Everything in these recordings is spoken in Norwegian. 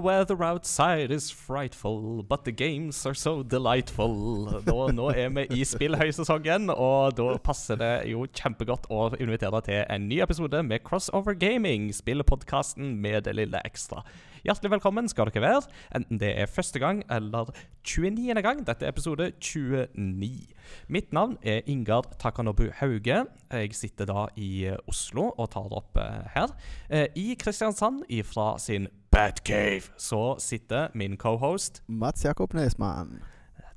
weather outside is frightful, but the games are so delightful. Da, nå er vi i spillhøysesongen, og da passer det jo kjempegodt å invitere deg til en ny episode med Crossover Gaming, spillepodkasten med det lille ekstra. Hjertelig velkommen skal dere være, enten det er første gang eller 29. gang. Dette er episode 29. Mitt navn er Ingar Takanobu Hauge. Jeg sitter da i Oslo og tar det opp eh, her. Eh, I Kristiansand, ifra sin Batcave, så sitter min cohost Mats Jakob Nesmann.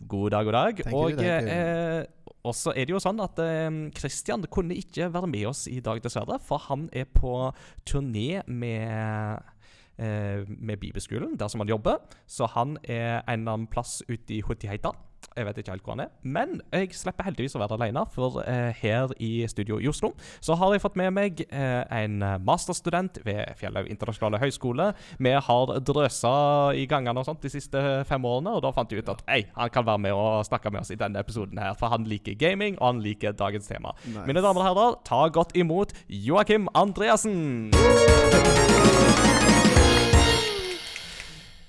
God dag, god dag. Thank og eh, og så er det jo sånn at eh, kunne ikke være med oss i dag, dessverre. For han er på turné med eh, med bibelskolen, der som han jobber. Så han er en eller annen plass ute i Hutiheita. Jeg vet ikke helt hvor han er. Men jeg slipper heldigvis å være alene, for eh, her i studio i Oslo så har jeg fått med meg eh, en masterstudent ved Fjellhaug internasjonale høgskole. Vi har drøsa i gangene og sånt de siste fem årene, og da fant jeg ut at ei, han kan være med og snakke med oss i denne episoden her, for han liker gaming, og han liker dagens tema. Nice. Mine damer og herrer, ta godt imot Joakim Andreassen.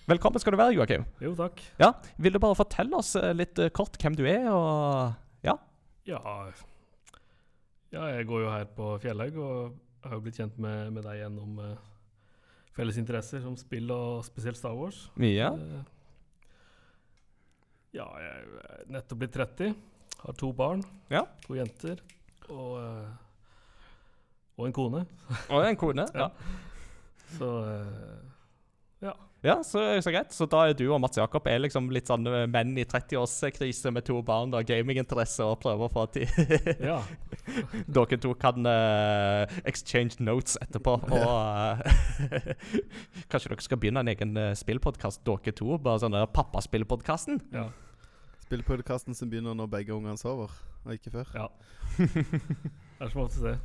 Velkommen skal du være, Joakim. Jo, takk. Ja, Vil du bare fortelle oss eh, litt eh, kort hvem du er, og ja? Ja, ja jeg går jo her på Fjellhaug, og har jo blitt kjent med, med deg gjennom uh, felles interesser som spill, og spesielt Star Wars. Ja. Uh, ja, jeg er nettopp blitt 30, har to barn, Ja. to jenter, og, uh, og en kone. Og en kone. Ja. Så eh, ja. så, så greit. Så da er du og Mats Jakob er liksom litt sånn eh, menn i 30-årskrise med to barn og gaminginteresse og prøver å få til ja. Dere to kan uh, exchange notes etterpå. Og uh, Kanskje dere skal begynne en egen uh, spillpodkast, dere to? Bare sånn pappaspillpodkasten? ja. Spillpodkasten som begynner når begge ungene sover, og ikke før. ja. Det er som oftest det.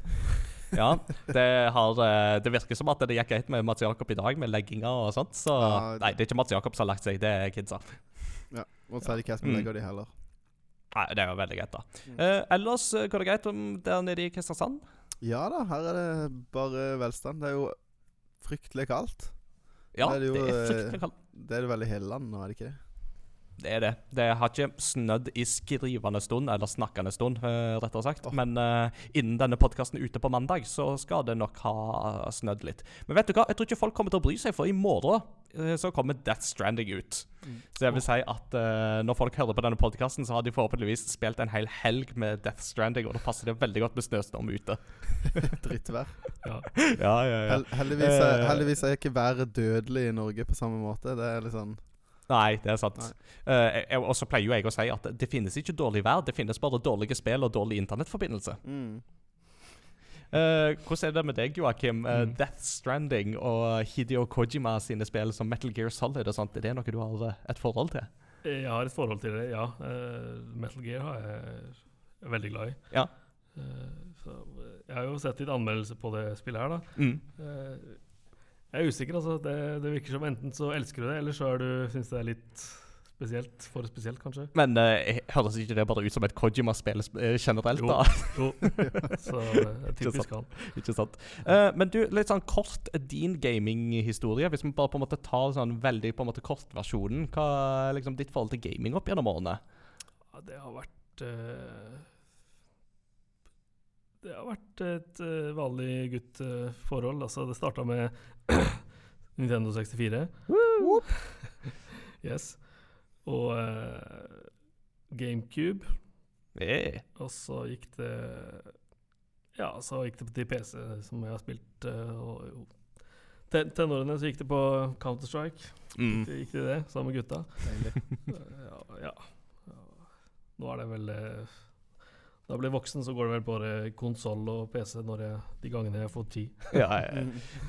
Ja, det, har, eh, det virker som at det gikk greit med Mats Jakob i dag, med legginga og sånt. Så Ja, Nei, det er ikke Mats Jakob som har lagt seg, det er kidsa. Ja. Og så er det ikke jeg som Mm. legger de heller. Nei, det er jo veldig greit, da. Mm. Eh, ellers eh, går det greit om der nede i Kristiansand? Ja da, her er det bare velstand. Det er jo fryktelig kaldt. Ja, Det er det det er eh, fryktelig kaldt. Det er det vel i hele landet nå, er det ikke det? Det er det. Det har ikke snødd i skrivende stund, eller snakkende stund, eh, rettere sagt. Oh. Men uh, innen denne podkasten er ute på mandag, så skal det nok ha snødd litt. Men vet du hva? Jeg tror ikke folk kommer til å bry seg, for i morgen uh, så kommer Death Stranding ut. Mm. Så jeg vil si at uh, når folk hører på denne podkasten, så har de forhåpentligvis spilt en hel helg med Death Stranding, og da passer det veldig godt med snøstorm ute. Drittvær. Ja. Ja, ja, Hel heldigvis, er, heldigvis er ikke været dødelig i Norge på samme måte. Det er litt sånn Nei, det er sant. Eh, og så pleier jo jeg å si at det finnes ikke dårlig vær, det finnes bare dårlige spill og dårlig internettforbindelse. mm. Uh, hvordan er det med deg, Joakim? Mm. Death Stranding og Hideo Kojima sine spill som Metal Gear Solid og sånt, er det noe du har et forhold til? Jeg har et forhold til det, ja. Uh, Metal Gear har jeg jeg er veldig glad i. Ja. Så jeg har jo sett litt anmeldelser på det spillet her, da. Mm. Jeg er usikker, altså. Det, det virker som enten så elsker du det, eller så er du syns det er litt spesielt. For spesielt, kanskje. Men uh, høres ikke det bare ut som et Kojima-spill eh, generelt, Jo. da? Jo. Så eh, det er typisk han. ikke sant? Uh, men du, litt sånn kort din gaminghistorie. Hvis vi bare på en måte tar sånn veldig på en måte kortversjonen. Hva er liksom ditt forhold til gaming opp gjennom årene? Ja, det har vært eh, Det har vært et uh, vanlig guttforhold. altså, det starta med Nintendo 64. yes. Og uh, GameCube. Hey. Og så gikk det Ja, så gikk det til PC, som jeg har spilt. Uh. Ten tenårene så gikk det på Counter-Strike. Mm. Det gikk det det, sammen med gutta. Ja, ja. Nå er det vel eh, Da jeg blir voksen, så går det vel bare konsoll og PC når jeg, de gangene jeg får tid. Ja.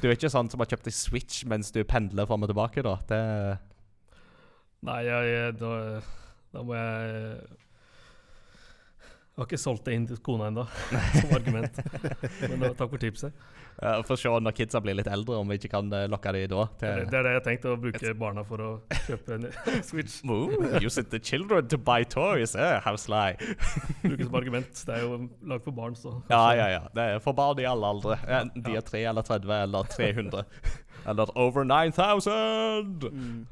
Du er ikke sånn som har kjøpt deg Switch mens du pendler fram og tilbake, da? Det Nei, jeg, jeg, da, da må jeg Jeg har ikke solgt det inn til kona ennå, som argument. Men da, takk for tipset. Ja, Få se når kidsa blir litt eldre, om vi ikke kan eh, lokke de da. Det, Til det er det jeg tenkte, å bruke barna for å kjøpe en Switch. Ooh, use the children to buy toys. Eh, how sly. Bruke som argument. Det er jo lagd for barn, så Ja, ja, ja. Det er for barn i alle aldre. Enten de er 3 eller 30 eller 300. Eller Over 9000! Mm.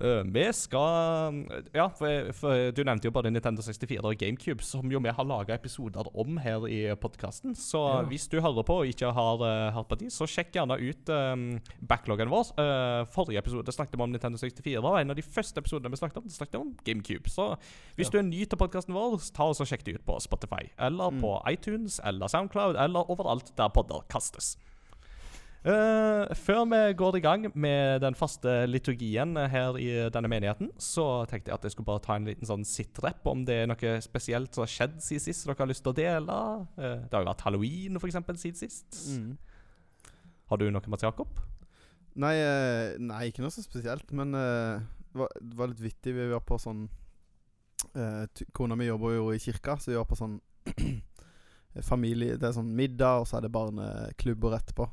Eh, vi skal Ja, for, for du nevnte jo både Nintendo 64 og GameCube, som jo vi har laga episoder om her i podkasten. Så Ja. hvis du hører på og ikke har uh, hørt på de, så sjekk gjerne ut um, backloggen vår. Uh, forrige episode snakket vi om Nintendo 64, og en av de første episodene vi snakket om, snakket om GameCube. Så hvis Ja. du er ny til podkasten vår, ta og sjekk det ut på Spotify, eller Mm. på iTunes, eller Soundcloud, eller overalt der podder kastes. Eh, før vi går i gang med den faste liturgien her i denne menigheten, så tenkte jeg at jeg skulle bare ta en liten sånn sitrep om det er noe spesielt som har skjedd siden sist dere har lyst til å dele. Uh, det har jo vært halloween, for eksempel, siden sist. Mm. Har du noe, Mats Jakob? Nei, eh, nei, ikke noe så spesielt, men uh, det, var, det var litt vittig. Vi var på sånn eh, Kona mi jobber jo i kirka, så vi var på sånn familie Det er sånn middag, og så er det barneklubber etterpå.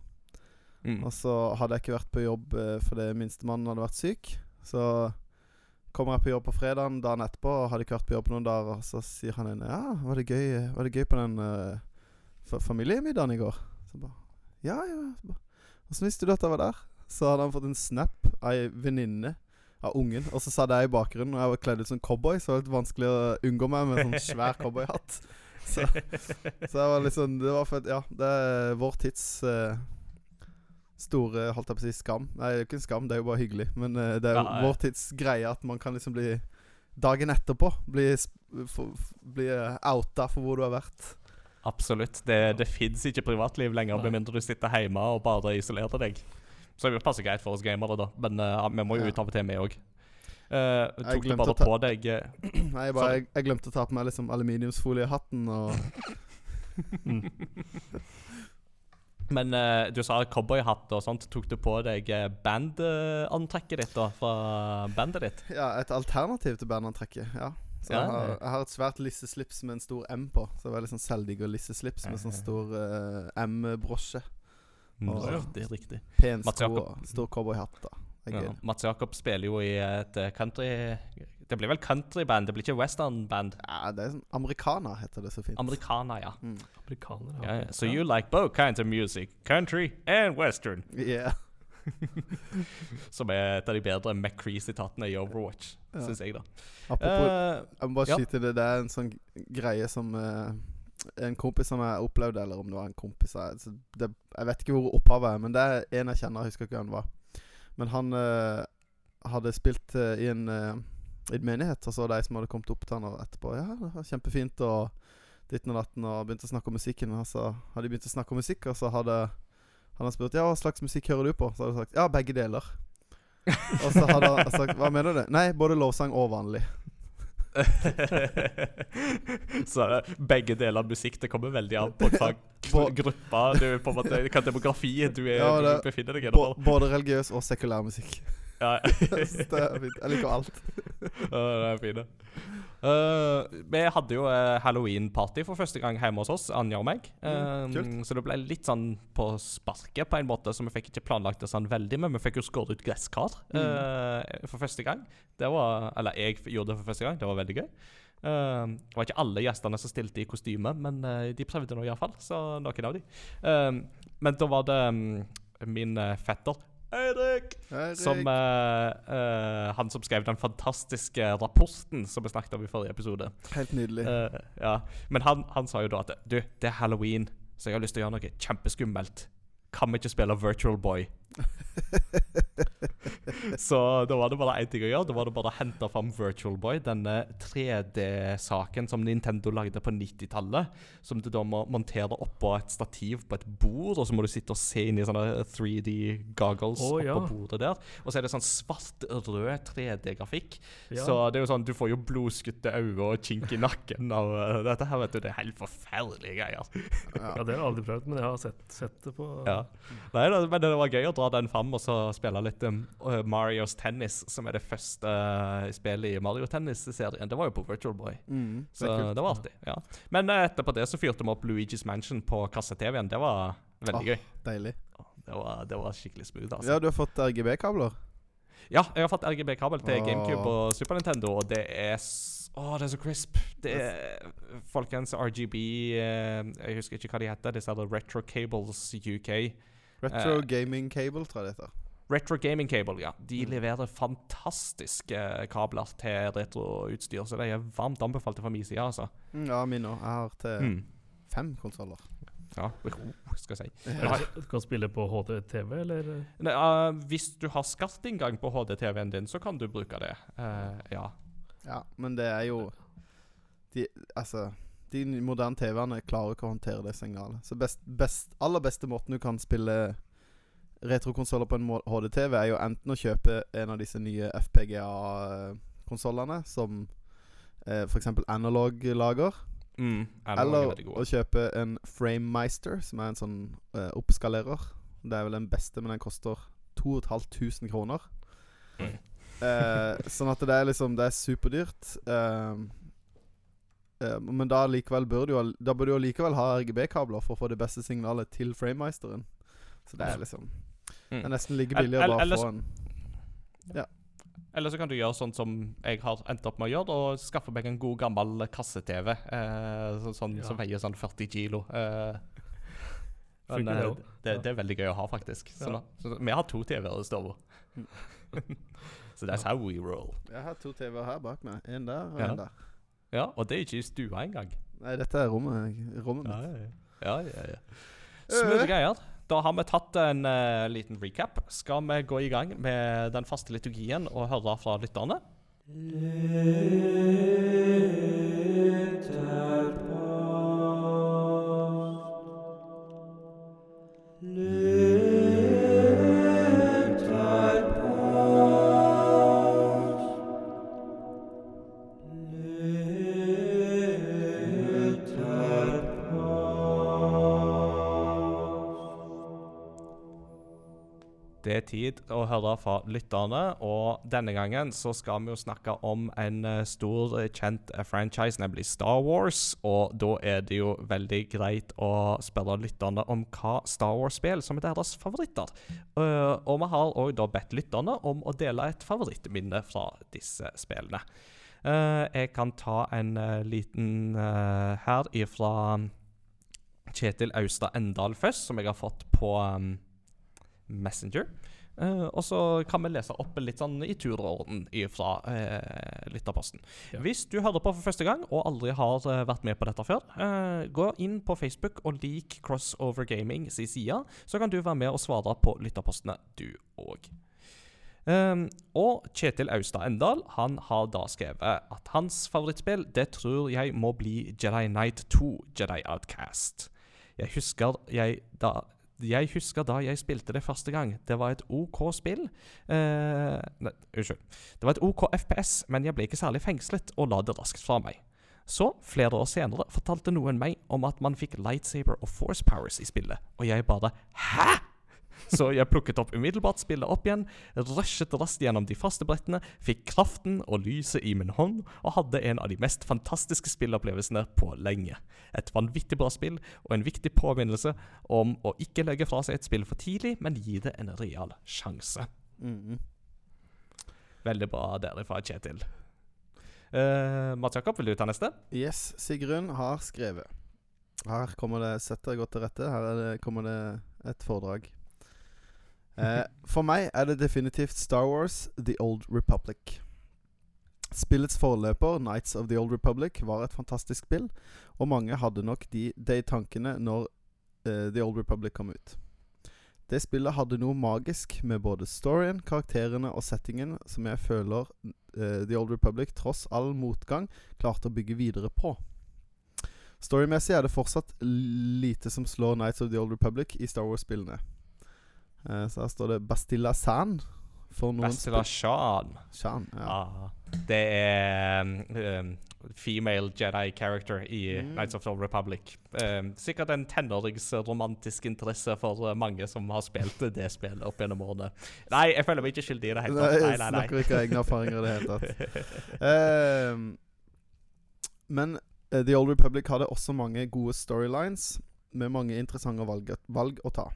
Mm. Og så hadde jeg ikke vært på jobb eh, fordi minstemannen hadde vært syk. Så kommer jeg på jobb på fredagen dagen etterpå og hadde ikke vært på jobb noen dager. Og så sier han inn Ja, var det gøy, var det gøy på den uh, familiemiddagen i går? Så bare Ja, ja. Åssen visste du at jeg var der? Så hadde han fått en snap av ei venninne av ungen. Og så satt jeg i bakgrunnen, og jeg var kledd ut som cowboy, så det var litt vanskelig å unngå meg med sånn svær cowboyhatt. Så, så jeg var litt sånn Det var for Ja, det er vår tids eh, store holdt jeg på å si skam. Nei, det er jo ikke en skam, det er jo bare hyggelig. Men uh, det er jo Ja, vår tids greie at man kan liksom bli Dagen etterpå bli, få- bli eh, outa for hvor du har vært. Absolutt. Det, det fins ikke privatliv lenger, med mindre du sitter hjemme og bare isolerer deg. Så det passer greit for oss gamere, da. Men uh, vi må jo Ja. ut av og til, vi òg. tok du bare ta- på deg Nei, jeg, bare, jeg, jeg glemte å ta på meg liksom aluminiumsfoliehatten og Mm. Men uh, du sa cowboyhatt og sånt. Tok du på deg eh, bandantrekket ditt da, fra bandet ditt? Ja, et alternativ til bandantrekket. Ja. Så Ja, jeg, har, jeg har et svært lisseslips med en stor M på. Så det var litt sånn og lisseslips med sånn stor uh, M-brosje. Riktig, er riktig. Pen sko og stor cowboyhatt. da Ja. Mats Jakob spiller jo i et country Det blir vel countryband, det blir ikke westernband. Ja, det er sånn Americana, heter det så fint. Americana, ja. Mm. Amerikanere. ja. Yeah, So you like both kinds of music, country and western. Yeah. Som er et av de bedre McCree-sitatene i Overwatch, Ja. syns jeg, da. Apropos uh, Jeg må bare ja. skyte det. Det er en sånn greie som uh, En kompis som jeg opplevde, eller om det var en kompis jeg, så det, jeg vet ikke hvor opphavet er, men det er en jeg kjenner. Jeg husker ikke hvem det var. Men han uh, hadde spilt i en uh, i en menighet, og så de som hadde kommet opp til han etterpå. Ja, det var kjempefint, og ditten og datten, og begynte å snakke om musikken. Og så hadde de begynt å snakke om musikk, og så hadde han hadde spurt ja, hva slags musikk hører du på. Så hadde jeg sagt ja, begge deler. og så hadde han sagt hva mener du? Nei, både lovsang og vanlig. så begge deler av musikk Det kommer veldig an på hva gruppa du på en måte Hva demografi du, er, Ja, det- du befinner deg i. Både religiøs og sekulær musikk. Ja. Det er fint. Jeg liker alt. Ja, det er fint, Uh, vi hadde jo eh, halloween-party for første gang hjemme hos oss, Anja og meg. Mm, Eh, så det ble litt sånn på sparket, på en måte, så vi fikk ikke planlagt det sånn veldig. Men vi fikk jo skåret ut gresskar eh, for første gang. Det var, Eller jeg gjorde det for første gang. Det var veldig gøy. Eh, det var ikke alle gjestene som stilte i kostyme, men eh, de prøvde nå iallfall. Så noen av de. Eh, men da var det mm, min eh, fetter Eirik som uh, uh, Han som skrev den fantastiske rapporten som vi snakket om i forrige episode. Helt nydelig. Uh, ja. Men han, han sa jo da at Du, det er halloween, så jeg har lyst til å gjøre noe kjempeskummelt. Kan vi ikke spille Virtual Boy? så da var det bare én ting å gjøre. Da var det bare å hente fram Virtual Boy, denne 3D-saken som Nintendo lagde på 90-tallet. Som du da må montere oppå et stativ på et bord, og så må du sitte og se inn i sånne 3D-goggles oh, ja. oppå bordet der. Og så er det sånn svart-rød 3D-grafikk. Ja. Så det er jo sånn, du får jo blodskutte øyne og kink i nakken av uh, dette her, vet du. Det er helt forferdelige greier. Ja. Det har jeg aldri prøvd, men jeg har sett, sett det på Ja. Nei, men det var gøy å dra den fram og så spille litt um, uh, Marios Tennis, som er det første uh, spillet i Mario Tennis-serien. Det var jo på Virtual Boy. Mm, det Så det var artig. ja. Men uh, etterpå det så fyrte vi opp Luigi's Mansion på kasse-TV-en. Det var veldig oh, gøy. Deilig. Det var, det var skikkelig smooth, altså. Ja, du har fått RGB-kabler? Ja, jeg har fått RGB-kabel til oh. GameCube og Super Nintendo, og det er å, oh, det er så crisp. Det er Folkens, RGB eh, Jeg husker ikke hva de heter. Disse Retro Cables UK. Retro Eh. Gaming Cable, tror jeg det heter. Retro Gaming Cable, ja. De Mm. leverer fantastiske kabler til retroutstyr, så de er varmt anbefalt fra min side, altså. Mm, ja, min òg. Jeg har til Mm. fem konsoller. Ja, oh, skal jeg si. Ja. Du kan spille på HD-TV, eller? Nei, uh, hvis du har skartinngang på HD-TV-en din, så kan du bruke det. Uh, ja. Ja, men det er jo de, Altså, de moderne TV-ene klarer ikke å håndtere det signalet. Så best, best, aller beste måten du kan spille retrokonsoller på en HD-TV, er jo enten å kjøpe en av disse nye FPGA-konsollene, som eh, f.eks. Analog lager. Mm, Analog er Eller å kjøpe en Framemeister, som er en sånn eh, oppskalerer. Det er vel den beste, men den koster 2500 kroner. Mm. Eh, sånn at det er liksom Det er superdyrt. Eh, men da bør du Da bør du jo likevel ha RGB-kabler for å få det beste signalet til Framemeisteren. Så det er liksom Det er Mm. nesten like billig å bare ellers- få en Eller så kan du gjøre sånn som jeg har endt opp med å gjøre, og skaffe meg en god gammel kasse-TV. Eh, så, sånn, Ja. Som veier sånn 40 kilo. Eh, men, det eh, det, det er veldig gøy å ha, faktisk. Så, Ja. så vi har to TV-er i stua. Mm. så that's how we roll. Jeg har to TV-er her bak meg. En der og Ja. en der. Ja, Og det er ikke i stua engang. Nei, dette er rommet, rommet mitt. Ja, ja, ja. Smooth greier. Da har vi tatt en uh, liten recap. Skal vi gå i gang med den faste liturgien og høre fra lytterne? Det er tid å høre fra lytterne, og denne gangen så skal vi jo snakke om en eh, stor, eh, kjent eh, franchise, nemlig Star Wars. Og da er det jo veldig greit å spørre lytterne om hva Star Wars-spill som er deres favoritter. Og vi har òg da bedt lytterne om å dele et favorittminne fra disse spillene. Jeg kan ta en liten her ifra Kjetil Austad Endal først, som jeg har fått på um, Messenger. Uh, og så kan vi lese opp litt sånn i tur og orden fra uh, lytterposten. Ja. Hvis du hører på for første gang og aldri har uh, vært med på dette før, uh, gå inn på Facebook og lik Crossover Gaming sin side, så kan du være med og svare på lytterpostene, du òg. Um, og Kjetil Austad Endal han har da skrevet at hans favorittspill det tror jeg må bli Jedi Knight 2, Jedi Outcast. Jeg husker jeg da jeg husker da jeg spilte det første gang. Det var et OK spill. Eh, nei, unnskyld. Det var et OK FPS, men jeg ble ikke særlig fengslet og la det raskt fra meg. Så, flere år senere, fortalte noen meg om at man fikk lightsaber og force powers i spillet, og jeg bare Hæ?! Så jeg plukket opp umiddelbart spillet opp igjen, rushet raskt gjennom de faste brettene, fikk kraften og lyset i min hånd, og hadde en av de mest fantastiske spillopplevelsene på lenge. Et vanvittig bra spill, og en viktig påminnelse om å ikke legge fra seg et spill for tidlig, men gi det en real sjanse. Mhm. Veldig bra derifra, Kjetil. Uh, Mats Jakob, vil du ta neste? Yes, Sigrun har skrevet. Her kommer det setter deg godt til rette. Her er det, kommer det et foredrag. Eh, for meg er det definitivt Star Wars The Old Republic. Spillets forløper, Nights of the Old Republic, var et fantastisk spill, og mange hadde nok de, de tankene når uh, The Old Republic kom ut. Det spillet hadde noe magisk med både storyen, karakterene og settingen som jeg føler uh, The Old Republic, tross all motgang, klarte å bygge videre på. Storymessig er det fortsatt lite som slår Nights of the Old Republic i Star Wars-spillene. Eh, så her står det Bastilla San. For noen Bastila Shan. Shan, ja. Ah, det er um, um, female Jedi character i Mm. Knights of the Republic. Um, sikkert en tenåringsromantisk interesse for uh, mange som har spilt det spillet opp gjennom årene. Nei, jeg føler meg ikke skyldig i det hele tatt. Nei, nei, nei. snakker ikke av egne erfaringer i det hele tatt. Um, men eh, The Old Republic hadde også mange gode storylines med mange interessante valg, valg å ta.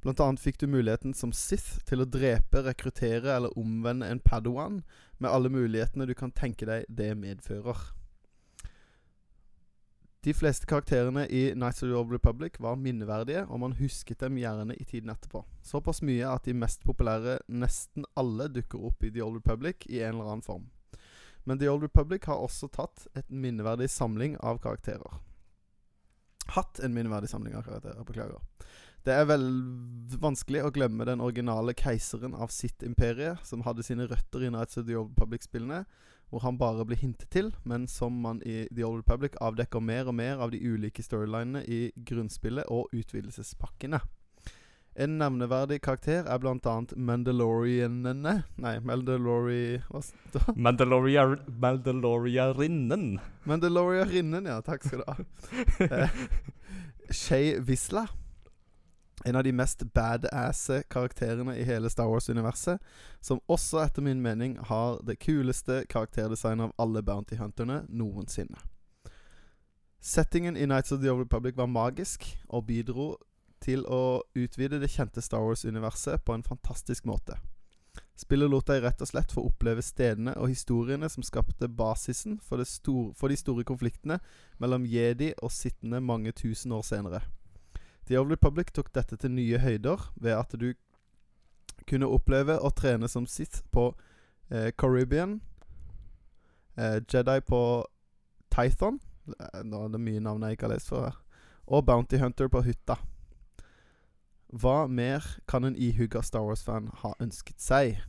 Blant annet fikk du muligheten som Sith til å drepe, rekruttere eller omvende en Padawan, med alle mulighetene du kan tenke deg det medfører. De fleste karakterene i Nights of the Old Republic var minneverdige, og man husket dem gjerne i tiden etterpå. Såpass mye at de mest populære nesten alle dukker opp i The Old Republic i en eller annen form. Men The Old Republic har også tatt et minneverdig samling av karakterer. Hatt en minneverdig samling av karakterer, beklager. Det er vel vanskelig å glemme den originale keiseren av sitt imperie, som hadde sine røtter i Nights of the Old Republic-spillene, hvor han bare blir hintet til, men som man i The Old Republic avdekker mer og mer av de ulike storylinene i grunnspillet og utvidelsespakkene. En nevneverdig karakter er annet Mandalorianene Nei, Mandalori... Hva står det? Mandaloria, Mandaloriarinnen. Mandaloriarinnen, ja. Takk skal du ha. Eh, Shay Visla. En av de mest badasse karakterene i hele Star Wars-universet, som også etter min mening har det kuleste karakterdesignet av alle Bounty Hunterne noensinne. Settingen i Nights of the Old Republic var magisk, og bidro til å utvide det kjente Star Wars-universet på en fantastisk måte. Spillet lot deg rett og slett få oppleve stedene og historiene som skapte basisen for, for de store konfliktene mellom jedi og sittende mange tusen år senere. The Old Republic tok dette til nye høyder ved at du kunne oppleve å trene som Sith på eh, Caribbean, eh, Jedi på Tython Eh, Nå er det mye navn jeg ikke har lest før. Og Bounty Hunter på hytta. Hva mer kan en ihuga Star Wars-fan ha ønsket seg?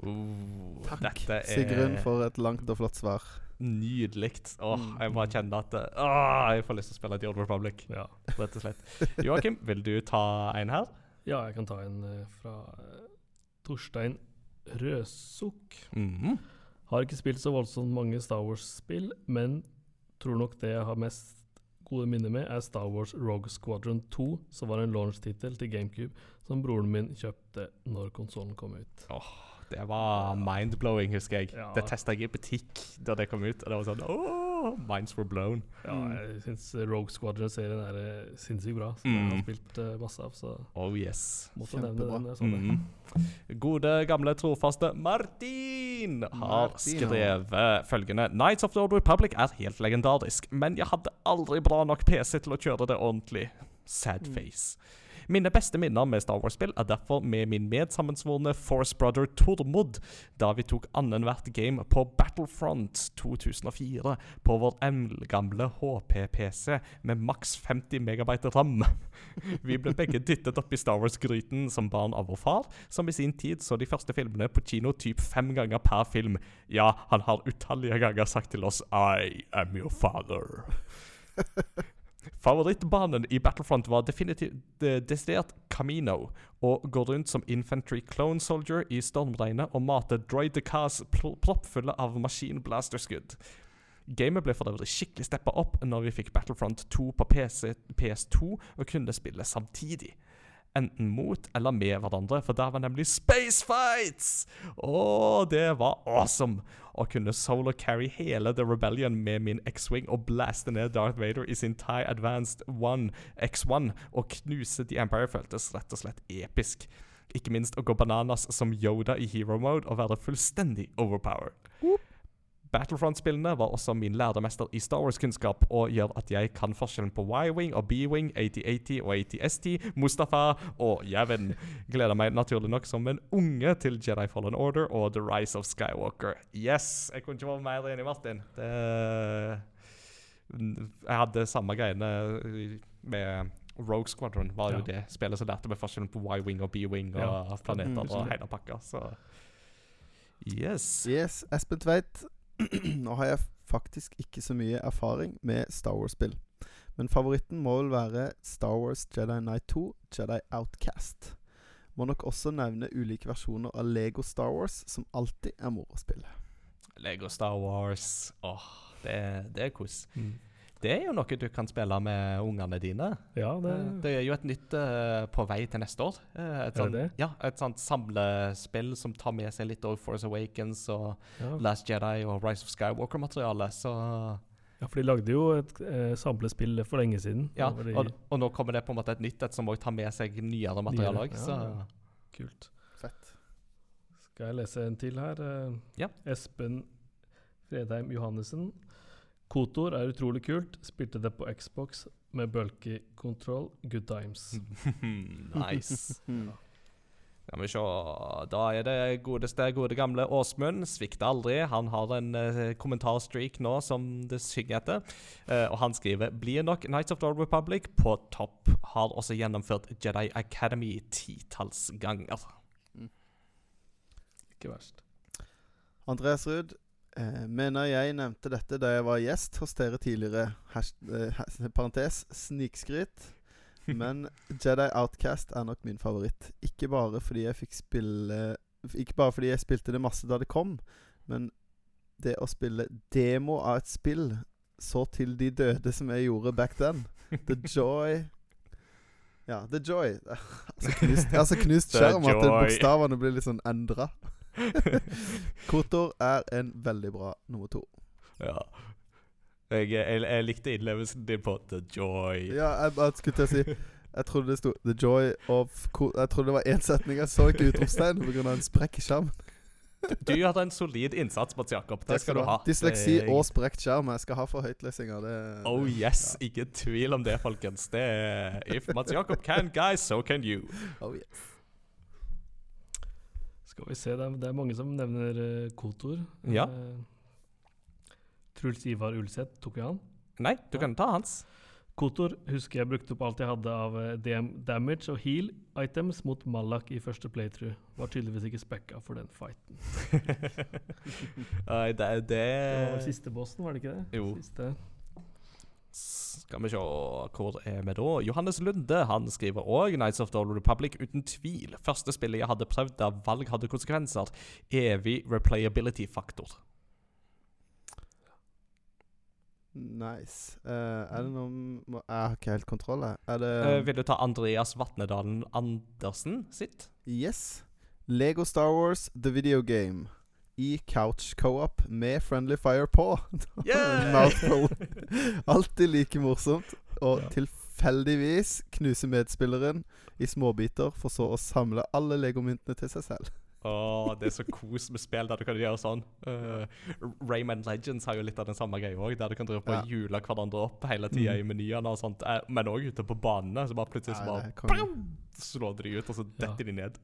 Oh, Takk, dette er Sigrun, for et langt og flott svar. Nydelig. Åh, Mm. jeg bare kjenner at åh, jeg får lyst til å spille The Old Republic, Ja. rett og slett. Joakim, vil du ta en her? ja, jeg kan ta en eh, fra eh, Torstein Røsuk. Mhm. Har ikke spilt så voldsomt mange Star Wars-spill, men tror nok det jeg har mest gode minner med, er Star Wars Rogue Squadron 2, som var en launch-tittel til GameCube som broren min kjøpte når konsollen kom ut. Det var mind-blowing, husker jeg. Ja. Det testa jeg i butikk da det kom ut, og det var sånn åh, minds were blown. Ja, Mm. jeg syns Rogue Squadron-serien er eh, sinnssykt bra, som jeg har Mm. spilt eh, masse av, så Oh yes. måtte nevne Kjempebra. den. Sånn mm. Gode, gamle, trofaste Martin har Martin, ja. skrevet følgende Nights of the Old Republic er helt legendarisk, men jeg hadde aldri bra nok PC til å kjøre det ordentlig. Sad Mm. Mine beste minner med Star Wars-spill er derfor med min medsammensvorne Force Brother Tormod, da vi tok annethvert game på Battlefront 2004 på vår eldgamle HP-PC med maks 50 megabyte ram. Vi ble begge dyttet opp i Star Wars-gryten som barn av vår far, som i sin tid så de første filmene på kino typ fem ganger per film. Ja, han har utallige ganger sagt til oss I am your father. Favorittbanen i Battlefront var definitivt de- desidert Camino. og går rundt som infantry clone soldier i stormregnet og mate Cars pl proppfulle av maskinblasterskudd. Gamet ble for øvrig skikkelig steppa opp når vi fikk Battlefront 2 på PC, PS2 og kunne spille samtidig. Enten mot eller med hverandre, for der var nemlig Space Fights! Å, det var awesome! Å kunne solo carry hele The Rebellion med min X-Wing og blaste ned Darth Vader i sin TIE Advanced 1 X1 og knuse The Empire føltes rett og slett episk. Ikke minst å gå bananas som Yoda i hero mode og være fullstendig overpowered. Battlefront-spillene var også min læremester i Star Wars-kunnskap, og gjør at jeg kan forskjellen på Y-Wing og B-Wing, 8080 og 80ST, Mustafa og Jevin. Gleder meg naturlig nok som en unge til Jedi Fallen Order og The Rise of Skywalker. Yes! Jeg kunne ikke vært mer enig, Martin. Det Jeg hadde samme greiene med Rogue Squadron. var jo Ja. det spillet som lærte meg forskjellen på Y-Wing og B-Wing og Ja. planeter Mm, og hele pakka, så Yes. Yes, Espen Tveit. Nå har jeg faktisk ikke så mye erfaring med Star Wars-spill. Men favoritten må vel være Star Wars Jedi Knight 2, Jedi Outcast. Må nok også nevne ulike versjoner av Lego Star Wars, som alltid er moro å spille. Lego Star Wars. Åh, det, det er kos. Mm. Det er jo noe du kan spille med ungene dine. Ja, det, Det er jo et nytt uh, på vei til neste år. Eh, et, Er det sånt, det? Ja, et sånt samlespill som tar med seg litt av Force Awakens og ja. Last Jedi og Rise of Skywalker-materiale. Så ja, for de lagde jo et eh, samlespill for lenge siden. ja, de- og, og nå kommer det på en måte et nytt et som òg tar med seg nyere materiale òg. ja, Så ja. Kult. Fett. Skal jeg lese en til her? Eh, Ja. Espen Fredheim Johannessen. Kotor er utrolig kult. Spilte det på Xbox med bulky control. Good times. nice. Skal vi se Da er det godeste, gode gamle Åsmund. Svikter aldri. Han har en uh, kommentarstreak nå, som det synger etter. Uh, og han skriver Blir nok Nights of the Old Republic på topp. Har også gjennomført Jedi Academy titalls ganger. Ikke verst. Andreas Ruud, eh, mener jeg nevnte dette da jeg var gjest hos dere tidligere. Hasht, eh, parentes snikskryt. Men Jedi Outcast er nok min favoritt. Ikke bare fordi jeg fikk spille Ikke bare fordi jeg spilte det masse da det kom, men det å spille demo av et spill så til de døde som jeg gjorde back then. The joy Ja, the joy. Altså knust, altså knust The skjerm at bokstavene blir litt sånn endra. Kotor er en veldig bra nummer to. Ja. Jeg, jeg, jeg likte innlevelsen din på The Joy. Ja, jeg bare skulle til å si Jeg trodde det sto 'The joy of Ko-" Jeg trodde det var én setning. Jeg så ikke utropstegn pga. en sprekk i skjermen. Du gjør en solid innsats, Mats Jakob. Det skal du ha. Dysleksi er- og sprekt skjerm. Jeg skal ha for høytlesinger. Det Oh yes, ikke tvil om det, folkens. Det er If Mats Jakob can, guys, so can you. Oh, yes. Skal vi se, det er, det er mange som nevner uh, Kotor. Ja. Eh, Truls Ivar Ulseth, tok vi han? Nei, du kan ta hans. Kotor husker jeg brukte opp alt jeg hadde av eh, DM damage og heal items mot Malak i første playthrough. Var tydeligvis ikke spekka for den fighten. Nei, det, det Det var siste bossen, var det ikke det? Eh. Jo. Siste. Skal vi se Hvor er vi da? Johannes Lunde han skriver òg Nights of the Old Republic uten tvil. Første spillet jeg hadde prøvd der valg hadde konsekvenser. Evig replayability-faktor. Nice. Uh, er det noen må- Jeg har ikke helt kontroll, jeg. Er det uh, vil du ta Andreas Vatnedalen Andersen sitt? Yes. Lego Star Wars The Video Game. I couch co-op med Friendly Fire på. Mouthful. Alltid like morsomt. Og Ja. tilfeldigvis knuse medspilleren i småbiter, for så å samle alle legomyntene til seg selv. Åh, det er så kos med spill der du kan gjøre sånn. Uh, Rayman Legends har jo litt av den samme greia òg, der du kan drive på Ja. jule hverandre opp hele tida Mm. i menyene og sånt. Eh, men òg ute på banene. Så bare plutselig så bare slår de ut, og så Ja. detter de ned.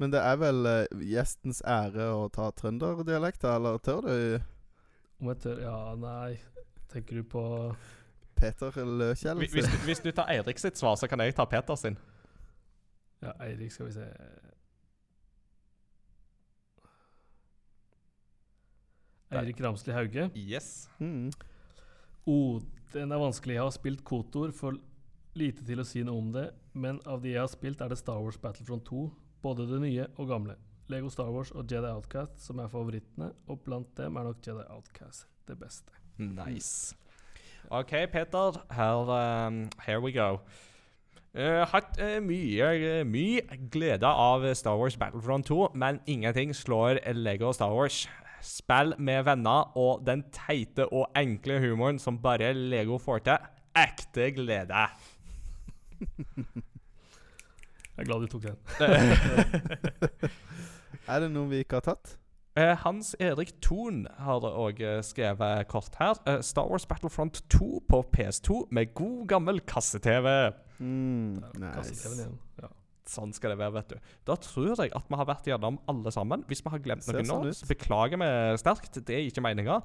Men det er vel eh, gjestens ære å ta trønderdialekt, eller tør du, Om jeg tør Ja, nei. Tenker du på Peter Løkjell? Hvis, hvis, du, hvis du tar Eirik sitt svar, så kan jeg ta Peter sin. Ja, Eirik, skal vi se Eirik Ramsli Hauge. Yes. Mm. Oh, den er vanskelig. Jeg har spilt Kotor, for lite til å si noe om det. Men av de jeg har spilt, er det Star Wars Battlefront 2. Både det nye og gamle. Lego Star Wars og Jedi Outcast som er favorittene, og blant dem er nok Jedi Outcast det beste. Nice. OK, Peter. Her, um, here we go. Uh, hatt uh, mye, uh, mye glede av Star Wars Battlefront 2, men ingenting slår Lego Star Wars. Spill med venner og den teite og enkle humoren som bare Lego får til. Ekte glede. Jeg er glad du tok den. Er det noen vi ikke har tatt? Eh, Hans Erik Thon har òg skrevet kort her. Eh, Star Wars Battlefront 2 på PS2 med god gammel kasse-TV. Mm, nice. igjen. Ja. Sånn skal det være, vet du. Da tror jeg at vi har vært gjennom alle sammen. Hvis vi har glemt noe nå, sånn så beklager vi sterkt. Det er ikke meninga.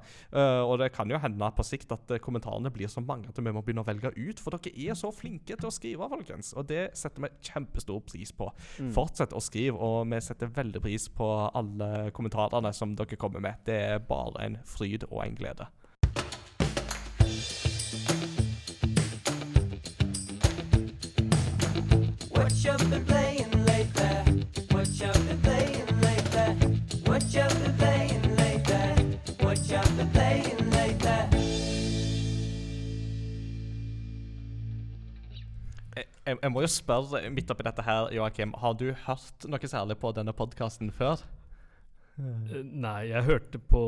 og det kan jo hende på sikt at eh, kommentarene blir så mange at vi må begynne å velge ut. For dere er så flinke til å skrive, folkens. Og det setter vi kjempestor pris på. Mm. Fortsett å skrive, og vi setter veldig pris på alle kommentarene som dere kommer med. Det er bare en fryd og en glede. Jeg, jeg, må jo spørre midt oppi dette her, Joakim. Har du hørt noe særlig på denne podkasten før? Eh, Nei, jeg hørte på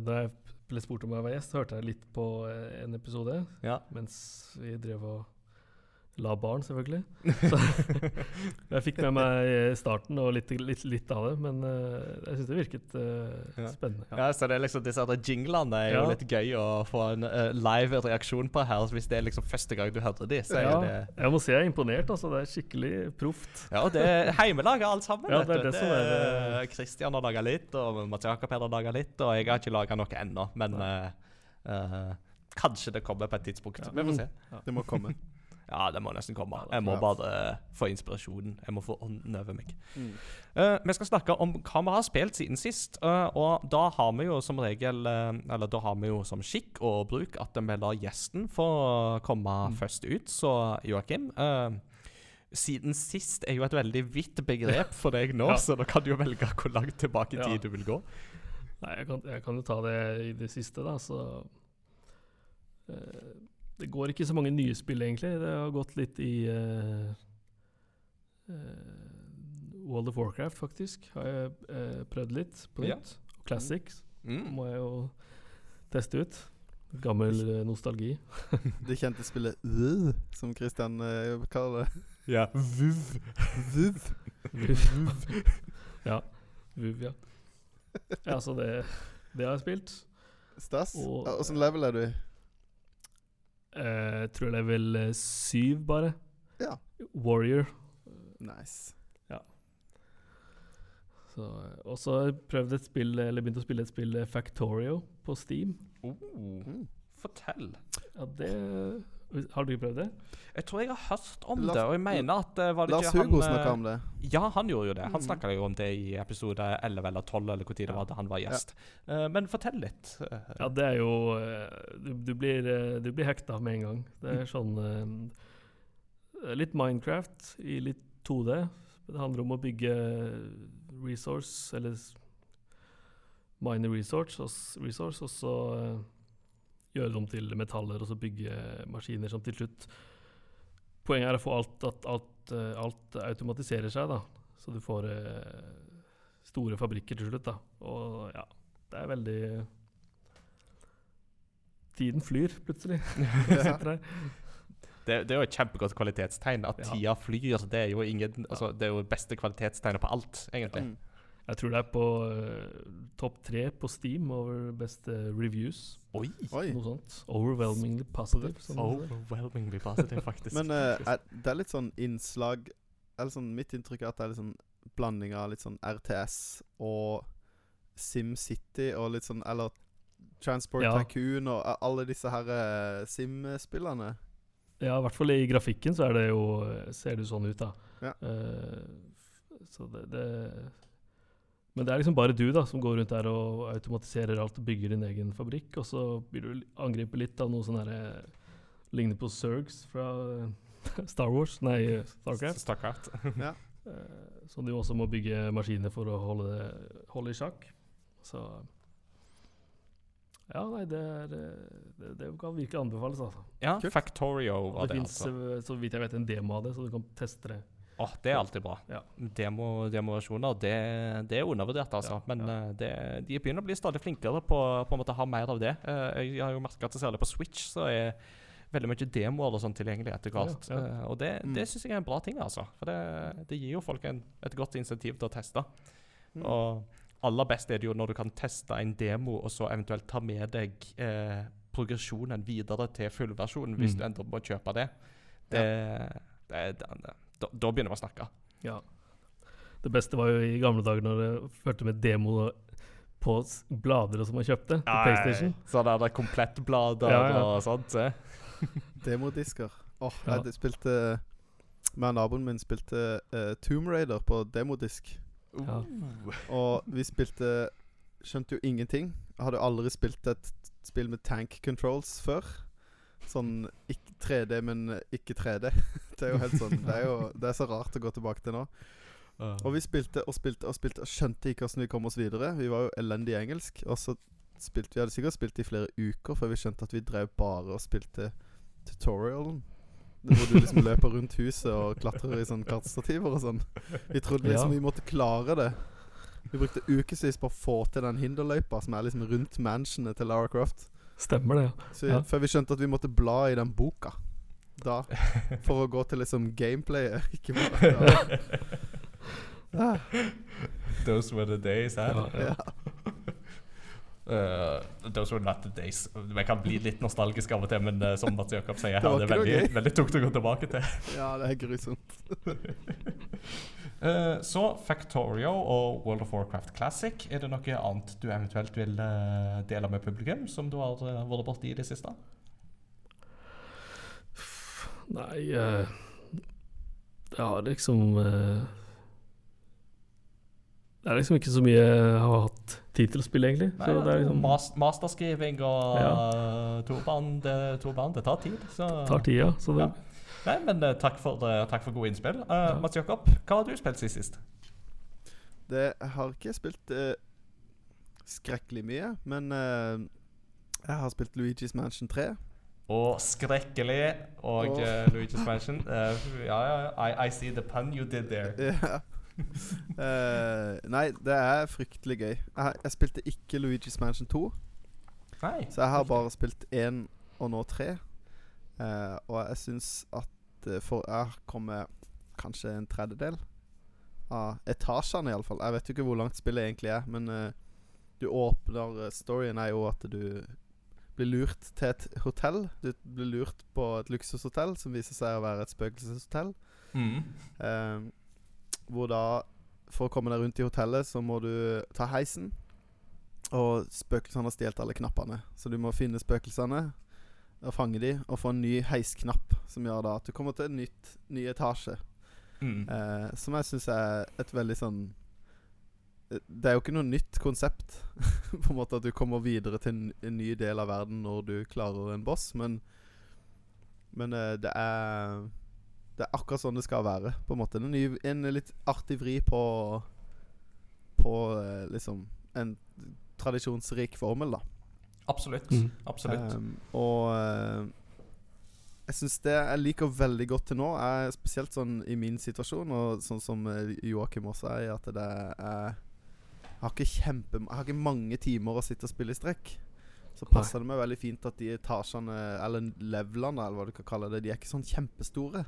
Da jeg ble spurt om jeg var gjest, hørte jeg litt på eh, en episode Ja. mens vi drev og La barn, selvfølgelig. Så jeg fikk med meg eh, starten og litt, litt, litt av det, men eh, jeg syns det virket uh, Ja. spennende. Ja, så det er liksom Disse jinglene er jo Ja. litt gøy å få en uh, live reaksjon på her. Hvis det er liksom første gang du hører de, så er Ja, det jeg må si jeg er imponert. altså Det er skikkelig proft. Ja, og det er heimelaga alt sammen. Ja, det er det som er, er Christian har laga litt, og Mats Jakob har laga litt, og jeg har ikke laga noe ennå. Men uh, eh, kanskje det kommer på et tidspunkt. Ja. Vi får se. Det må komme. Ja, det må nesten komme. Jeg må bare eh, få inspirasjonen. Jeg må få ånden over meg. Mm. Uh, vi skal snakke om hva vi har spilt siden sist. Uh, og da har vi jo som regel uh, Eller da har vi jo som skikk og bruk at vi lar gjesten få komme Mm. først ut. Så Joakim Siden sist er jo et veldig vidt begrep for deg nå, Ja. så da kan du jo velge hvor langt tilbake i Ja. tid du vil gå. Nei, jeg kan, jeg kan jo ta det i det siste, da, så Det går ikke så mange nye spill, egentlig. Det har gått litt i uh, uh, World of Warcraft, faktisk. Har jeg uh, prøvd litt på Ja. nytt. Og Classics Mm. må jeg jo teste ut. Gammel nostalgi. Det kjente spillet Vuv, som Christian uh, kaller det. Ja. Vuv. Vuv. ja. Vuv, ja. Ja, så det, det har jeg spilt. Stas. Åssen level er du i? Eh, Jeg tror level eh, syv, bare. Ja. Warrior. Nice. Så, eh, og så har jeg prøvd et spill, eller begynt å spille et spill, eh, Factorio, på Steam. Oh, Mm. fortell. Ja, det Har du ikke prøvd det? Jeg tror jeg har hørt om Lars- det, og jeg mener at eh, var det Lars ikke Hugo han, eh, snakka om det. Ja, han gjorde jo det. Han Mm. snakka jo om det i episode 11 eller 12, eller hvor tid det var da han var gjest. Eh, men fortell litt. Ja, det er jo Du, du blir, du blir hekta med en gang. Det er sånn uh, Litt Minecraft i litt 2D. Det handler om å bygge resource, eller mine resource, resource, og så eh, det om til metaller, og så bygge maskiner som til slutt Poenget er å få alt, at alt, eh, alt automatiserer seg, da. Så du får eh, store fabrikker til slutt, da. Og ja, det er veldig Tiden flyr, plutselig. ja. Det, det er jo et kjempegodt kvalitetstegn. At Ja. tida flyr, det er jo ingen altså, Det er jo beste kvalitetstegnet på alt, egentlig. Mm. Jeg tror det er på uh, topp tre på Steam over beste reviews. Oi! Oi. Noe sånt. Overwhelmingly positive. Sånn. Overwhelmingly positive, faktisk. Men uh, er, det er litt sånn innslag Eller sånn Mitt inntrykk er at det er litt sånn blanding av litt sånn RTS og SimCity og litt sånn Eller Transport Ja. Tycoon og alle disse her uh, Sim-spillene. Ja, i hvert fall i grafikken så er det jo, ser det jo sånn ut, da. Ja. Uh, så det, det Men det er liksom bare du da som går rundt der og automatiserer alt og bygger din egen fabrikk, og så blir du angrepet litt av noe sånn herre Ligner på Zergs fra eh, Star Wars, nei, Starcraft. Starcraft. Ja. Som du også må bygge maskiner for å holde holde i sjakk. Så Ja, nei, det er eh, Det, det kan virkelig anbefales, altså. Ja, Kult. Factorio var det det, fins, altså. så vidt jeg vet, en demo av det, så du kan teste det. Åh, det er alltid bra. Ja. Demo, demoversjoner, det, det er undervurdert, altså. Ja, Men ja. eh, det, de begynner å bli stadig flinkere på, på å ha mer av det. Eh, jeg har jo merka at særlig på Switch så er veldig mye demoer og sånn tilgjengelig etter hvert. Eh, og det, Mm. det syns jeg er en bra ting, altså. For det, det gir jo folk en, et godt insentiv til å teste. Mm. Og aller best er det jo når du kan teste en demo, og så eventuelt ta med deg eh, progresjonen videre til fullversjonen, hvis Mm. du ender med å kjøpe det. Det, det, det, da, da begynner vi å snakke. Ja. Det beste var jo i gamle dager når det fulgte med demo på blader som man kjøpte på PlayStation. Så det er det komplettblader Ja, ja. og sånt. se. Demodisker. Åh, Ja. jeg spilte Meg og naboen min spilte uh, Tomb Raider på demodisk. Ja. Og vi spilte Skjønte jo ingenting. Jeg hadde jo aldri spilt et spill med tank controls før. Sånn ikke 3D, men ikke 3D. Det er jo helt sånn Det er jo Det er så rart å gå tilbake til nå. Og vi spilte og spilte og spilte og skjønte ikke hvordan vi kom oss videre. Vi var jo elendig i engelsk. Og så spilte vi hadde sikkert spilt i flere uker før vi skjønte at vi drev bare og spilte tutorialen. Hvor du liksom løper rundt huset og klatrer i sånn kartstativer og sånn. Vi trodde liksom vi måtte klare det. Vi brukte ukevis på å få til den hinderløypa som er liksom rundt mansionet til Lara Croft. Stemmer det, ja. Så Ja. Før vi skjønte at vi måtte bla i den boka. da. For å gå til liksom gameplayet, ikke bare ja. Ah, Those were the days, hæ? Ja, ja. ja. Uh, those were not the days. Vi kan bli litt nostalgiske av og til, men uh, som Mats Jakob sier, Det her, det er veldig, veldig tungt å gå tilbake til. ja, det er grusomt. Uh, så Factorio og World of Warcraft Classic. Er det noe annet du eventuelt vil uh, dele med publikum, som du har uh, vært borti i det siste? Nei Det har liksom Det er liksom ikke så mye jeg har hatt tid til å spille, egentlig. Nei, Så det er liksom mas masterskriving og uh, torband, det, det tar tid. Så. tar tida. Så det, Ja. Nei, men uh, takk, for, uh, takk for gode innspill. Uh, Ja. Mats Jakob, hva har du spilt siden sist? Det har ikke spilt uh, skrekkelig mye, men uh, jeg har spilt Luigi's Mansion 3. Og skrekkelig og oh. uh, Luigi's Mansion. Uh, ja, ja, I, I see the pun you did there. Yeah. Eh, nei, det er fryktelig gøy. Jeg, jeg spilte ikke Luigi's Mansion 2, Nei. så jeg har bare spilt én og nå tre. Eh, og jeg syns at eh, For jeg kommer kanskje en tredjedel av etasjene, iallfall. Jeg vet jo ikke hvor langt spillet egentlig er, men eh, du åpner Storyen er jo at du blir lurt til et hotell. Du blir lurt på et luksushotell som viser seg å være et spøkelseshotell. Mm. Eh, hvor da For å komme deg rundt i hotellet, så må du ta heisen. Og spøkelsene har stjålet alle knappene. Så du må finne spøkelsene og fange de og få en ny heisknapp som gjør da at du kommer til en nytt, ny etasje. Mm. Eh, som jeg syns er et veldig sånn eh, Det er jo ikke noe nytt konsept. på en måte At du kommer videre til en, en ny del av verden når du klarer en boss, men Men eh, det er Det er akkurat sånn det skal være. På En måte En, ny, en litt artig vri på På eh, liksom en tradisjonsrik formel, da. Absolutt. Mm. Absolutt. Um, og eh, jeg syns det jeg liker veldig godt til nå, er spesielt sånn i min situasjon, og sånn som eh, Joakim også er, i at det er Jeg har ikke kjempe Jeg har ikke mange timer å sitte og spille i strekk. Så Nei. passer det meg veldig fint at de etasjene, eller levelene, eller hva du kan kalle det, de er ikke sånn kjempestore.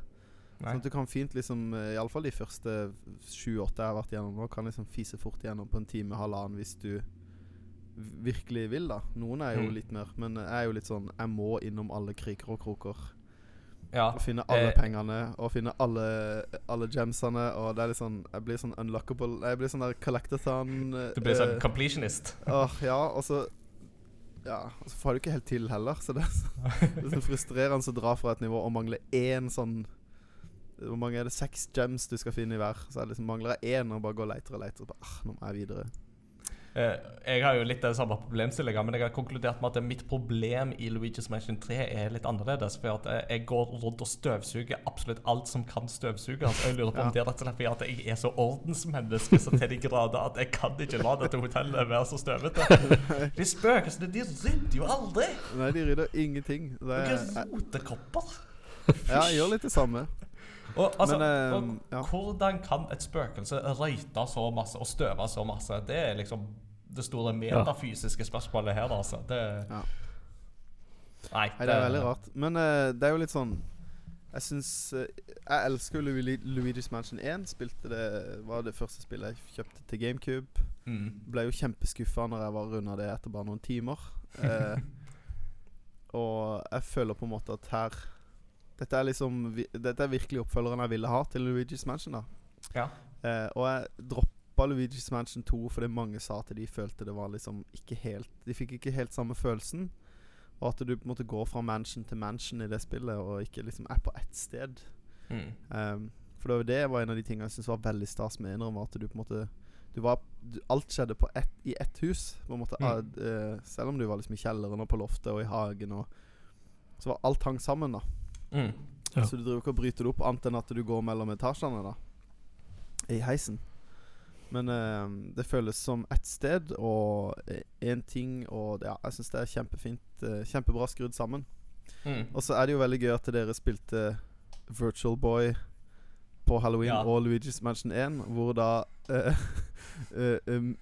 Nei. Sånn at du kan fint liksom eh, Iallfall de første sju-åtte jeg har vært gjennom nå, kan liksom fise fort gjennom på en time, halvannen hvis du virkelig vil, da. Noen er jo Mm. litt mer, men jeg er jo litt sånn Jeg må innom alle kriker og kroker. Ja. Og finne alle eh, pengene, og finne alle, alle gemsene, og det er litt sånn Jeg blir sånn unlockable Jeg blir sånn der collectathon Du blir sånn eh, completionist. Åh, ja, og så Ja, og så får du ikke helt til heller. Så det er, så, det er så frustrerende å dra fra et nivå og mangle én sånn Hvor mange er det? Seks gems du skal finne i hver. Så jeg liksom mangler jeg én og bare går og leter og leter. Og bare, ah, nå må jeg videre. Eh, jeg har jo litt den samme problemstillinga, men jeg har konkludert med at mitt problem i Luigi's Mansion 3 er litt annerledes. For at eh, jeg går rundt og støvsuger absolutt alt som kan støvsuges. Jeg lurer på om det er rett og slett fordi at jeg er så ordensmenneske så til de grader at jeg kan ikke la dette hotellet være så støvete. De spøkelsene, de rydder jo aldri! Nei, de rydder ingenting. Det er, Noen rotekopper. ja, jeg gjør litt det samme. Og, altså, Men, eh, og ja. hvordan kan et spøkelse røyte så masse og støve så masse? Det er liksom det store metafysiske spørsmålet her, altså. Det Ja. Nei, Nei, det er veldig rart. Men uh, det er jo litt sånn Jeg syns Jeg elsker jo Lu- Luigi's Mansion 1. Spilte det var det første spillet jeg kjøpte til GameCube. Mm. Ble jo kjempeskuffa når jeg var runda det etter bare noen timer. Uh, og jeg føler på en måte at her Dette er liksom vi- Dette er virkelig oppfølgeren jeg ville ha til Luigi's Mansion. da Ja. Eh, og jeg droppa Luigi's Mansion 2 fordi mange sa at de følte det var liksom ikke helt De fikk ikke helt samme følelsen. Og at du på en måte går fra mansion til mansion i det spillet, og ikke liksom er på ett sted. Mm. Um, for det var, det var en av de tingene jeg syntes var veldig stas med eneren. Var at du på en måte du var, du, Alt skjedde på ett, i ett hus. På en måte Mm. eh, Selv om du var liksom i kjelleren og på loftet og i hagen. Og, så var alt hang sammen. da Mm. Ja. Så du driver ikke og bryter det opp, annet enn at du går mellom etasjene. da I heisen. Men eh, det føles som ett sted og én ting, og ja, jeg syns det er kjempefint. eh, kjempebra skrudd sammen. Mm. Og så er det jo veldig gøy at dere spilte Virtual Boy på Halloween Ja. og Luigi's Mansion 1, hvor da eh, eh, um,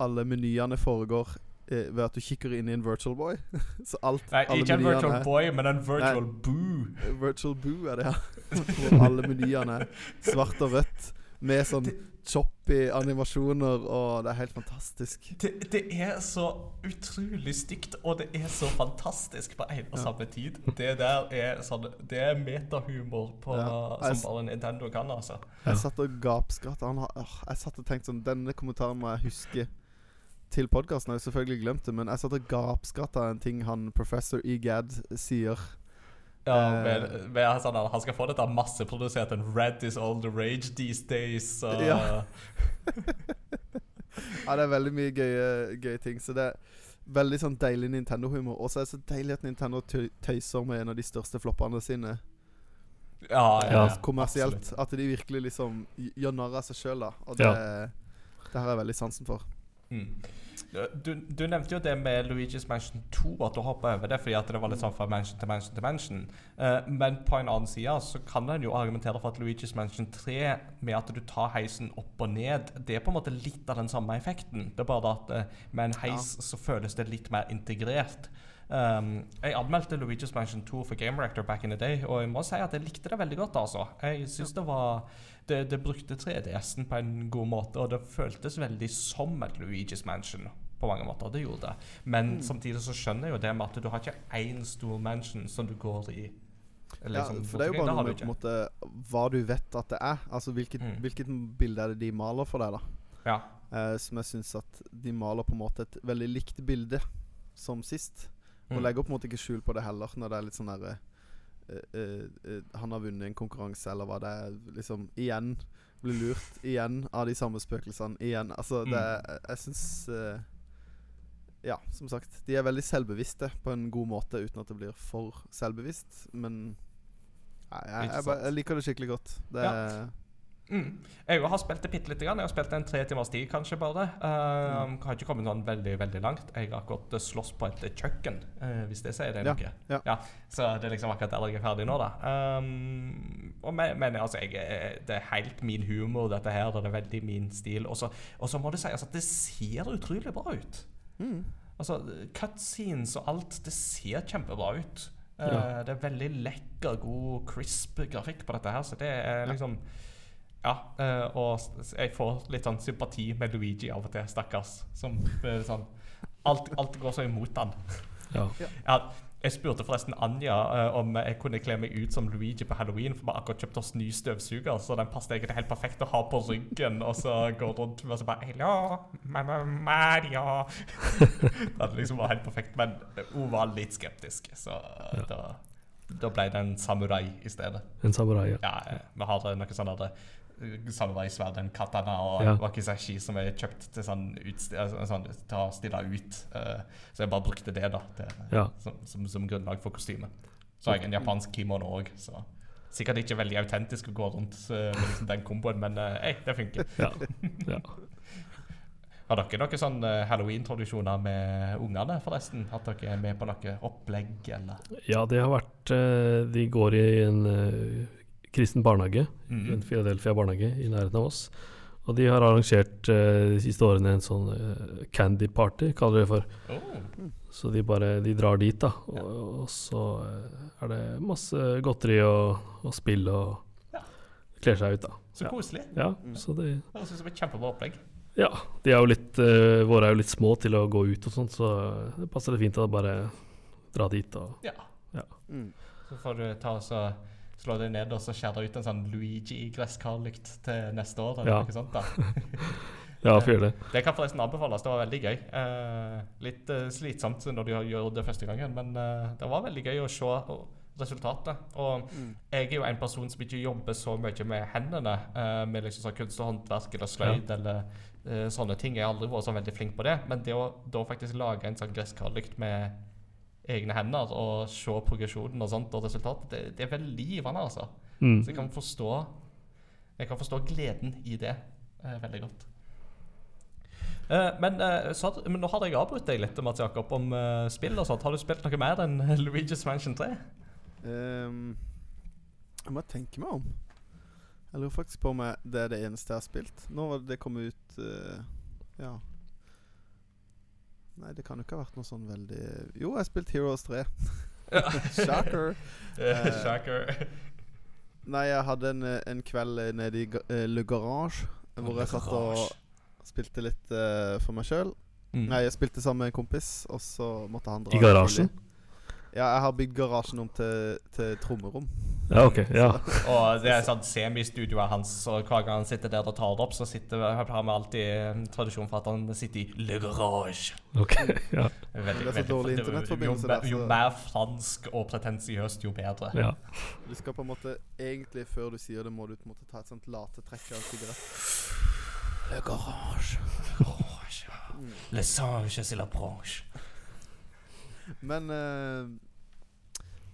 alle menyene foregår ved at du kikker inn i en virtual boy. så alt Nei, alle ikke en virtual er- boy, men en virtual boo. Virtual Boo er det, ja. Hvor alle menyene er svart og rødt. Med sånn choppy animasjoner, og det er helt fantastisk. Det, det er så utrolig stygt, og det er så fantastisk på en og Ja. samme tid. Det der er sånn Det er metahumor på, Ja. Jeg som bare Nintendo kan, altså. Jeg satt og gapskratta. Han har- åh, Jeg satt og tenkte sånn Denne kommentaren må jeg huske til podkasten. Jeg har selvfølgelig glemt det, men jeg satt og gapskratta en ting han professor Egad sier. Ja, men, med, med sånn Han skal få dette masseprodusert. En Red is all the rage these days. Så. Ja. Ja, det er veldig mye gøye, gøye ting. Så det er veldig sånn deilig Nintendo-humor. Og så er det så deilig at Nintendo tøyser med en av de største floppene sine ja, ja, Ja. ja, kommersielt. absolutt. At de virkelig liksom gjør narr av seg sjøl, da. Og det, det har jeg veldig sansen for. Mm. Du, du nevnte jo det med Luigi's Mansion 2, at du hoppa over det fordi at det var litt sånn fra mansion til mansion til mansion. Uh, men på en annen side så kan en jo argumentere for at Luigi's Mansion 3, med at du tar heisen opp og ned, det er på en måte litt av den samme effekten. Det er bare at uh, med en heis så føles det litt mer integrert. Um, jeg anmeldte Luigi's Mansion 2 for Game Rector back in the day, og jeg må si at jeg likte det veldig godt. altså. Jeg synes det var det, det brukte 3DS-en på en god måte, og det føltes veldig som et Luigi's Mansion på mange måter. Det gjorde det. Men samtidig så skjønner jeg jo det med at du har ikke én stor mansion som du går i. Ja, liksom, for det er jo bare noe med på en måte hva du vet at det er. Altså hvilket, Mm. hvilket bilde er det de maler for deg, da. Ja. Uh, som jeg syns at de maler på en måte et veldig likt bilde som sist. Og Mm. legger på en måte ikke skjul på det heller, når det er litt sånn derre uh, uh, eh, Han har vunnet en konkurranse, eller hva det er. Liksom igjen blir lurt igjen av de samme spøkelsene. Igjen. Altså, det Mm. Jeg syns eh, Ja, som sagt. De er veldig selvbevisste på en god måte, uten at det blir for selvbevisst. Men nei, jeg, jeg, jeg liker det skikkelig godt. Det Ja. Mm. Jeg har spilt det bitte lite grann. Jeg har spilt en tre timers tid, kanskje bare. Uh, Mm. Har ikke kommet sånn veldig veldig langt. Jeg har akkurat eh, slåss på et kjøkken, uh, hvis det sier det Ja, noe. ja. Så det er liksom akkurat der jeg er ferdig nå, da. Um, men, men altså, jeg, det er helt min humor, dette her. Det er veldig min stil. Og så må det sies at det ser utrolig bra ut. Mm. Altså, Cutscenes og alt, det ser kjempebra ut. Eh, Ja. Det er veldig lekker, god, crisp grafikk på dette her, så det er liksom Ja. eh, og jeg får litt sånn sympati med Luigi av og til, stakkars. Som eh, sånn Alt, alt går så imot han. Ja. Ja, jeg spurte forresten Anja uh, om jeg kunne kle meg ut som Luigi på halloween, for vi har akkurat kjøpt oss ny støvsuger, så den passet egentlig helt perfekt å ha på ryggen, og så går rundt og så bare Hello, mamma det hadde liksom var helt perfekt, men hun var litt skeptisk, så Ja. da, da ble det en samurai i stedet. En samurai, ja. Ja, vi har eh, noe eh, katana og Ja. wakizashi som er kjøpt til sånn, altså, sånn til å stille ut. Uh, så jeg bare brukte det da til, Ja. som, som, som grunnlag for kostyme. Så har jeg en japansk kimono òg, sikkert ikke veldig autentisk å gå rundt uh, med liksom den komboen, men uh, hey, det funker. ja. ja. Har dere noen sånn eh, halloween-tradisjoner med ungene, forresten? At dere er med på noe opplegg, eller? Ja, det har vært eh, De går i en eh, kristen barnehage, mm -hmm. Philadelphia barnehage i nærheten av oss. Og de har arrangert uh, de siste årene en sånn uh, candy party, kaller de det for. Oh. Så de bare de drar dit, da. Og, Ja. og så eh, er det masse godteri og, og spill og Ja. Kler seg ut, da. Så koselig. Ja, Mm. så det Det høres ut som et kjempebra opplegg. Ja. De er jo litt uh, Våre er jo litt små til å gå ut og sånt, så det passer det fint å bare dra dit og Ja. Mm. Så får du ta og så slå deg ned og så skjære ut en sånn Luigi-gresskarlykt til neste år. Eller Ja. noe sånt da. Ja, får det. Det kan forresten anbefales. Det var veldig gøy. Eh, litt eh, slitsomt når du gjør det første gangen, men eh, det var veldig gøy å se resultatet. Og Mm. jeg er jo en person som ikke jobber så mye med hendene, eh, med liksom sånn kunst og håndverk eller sløyd eller eh, sånne ting. Jeg har aldri vært så veldig flink på det, men det å da faktisk lage en sånn gresskarlykt med egne hender og se progresjonen og sånt og resultatet, det, det er veldig givende, altså. Mm. Så jeg kan forstå Jeg kan forstå gleden i det eh, veldig godt. Eh, men, eh, så, men nå har jeg avbrutt deg litt, Mats Jakob, om eh, spill og sånt. Har du spilt noe mer enn Luigi's Mansion 3? Um, jeg må tenke meg om. Jeg lurer faktisk på om det er det eneste jeg har spilt. Nå var det kommet ut uh, Ja. Nei, det kan jo ikke ha vært noe sånn veldig Jo, jeg spilte Heroes 3. Shocker. Eh, Eh, Shocker. Nei, jeg hadde en, eh, en kveld eh, nede i eh, Le Garage hvor jeg satt og spilte litt uh, for meg sjøl. Mm. Nei, jeg spilte sammen med en kompis, og så måtte han dra I garasjen? tidlig. Ja, jeg har bygd garasjen om til, til trommerom. Ja, ok. Ja. Og det er sånn semistudioet hans, så hver gang han sitter der og tar det opp, så sitter, har vi alltid tradisjon for at han sitter i Le Garage. Ok. Ja. Veldig, Det er så dårlig internettforbindelse jo, der, jo så- mer fransk og pretensiøst, jo bedre. ja. Du skal på en måte Egentlig, før du sier det, må du på en måte ta et sånt latetrekk av sigarett. Le Garage. Le Garage. Mm. Le Sange c'est la branche. Men uh,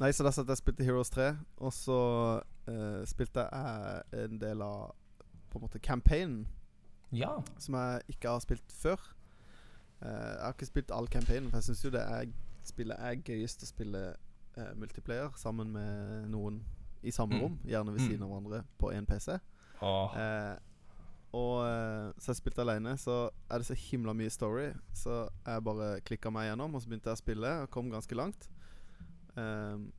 Nei, så da satt jeg og spilte Heroes 3, og så uh, spilte jeg en del av på en måte campaignen, Ja. som jeg ikke har spilt før. Uh, jeg har ikke spilt all campaignen, for jeg syns jo det er spillet er gøyest å spille multiplayer sammen med noen i samme Mm. rom, gjerne ved Mm. siden av hverandre på én PC. Oh. Eh, og eh, så jeg spilte alene, så er det så himla mye story. Så jeg bare klikka meg gjennom, og så begynte jeg å spille og kom ganske langt. Um,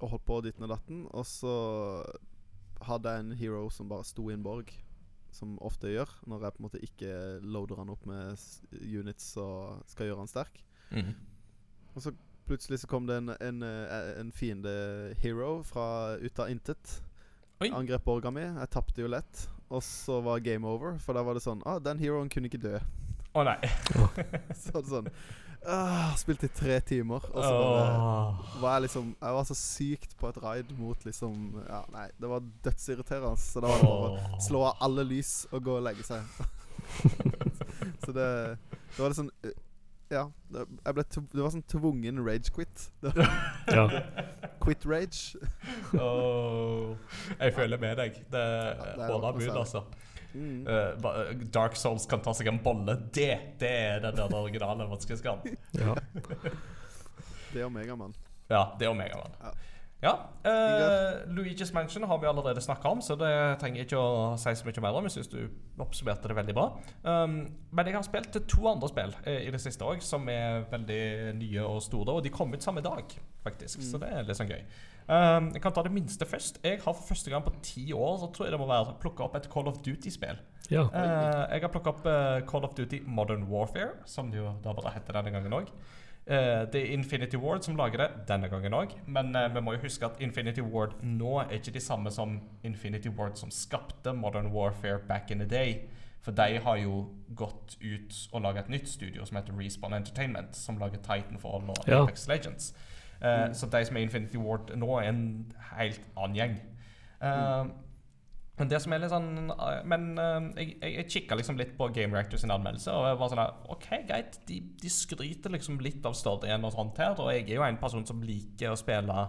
og holdt på ditten og datten. Og så hadde jeg en hero som bare sto i en borg, som ofte gjør når jeg på en måte ikke loader han opp med units og skal gjøre han sterk. Mm. Og så plutselig så kom det en, en, eh, en fiende hero fra ut av intet. Oi. Angrep borga mi. Jeg tapte jo lett. Og så var game over, for da var det sånn Ah, den heroen kunne ikke dø. Å nei. Så var det sånn ah, Spilt i tre timer, og så bare var jeg liksom Jeg var så sykt på et raid mot liksom Ja, nei, det var dødsirriterende. Så da var det bare å slå av alle lys og gå og legge seg. så det Det var litt sånn Ja. Det, jeg ble tv- det var sånn tvungen rage quit. Ja. Quit rage. oh, Jeg føler med deg. Det det er bud, altså. Mm. Uh, Dark Souls kan ta seg en bolle. Det det er den der originale vanskelighetsgraden. ja. Det og Megamann. Ja, det er Omegaman. Ja. Ja. eh, Luigi's Mansion har vi allerede snakka om, så det trenger jeg ikke å si så mye mer om. Jeg syns du oppsummerte det veldig bra. Um, men jeg har spilt to andre spill eh, i det siste òg, som er veldig nye og store. Og de kom ut samme dag, faktisk, så det er litt sånn gøy. Um, jeg kan ta det minste først. Jeg har for første gang på ti år så tror jeg det må være plukka opp et Call of Duty-spill. ja. Uh, jeg har plukka opp uh, Call of Duty Modern Warfare, som det jo da bare heter denne gangen òg. Det er Infinity Ward som lager det denne gangen òg. Men eh, vi må jo huske at Infinity Ward nå er ikke de samme som Infinity Ward som skapte Modern Warfare back in the day. For de har jo gått ut og laga et nytt studio som heter Respawn Entertainment, som lager Titanfall og Ja. Apex Legends. Mm. Så de som er Infinity Ward nå, er en helt annen gjeng. Eh, men det som er litt sånn eh, Men eh, jeg, jeg, jeg kikka liksom litt på Game Reactor sin anmeldelse, og jeg var sånn OK, greit, de, de skryter liksom litt av storyen og sånt her, og jeg er jo en person som liker å spille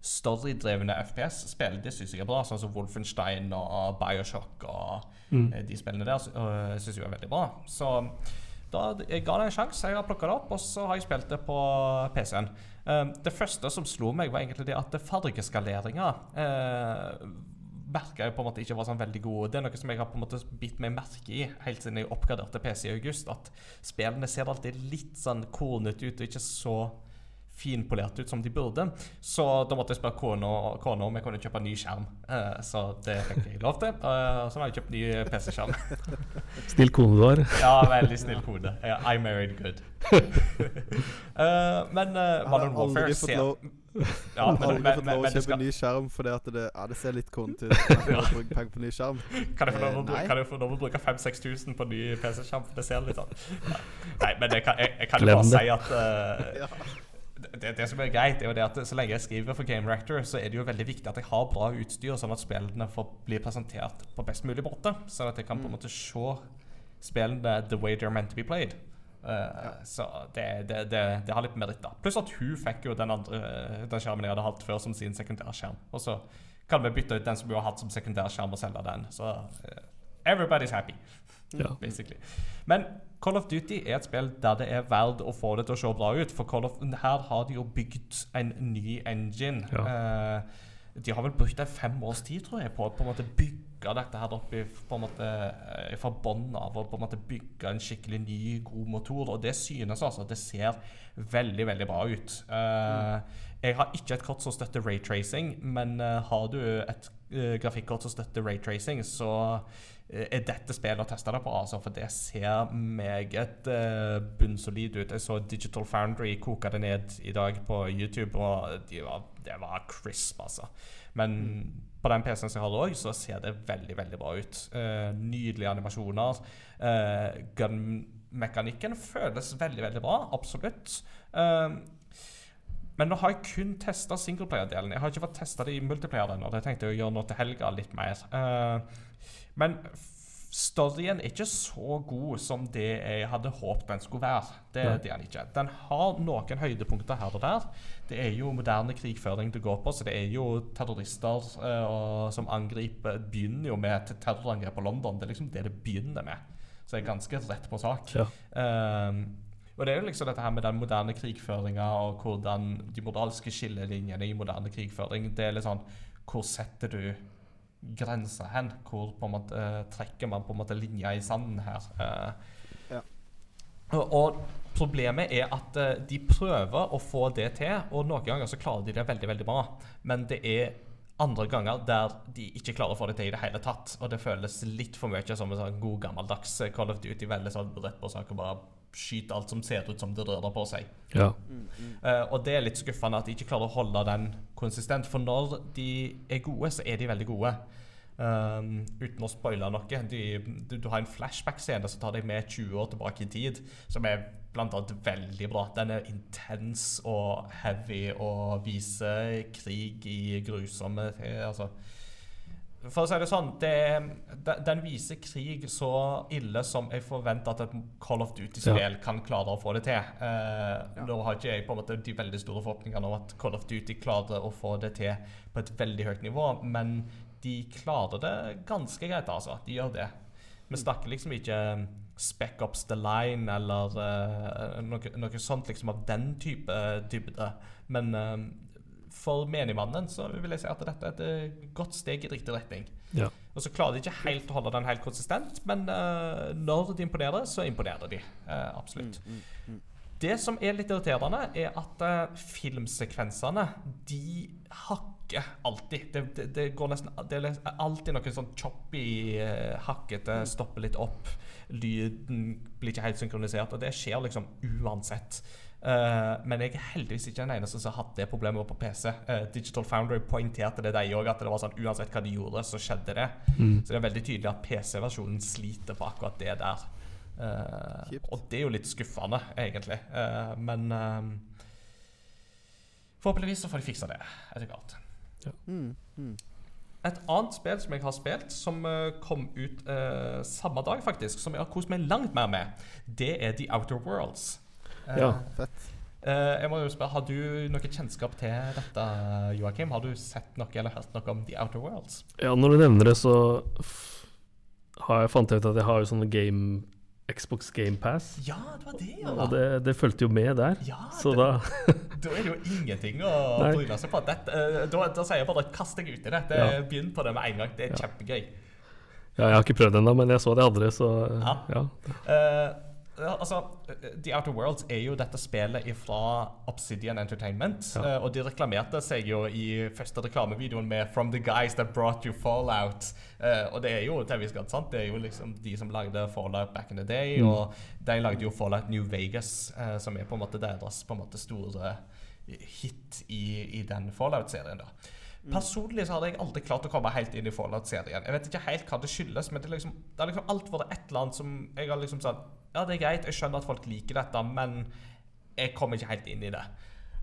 storydrevne FPS-spill. Det syns jeg er bra, sånn som Wolfenstein og Bioshock og Mm. eh, de spillene der syns jeg er veldig bra. Så da, jeg ga det en sjanse, jeg har plukka det opp, og så har jeg spilt det på PC-en. Um, det første som slo meg, var egentlig det at fargeskaleringa uh, merka jeg på en måte ikke var sånn veldig god. Det er noe som jeg har på en måte bitt meg merke i helt siden jeg oppgraderte PC i august. At spillene ser alltid litt sånn kornete ut og ikke så finpolert ut som de burde. Så da måtte jeg spørre kona om jeg kunne kjøpe en ny skjerm. Eh, så det fikk jeg lov til. Uh, så nå har jeg kjøpt ny PC-skjerm. Snill kone du har. Ja, veldig snill kone. I married good. Eh, men uh, Modern Warfare ser lov, ja, men, aldri men, fått men, lov å men kjøpe skal, ny skjerm fordi at det, ja, det ser litt kornete ut. ja. penger på ny skjerm? Kan jeg få lov å Eh, bru- nei. kan jeg få lov å bruke 5000-6000 på ny PC-skjerm? Det ser litt sånn. Nei, men jeg kan, jeg, jeg kan jo bare si at uh, det, det som er greit, er jo det at så lenge jeg skriver for Game Reactor, så er det jo veldig viktig at jeg har bra utstyr, sånn at spillene får bli presentert på best mulig måte. Sånn at jeg kan på en måte se spillene the way they're meant to be played. Eh, Så det, det, det, det har litt meritt, da. Pluss at hun fikk jo den andre Den skjermen jeg hadde hatt før, som sin sekundærskjerm. Og så kan vi bytte ut den som hun har hatt som sekundærskjerm, og selge den. Så eh, everybody's happy Ja. basically. Men Call of Duty er et spill der det er verdt å få det til å se bra ut. For Call of, her har de jo bygd en ny engine. Eh, de har vel brukt en fem års tid, tror jeg, på å på en måte bygge bygge dette her opp i, på en måte, eh, fra bunnen av og på en måte bygge en skikkelig ny, god motor. Og det synes altså. Det ser veldig, veldig bra ut. Mm. Jeg har ikke et kort som støtter raytracing, men eh, har du et grafikkort som støtter raytracing, så er dette spillet å teste det på, altså, for det ser meget uh, bunnsolid ut. Jeg så Digital Foundry koke det ned i dag på YouTube, og de var, det var crisp, altså. Men på den PC-en som jeg har òg, så ser det veldig veldig bra ut. Eh, nydelige animasjoner. Uh, Gun-mekanikken føles veldig veldig bra, absolutt. Eh, men nå har jeg kun testa singleplayer-delen. Jeg har ikke fått testa det i multiplayer ennå. Det tenkte jeg å gjøre nå til helga litt mer. Eh, men storyen er ikke så god som det jeg hadde håpet den skulle være. Det, det er den ikke. Den har noen høydepunkter her og der. Det er jo moderne krigføring det går på, så det er jo terrorister eh, og, som angriper Begynner jo med et terrorangrep på London. Det er liksom det det begynner med. Så det er ganske rett på sak. Ja. Um, og det er jo liksom dette her med den moderne krigføringa og hvordan de moralske skillelinjene i moderne krigføring Det er litt sånn Hvor setter du grensa hen? Hvor på en måte uh, trekker man på en måte linja i sanden her? Uh, Ja. og, og problemet er at eh, de prøver å få det til, og noen ganger så klarer de det veldig, veldig bra. Men det er andre ganger der de ikke klarer å få det til i det hele tatt. Og det føles litt for mye som en sånn god gammeldags eh, Call of Duty. Veldig sånn rett på sak og bare skyte alt som ser ut som det rører på seg. Ja. Uh, og det er litt skuffende at de ikke klarer å holde den konsistent. For når de er gode, så er de veldig gode. Um, uten å spoile noe. De, du, du har en flashback-scene som tar deg med 20 år tilbake i tid, som er blant annet veldig bra. Den er intens og heavy og viser krig i grusomme Altså for å si det sånn, det, de- den viser krig så ille som jeg forventer at et Call of Duty-spill kan klare å få det til. Eh, Nå har ikke jeg på en måte de veldig store forhåpningene om at Call of Duty klarer å få det til på et veldig høyt nivå, men de klarer det ganske greit, altså. De gjør det. Vi snakker liksom ikke Spec Ops The Line eller uh, noe, noe sånt liksom av den type dybde. Men eh, for menigmannen så vil jeg si at dette er et eh, godt steg i riktig retning. Ja. Og så klarer de ikke helt å holde den helt konsistent, men uh, når de imponerer, så imponerer de. Uh, absolutt. Det som er litt irriterende, er at uh, filmsekvensene de hakker alltid. Det, det, det går nesten Det er alltid noe sånn choppy, eh, hakkete, stopper litt opp. Lyden blir ikke helt synkronisert, og det skjer liksom uansett. Uh, men jeg er heldigvis ikke den eneste som har hatt det problemet på PC. Uh, Digital Foundry poengterte det de òg, at det var sånn uansett hva de gjorde, så skjedde det. Mm. Så det er veldig tydelig at PC-versjonen sliter på akkurat det der. Uh, og det er jo litt skuffende, egentlig. Eh, men eh, forhåpentligvis så får de fiksa det etter hvert. Mm, mm. Et annet spill som jeg har spilt, som eh, kom ut eh, samme dag, faktisk, som jeg har kost meg langt mer med, det er The Outer Worlds. Eh, Ja. Fett. eh, jeg må jo spørre, Har du noe kjennskap til dette, Joakim? Har du sett noe eller hørt noe om The Outer Worlds? ja, når du nevner det, så f har jeg fant ut at jeg har jo sånne game Xbox Game Pass. Ja, det var det, ja. Og det, det fulgte jo med der. ja Så det, da da er det jo ingenting å bryne seg på. Dette, eh, da, da sier jeg bare kast deg ut i det. det Ja. Begynn på det med en gang. Det er Ja. kjempegøy. Ja, jeg har ikke prøvd ennå, men jeg så de andre, så Ja. ja. Uh, altså, eh, The Outer Worlds er jo dette spillet fra Obsidian Entertainment. Ja. eh, og de reklamerte seg jo i første reklamevideoen med 'From the guys that brought you Fallout'. Eh, og det er jo til en viss grad sant. Det er jo liksom de som lagde Fallout back in the day. Mm. Og de lagde jo Fallout New Vegas, som er på en måte deres på en måte store hit i, i den Fallout-serien. da Personlig så hadde jeg aldri klart å komme helt inn i Fallout-serien. Jeg vet ikke helt hva det skyldes, men det, er liksom, det har liksom alt vært et eller annet som jeg har liksom sagt Ja, det er greit, jeg skjønner at folk liker dette, men jeg kommer ikke helt inn i det.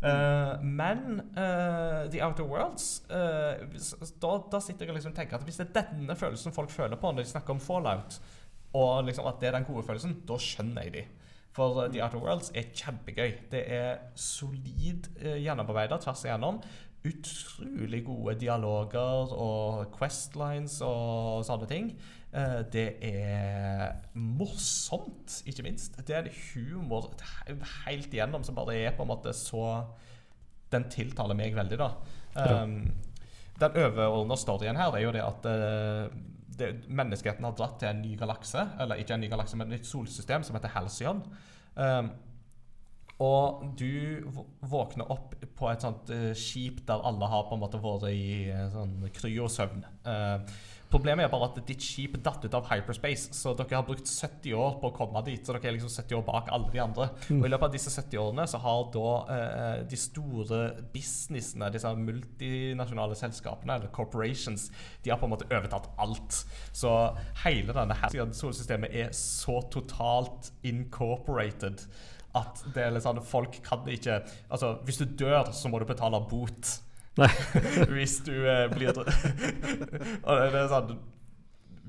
Uh, men uh, The Outer Worlds uh, da, da sitter jeg og liksom tenker at hvis det er denne følelsen folk føler på når de snakker om Fallout, og liksom at det er den gode følelsen, da skjønner jeg de. For The Outer Worlds er kjempegøy. Det er solid uh, gjennomarbeida tvers igjennom. Utrolig gode dialoger og questlines og sånne ting. Eh, det er morsomt, ikke minst. Det er humor helt igjennom som bare er på en måte så Den tiltaler meg veldig, da. Ja. Um, den overordna storyen her er jo det at uh, det, Menneskeheten har dratt til en ny galakse, eller ikke en ny galakse, men et nytt solsystem som heter Halcyon. Um, og du våkner opp på et sånt eh, skip der alle har på en måte vært i eh, sånn kryosøvn. Uh, problemet er bare at ditt skip datt ut av hyperspace, så dere har brukt 70 år på å komme dit. Så dere er liksom 70 år bak alle de andre. Og i løpet av disse 70 årene så har da eh, de store businessene, disse multinasjonale selskapene, eller corporations, de har på en måte overtatt alt. Så hele denne her solsystemet er så totalt incorporated at det er litt sånn Folk kan ikke Altså, hvis du dør, så må du betale bot. Nei. hvis du eh, blir Og det, det er sånn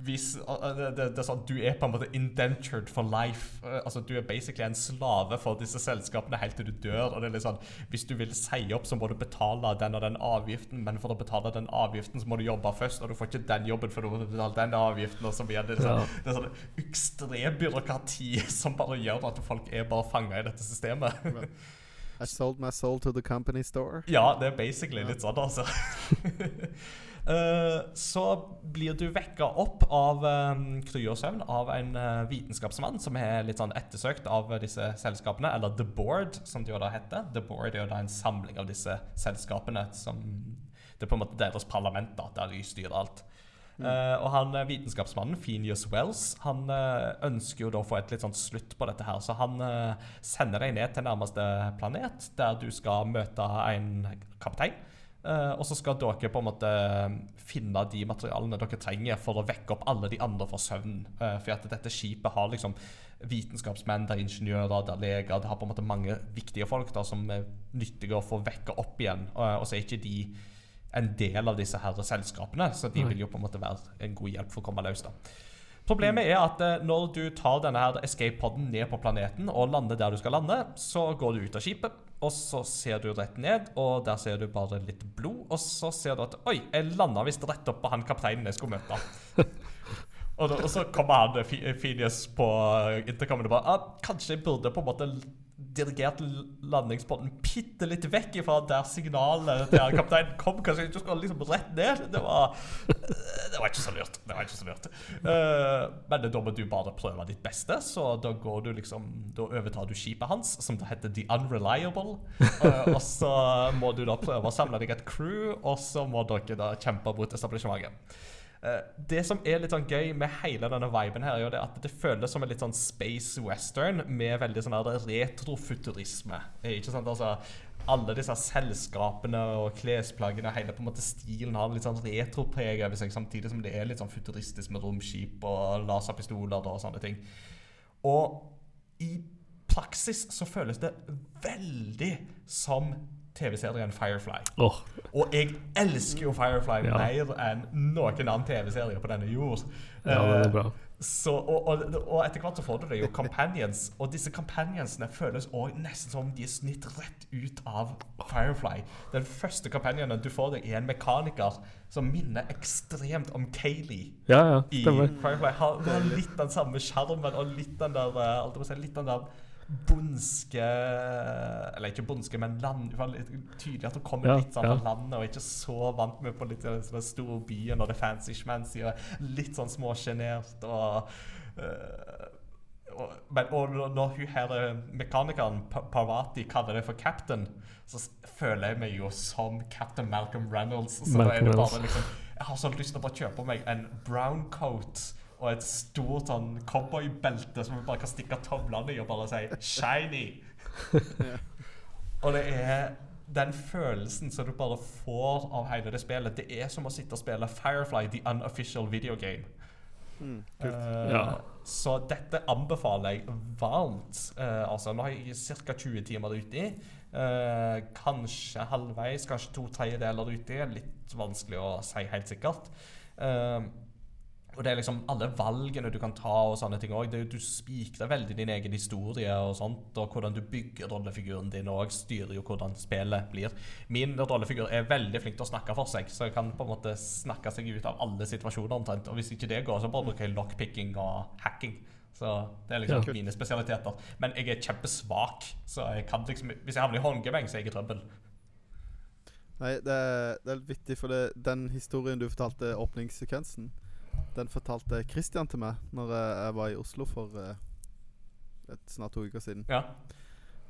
hvis, det, det, det er sånn, Du er på en måte indentured for life. Eh, Altså Du er basically en slave for disse selskapene helt til du dør. Og det er litt sånn Hvis du vil si opp, så må du betale den og den avgiften, men for å betale den avgiften, så må du jobbe først, og du får ikke den jobben før du må betale den avgiften, og så videre. Det er sånn, det er sånn ekstrem byråkrati som bare gjør at folk er bare fanga i dette systemet. I sold my soul to the company store. Ja, det er basically litt sånn, altså. Eh, så blir du vekka opp av um, kryosøvn av en eh, vitenskapsmann som er litt sånn ettersøkt av disse selskapene, eller The Board, som det jo da heter. The Board er jo da en samling av disse selskapene som Det er på en måte deres parlament, da, der de styrer alt. Eh, og han vitenskapsmannen, Phineas Wells, han uh, ønsker jo da å få et litt sånn slutt på dette her. Så han uh, sender deg ned til nærmeste planet, der du skal møte en kaptein. Eh, og så skal dere på en måte finne de materialene dere trenger for å vekke opp alle de andre fra søvnen. Uh, for at dette skipet har liksom vitenskapsmenn, det er ingeniører, det er leger Det har på en måte mange viktige folk da som er nyttige å få vekke opp igjen. Eh, og så er ikke de en del av disse her selskapene, så de vil jo på en måte være en god hjelp for å komme løs. da. Problemet er at eh, når du tar denne her escape-podden ned på planeten og lander der du skal lande, så går du ut av skipet, og så ser du rett ned, og der ser du bare litt blod, og så ser du at Oi, jeg landa visst rett opp på han kapteinen jeg skulle møte. og, da, og så kommer han Phineas på intercomen og bare ah, Kanskje jeg burde på en måte l- dirigert l- bitte litt vekk ifra der signalet han kapteinen kom. Kanskje jeg ikke skulle liksom rett ned. Det var, det var ikke så lurt. Det var ikke så lurt. Uh, men da må du bare prøve ditt beste, så da går du liksom Da overtar du skipet hans, som da heter The Unreliable. Uh, og så må du da prøve å samle deg et crew, og så må dere da kjempe mot establishementet. Eh, det som er litt sånn gøy med hele denne viben her, er jo at det føles som en litt sånn space western med veldig sånn retrofuturisme. Eh, Ikke sant? Altså, alle disse selskapene og klesplaggene, hele på en måte stilen har litt sånn retropreg over seg, samtidig som det er litt sånn futuristisk med romskip og laserpistoler og sånne ting. Og i praksis så føles det veldig som TV-serien Firefly. Oh. Og jeg elsker jo Firefly Ja. mer enn noen annen TV-serie på denne jord. ja, det Eh, er bra. så, og, og, og etter hvert så får du det jo companions, og disse companionsene føles også nesten som om de er snitt rett ut av Firefly. Den første companionen du får deg, er en mekaniker som minner ekstremt om Kayleigh Ja, ja, i. Firefly. Har, har litt den samme sjarmen og litt den der eh, litt den der bondske Eller ikke bondske, men land, det var litt tydelig at hun kommer Ja, litt sånn ja. landet og ikke så vant med på litt den sånn store byen og det fancy schmancy og litt sånn småsjenert og eh, og, men, og når- hun her eh, mekanikeren Pa- Parvati kaller det for captain, så føler jeg meg jo som captain Malcolm Reynolds. Så da er det bare liksom Jeg har så lyst til å bare kjøpe meg en brown coat og et stort sånn cowboybelte som vi bare kan stikke tavlene i og bare si 'shiny'. Og det er den følelsen som du bare får av hele det spillet. Det er som å sitte og spille Firefly, the unofficial video game. Mm. Eh, Ja. Så dette anbefaler jeg varmt. Uh, altså, nå har jeg ca. 20 timer uti. Uh, kanskje halvveis, kanskje to tredjedeler uti. Litt vanskelig å si helt sikkert. Eh, og det er liksom alle valgene du kan ta og sånne ting òg. Du spikrer veldig din egen historie og sånt. Og hvordan du bygger rollefiguren din òg, styrer jo hvordan spillet blir. Min rollefigur er veldig flink til å snakke for seg, så jeg kan på en måte snakke seg ut av alle situasjoner omtrent. Og hvis ikke det går, så bare bruker jeg lockpicking og hacking. Så det er liksom Ja. mine spesialiteter. Men jeg er kjempesvak, så jeg kan liksom Hvis jeg havner i håndgemeng, så er jeg i trøbbel. Nei, det er, det er litt vittig, for det, den historien du fortalte, åpningssekvensen, den fortalte Christian til meg Når jeg var i Oslo for eh, et, snart to uker siden. Ja.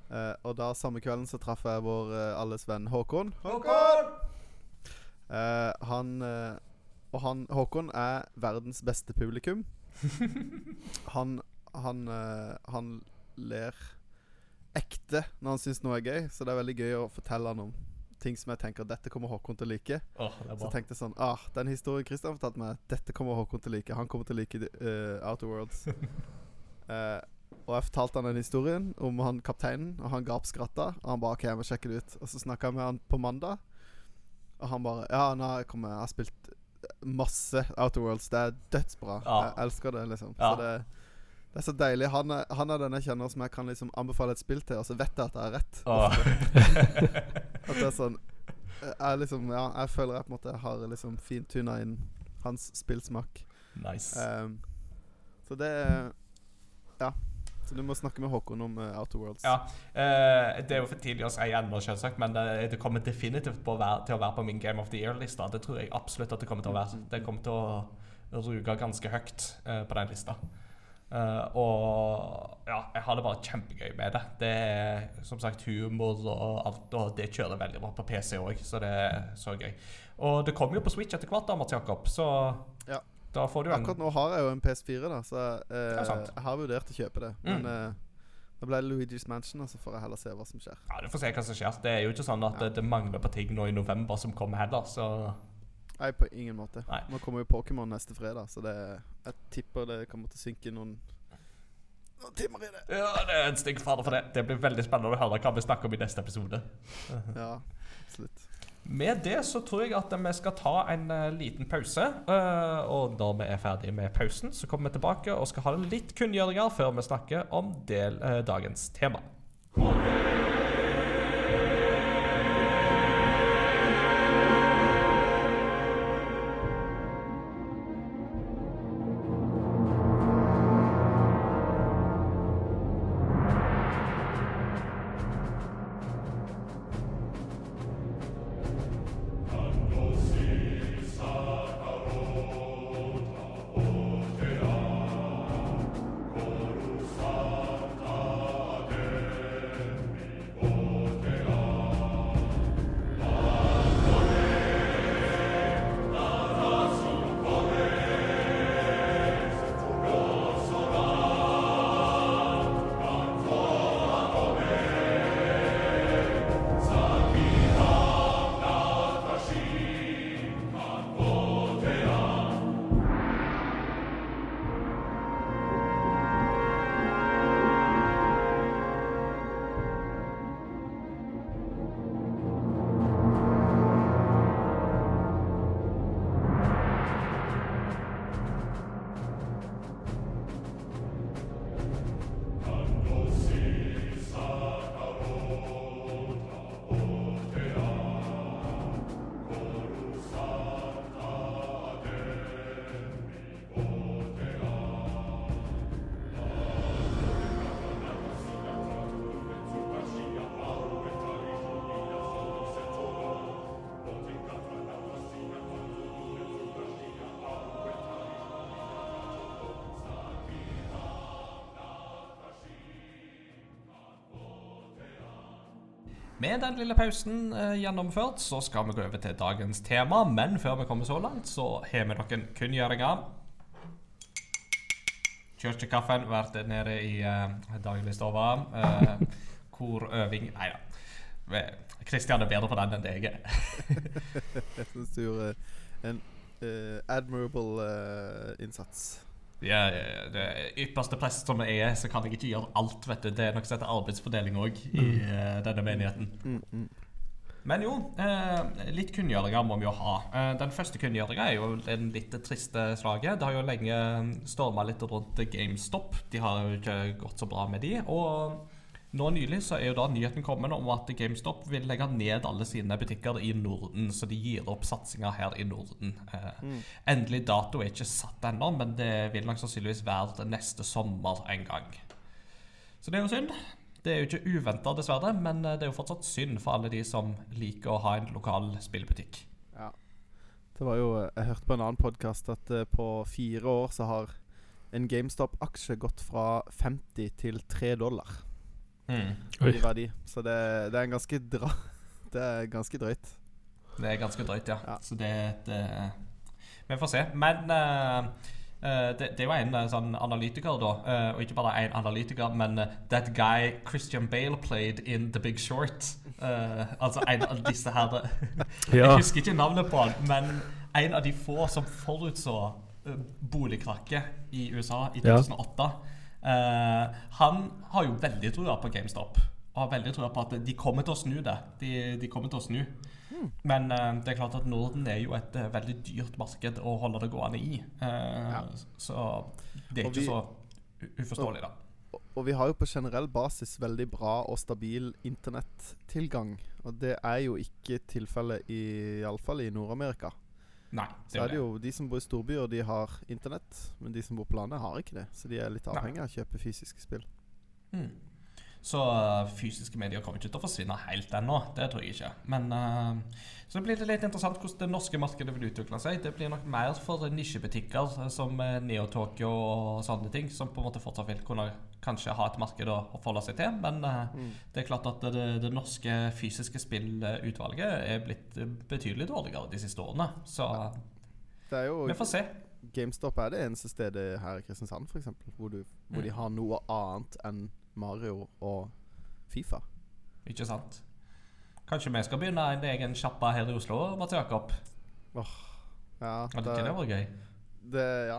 Eh, og da samme kvelden så traff jeg vår eh, alles venn Håkon. Eh, han eh, Og han Håkon er verdens beste publikum. han han, eh, han ler ekte når han syns noe er gøy, så det er veldig gøy å fortelle han om ting som jeg tenker dette kommer Håkon til å like. Oh, Så tenkte jeg sånn ah, Den historien Christian fortalte meg, dette kommer Håkon til å like. Han kommer til å like uh, Outer Worlds. uh, og jeg fortalte han den historien om han kapteinen, og han gapskratta. Og han bare OK, jeg må sjekke det ut. Og så snakka jeg med han på mandag, og han bare Ja, nå kommet Jeg har spilt masse Outer Worlds. Det er dødsbra. Ja. Jeg elsker det, liksom. Ja. Så det, det er så deilig. Han er, han er den jeg kjenner som jeg kan liksom anbefale et spill til, og så vet jeg at jeg har rett. Åh. At det er sånn Jeg liksom Ja, jeg føler jeg på en måte har liksom fintuna inn hans spillsmak. nice. Um, så det Ja. Så du må snakke med Håkon om uh, Outer Worlds. Ja, uh, Det er jo for tidlig å si ennå, selvsagt, men det, det kommer definitivt på å være, til å være på min Game of the Year-lista. Det tror jeg absolutt at det kommer til å være. Det kommer til å ruge ganske høyt uh, på den lista. Eh, og ja, jeg har det bare kjempegøy med det. Det er som sagt humor og alt, og det kjører veldig bra på PC òg, så det er så gøy. Og det kommer jo på Switch etter hvert, da, Mats Jakob, så Ja. da får du en Akkurat nå har jeg jo en PS4, da, så uh, er jeg har vurdert å kjøpe det. Mm. Men uh, da ble det Luigi's Mansion, og så får jeg heller se hva som skjer. Ja, Du får se hva som skjer. Det er jo ikke sånn at det, det mangler på ting nå i november som kommer heller, så Nei, på ingen måte. Nei. Nå kommer jo Pokémon neste fredag, så det, jeg tipper det kommer til å synke noen, noen timer i det. Ja, det er en stygg fader for det. Det blir veldig spennende å høre hva vi snakker om i neste episode. Ja, absolutt. Med det så tror jeg at vi skal ta en eh, liten pause. eh, og når vi er ferdig med pausen, så kommer vi tilbake og skal ha litt kunngjøringer før vi snakker om del, eh, dagens tema. Den lille pausen eh, gjennomført, så skal vi gå over til dagens tema. Men før vi kommer så langt, så har vi noen kunngjøringer. Kirkekaffen vært nede i eh, dagligstova. eh, korøving Nei da. Kristian er bedre på den enn det jeg er. Jeg syns du gjorde en uh, admirable uh, innsats. Ja, ja, det ypperste prest som jeg er, så kan jeg ikke gjøre alt. vet du Det er noe som heter arbeidsfordeling òg i uh, denne menigheten. Mm, mm. Men jo, eh, litt kunngjøringer må vi jo ha. Eh, den første kunngjøringa er jo den litt triste slaget. Det har jo lenge storma litt rundt GameStop. De har jo ikke gått så bra med de. Og nå nylig så er jo da nyheten kommet om at GameStop vil legge ned alle sine butikker i Norden. Så de gir opp satsinga her i Norden. Eh, Mm. Endelig dato er ikke satt ennå, men det vil nok sannsynligvis være neste sommer en gang. Så det er jo synd. Det er jo ikke uventa, dessverre, men eh, det er jo fortsatt synd for alle de som liker å ha en lokal spillbutikk. Ja. Det var jo Jeg hørte på en annen podkast at eh, på fire år så har en GameStop-aksje gått fra 50 til 3 dollar Mm. I verdi. Så det, det er en ganske dra... Det er ganske drøyt. Det er ganske drøyt, ja. Ja. Så det, det Vi får se. Men eh, eh, det, det er jo en eh, sånn analytiker, da. Uh, og ikke bare en analytiker, men uh, That guy Christian Bale played in The Big Short. Eh, altså en av disse her Jeg husker ikke navnet på han, men en av de få som forutså eh, boligkrakket i USA i 2008. Eh, han har jo veldig trua på GameStop. Og har veldig trua på at de kommer til å snu det. De, de kommer til å snu. Men eh, det er klart at Norden er jo et eh, veldig dyrt marked å holde det gående i. Eh, Ja. Så det er Og ikke vi- så uforståelig, da. Og, og vi har jo på generell basis veldig bra og stabil internettilgang. Og det er jo ikke tilfellet i iallfall i Nord-Amerika. Nei. Så er det jo de som bor i storbyer, de har internett. Men de som bor på landet, har ikke det. Så de er litt avhengig av å kjøpe fysiske spill. Mm. Så eh, fysiske medier kommer ikke til å forsvinne helt ennå. Det tror jeg ikke. Men uh, så blir det litt interessant hvordan det norske markedet vil utvikle seg. Det blir nok mer for nisjebutikker eh, som Neo-Tokyo og sånne ting, som på en måte fortsatt vil kunne kanskje ha et marked å forholde seg til. Men uh, Mm. det er klart at det, det norske fysiske spillutvalget er blitt betydelig dårligere de siste årene. Så vi får se. GameStop er det eneste stedet her i Kristiansand for eksempel, hvor, du, hvor de Mm. har noe annet enn Mario og Fifa. Ikke sant? Kanskje vi skal begynne en egen sjappa her i Oslo, Mats Jakob? Ja, Hadde ikke det vært gøy? det, ja.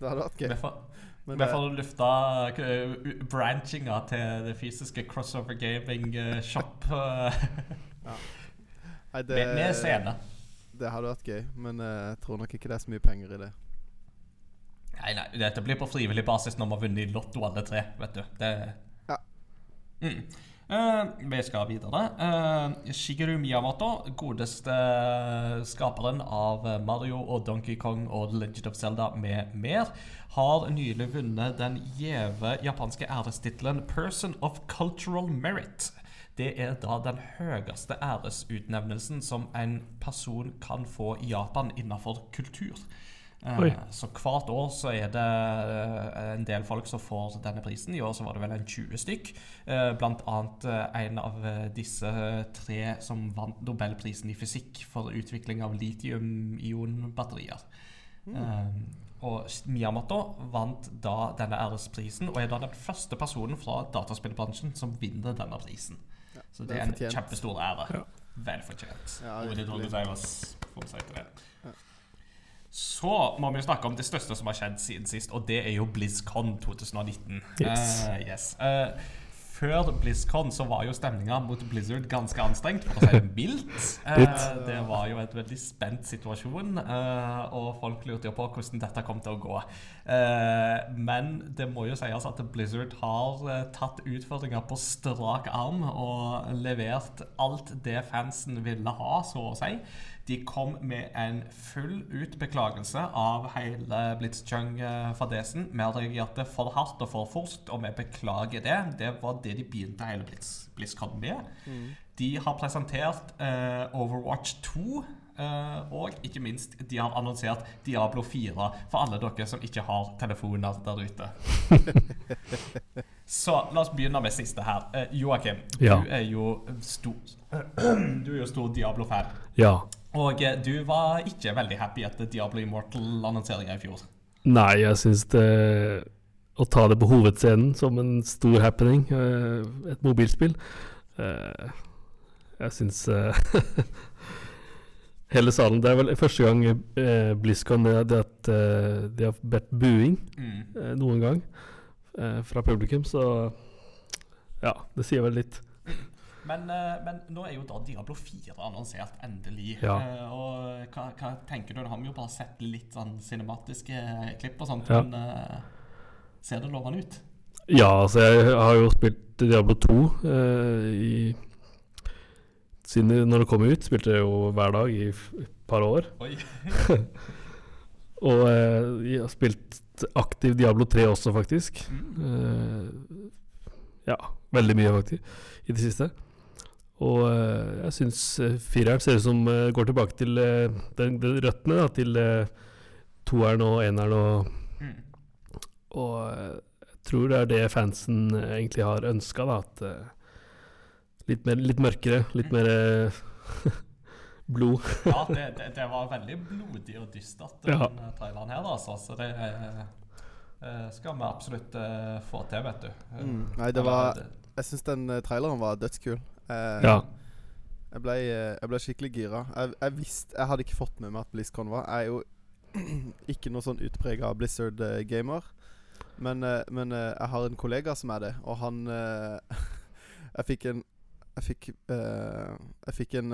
det hadde vært gøy. Vi får, Men vi det, får lufta eh, branchinga til det fysiske crossover gaming eh, shop ja. nei, det, med, med scene. det hadde vært gøy, men eh, jeg tror nok ikke det er så mye penger i det. Nei, nei, dette blir på frivillig basis når vi har vunnet i Lotto alle tre, vet du. Det Ja. Mm. Uh, vi skal videre. Uh, Shigeru Miyamoto, godeste skaperen av Mario og Donkey Kong og Legend of Zelda med mer, har nylig vunnet den gjeve japanske ærestittelen Person of Cultural Merit. Det er da den høyeste æresutnevnelsen som en person kan få i Japan innenfor kultur. Eh, Oi. Så hvert år så er det eh, en del folk som får denne prisen. I år så var det vel en 20 stykk. Eh, Blant annet eh, en av eh, disse tre som vant Nobelprisen i fysikk for utvikling av litium-ion-batterier. Eh, og Miyamoto vant da denne æresprisen, og er da den første personen fra dataspillbransjen som vinner denne prisen. Ja, Så det det er er en kjempestor ære. Ja. Vel fortjent. Ja, Så må vi jo snakke om det største som har skjedd siden sist, og det er jo BlizzCon 2019. Yes. Uh, yes. Uh, før BlizzCon så var jo stemninga mot Blizzard ganske anstrengt, for å si det mildt. Uh, det var jo et veldig spent situasjon, og folk lurte jo på hvordan dette kom til å gå. Men det må jo sies at Blizzard har tatt utfordringer på strak arm og levert alt det fansen ville ha, så å si. De kom med en full ut beklagelse av hele Blitzchung-fadesen. Vi har reagert for hardt og for fort, og vi beklager det. Det var det de begynte hele Blitz, BlitzCon med. Mm. De har presentert eh, Overwatch 2. Uh, og ikke minst, de har annonsert Diablo 4 for alle dere som ikke har telefoner der ute. Så la oss begynne med siste her. Uh, Joakim, Ja. du er jo stor Du er jo stor Diablo-fan. Ja. Og eh, du var ikke veldig happy etter Diablo Immortal-annonseringa i fjor. Nei, jeg syns det Å ta det på hovedscenen som en stor happening, eh, et mobilspill eh, Jeg syns Hele salen Det er vel første gang eh, BlizzCon det, det at eh, de har bedt buing Mm. eh, noen gang eh, fra publikum, så ja, det sier vel litt. Men, eh, men nå er jo da Diablo 4 annonsert, endelig. Ja. Eh, og hva, hva tenker du? Nå har vi jo bare sett litt sånn cinematiske klipp og sånt, Ja. men eh, ser det lovende ut? Ja, altså jeg har jo spilt Diablo 2 eh, i Siden når det kom ut, spilte jeg jo hver dag i et par år. Oi. Og eh, jeg har spilt aktiv Diablo 3 også, faktisk. Mm. Eh, ja, veldig mye, faktisk, i det siste. Og eh, jeg syns uh, fireren ser ut som eh, går tilbake til eh, den, den røttene, da, til uh, toeren og eneren og Mm. Og eh, jeg tror det er det fansen eh, egentlig har ønska, da. At eh, litt, mer, litt mørkere, litt mer eh, blod. Ja, det, det, det var veldig blodig og dystert, Ja. den eh, traileren her, altså. Så det eh, eh, skal vi absolutt eh, få til, vet du. Eh, Mm. Nei, det var Jeg syns den eh, traileren var dødskul. Eh, Ja. Jeg ble, eh, jeg ble skikkelig gira. Jeg, jeg visste Jeg hadde ikke fått med meg at BlizzCon var. Jeg er jo ikke noe sånn utprega Blizzard-gamer. Men, eh, men eh, jeg har en kollega som er det, og han Jeg fikk en Jeg fikk Jeg fikk en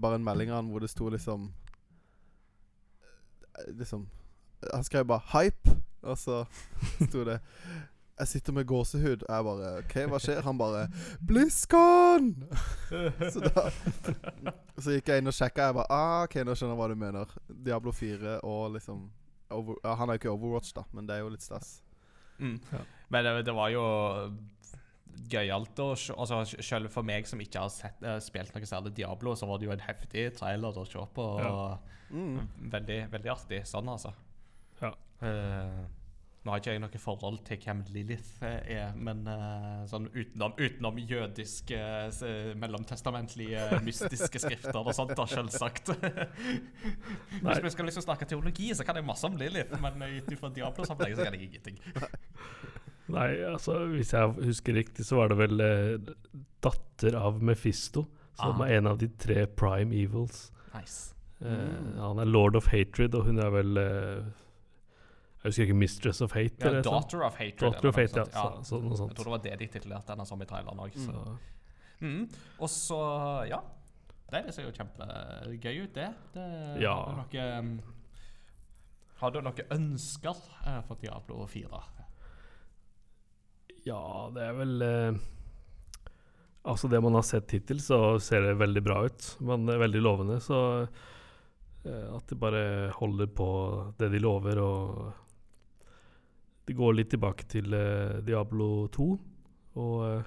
bare en melding av han hvor det sto liksom Liksom Han skrev bare 'hype', og så sto det jeg sitter med gåsehud. Jeg bare OK, hva skjer? Han bare 'BlizzCon!' så da Så gikk jeg inn og sjekka. Jeg bare ah, OK, nå skjønner jeg hva du mener. Diablo 4 og liksom over, ja, Han er jo ikke Overwatch, da, men det er jo litt stas. Mm. Ja. Men det, det var jo gøyalt å se altså, Selv for meg som ikke har sett, uh, spilt noe særlig Diablo, så var det jo en heftig trailer å se på. Ja. Og Mm. veldig, veldig artig sånn, altså. Ja. Eh, nå har ikke jeg noe forhold til hvem Lilith eh, er, men uh, sånn utenom, utenom jødiske, uh, mellomtestamentlige, mystiske skrifter og sånt, da, selvsagt. Hvis vi skal liksom snakke teologi, så kan jeg masse om Lilith, men eh, ut ifra Diablo-sammenheng så kan jeg ingenting. Nei, altså hvis jeg husker riktig, så var det vel eh, datter av Mefisto, som Aha. er en av de tre prime evils. Nice. Eh, Mm. Han er lord of hatred, og hun er vel eh, Jeg husker ikke Mistress of Hate? Ja, eller. Daughter of Hatred. Daughter of Hate, ja. Så, så, noe Jeg tror det var det de titulerte henne som i Thailand òg. Mm. Mm. Og så, ja. Nei, det ser jo kjempegøy ut, det. det Ja. Har du noe, um, har du noen ønsker eh, for Diablo 4? ja, det er vel eh, Altså, det man har sett hittil, så ser det veldig bra ut. Men det er veldig lovende, så eh, at de bare holder på det de lover, og de går litt tilbake til uh, Diablo 2. Og uh,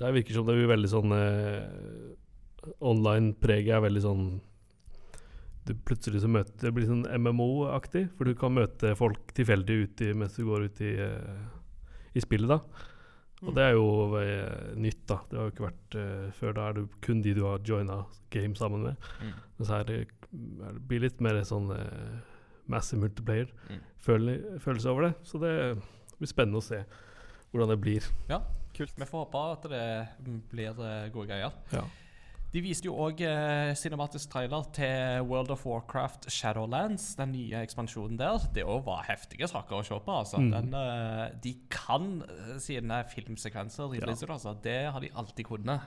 der virker som det blir veldig sånn uh, Online-preget er veldig sånn du Plutselig så møter Det blir sånn MMO-aktig, for du kan møte folk tilfeldig ute mens du går ut i, eh, i spillet, da. Og det er jo eh, nytt, da. Det har jo ikke vært eh, før. Da er det kun de du har joina game sammen med. Mm. Mens her det er det blir litt mer sånn eh, massive multiplayer Mm. føle- følelse over det. Så det blir spennende å se hvordan det blir. Ja, Kult. Vi får håpe at det blir eh, gode greier. Ja. De viste jo òg eh, cinematisk trailer til World of Warcraft Shadowlands, den nye ekspansjonen der. Det òg var heftige saker å se på. altså. Mm. Den, eh, de kan eh, sine filmsekvenser, Ja. Blizzard, altså. Det har de alltid kunnet.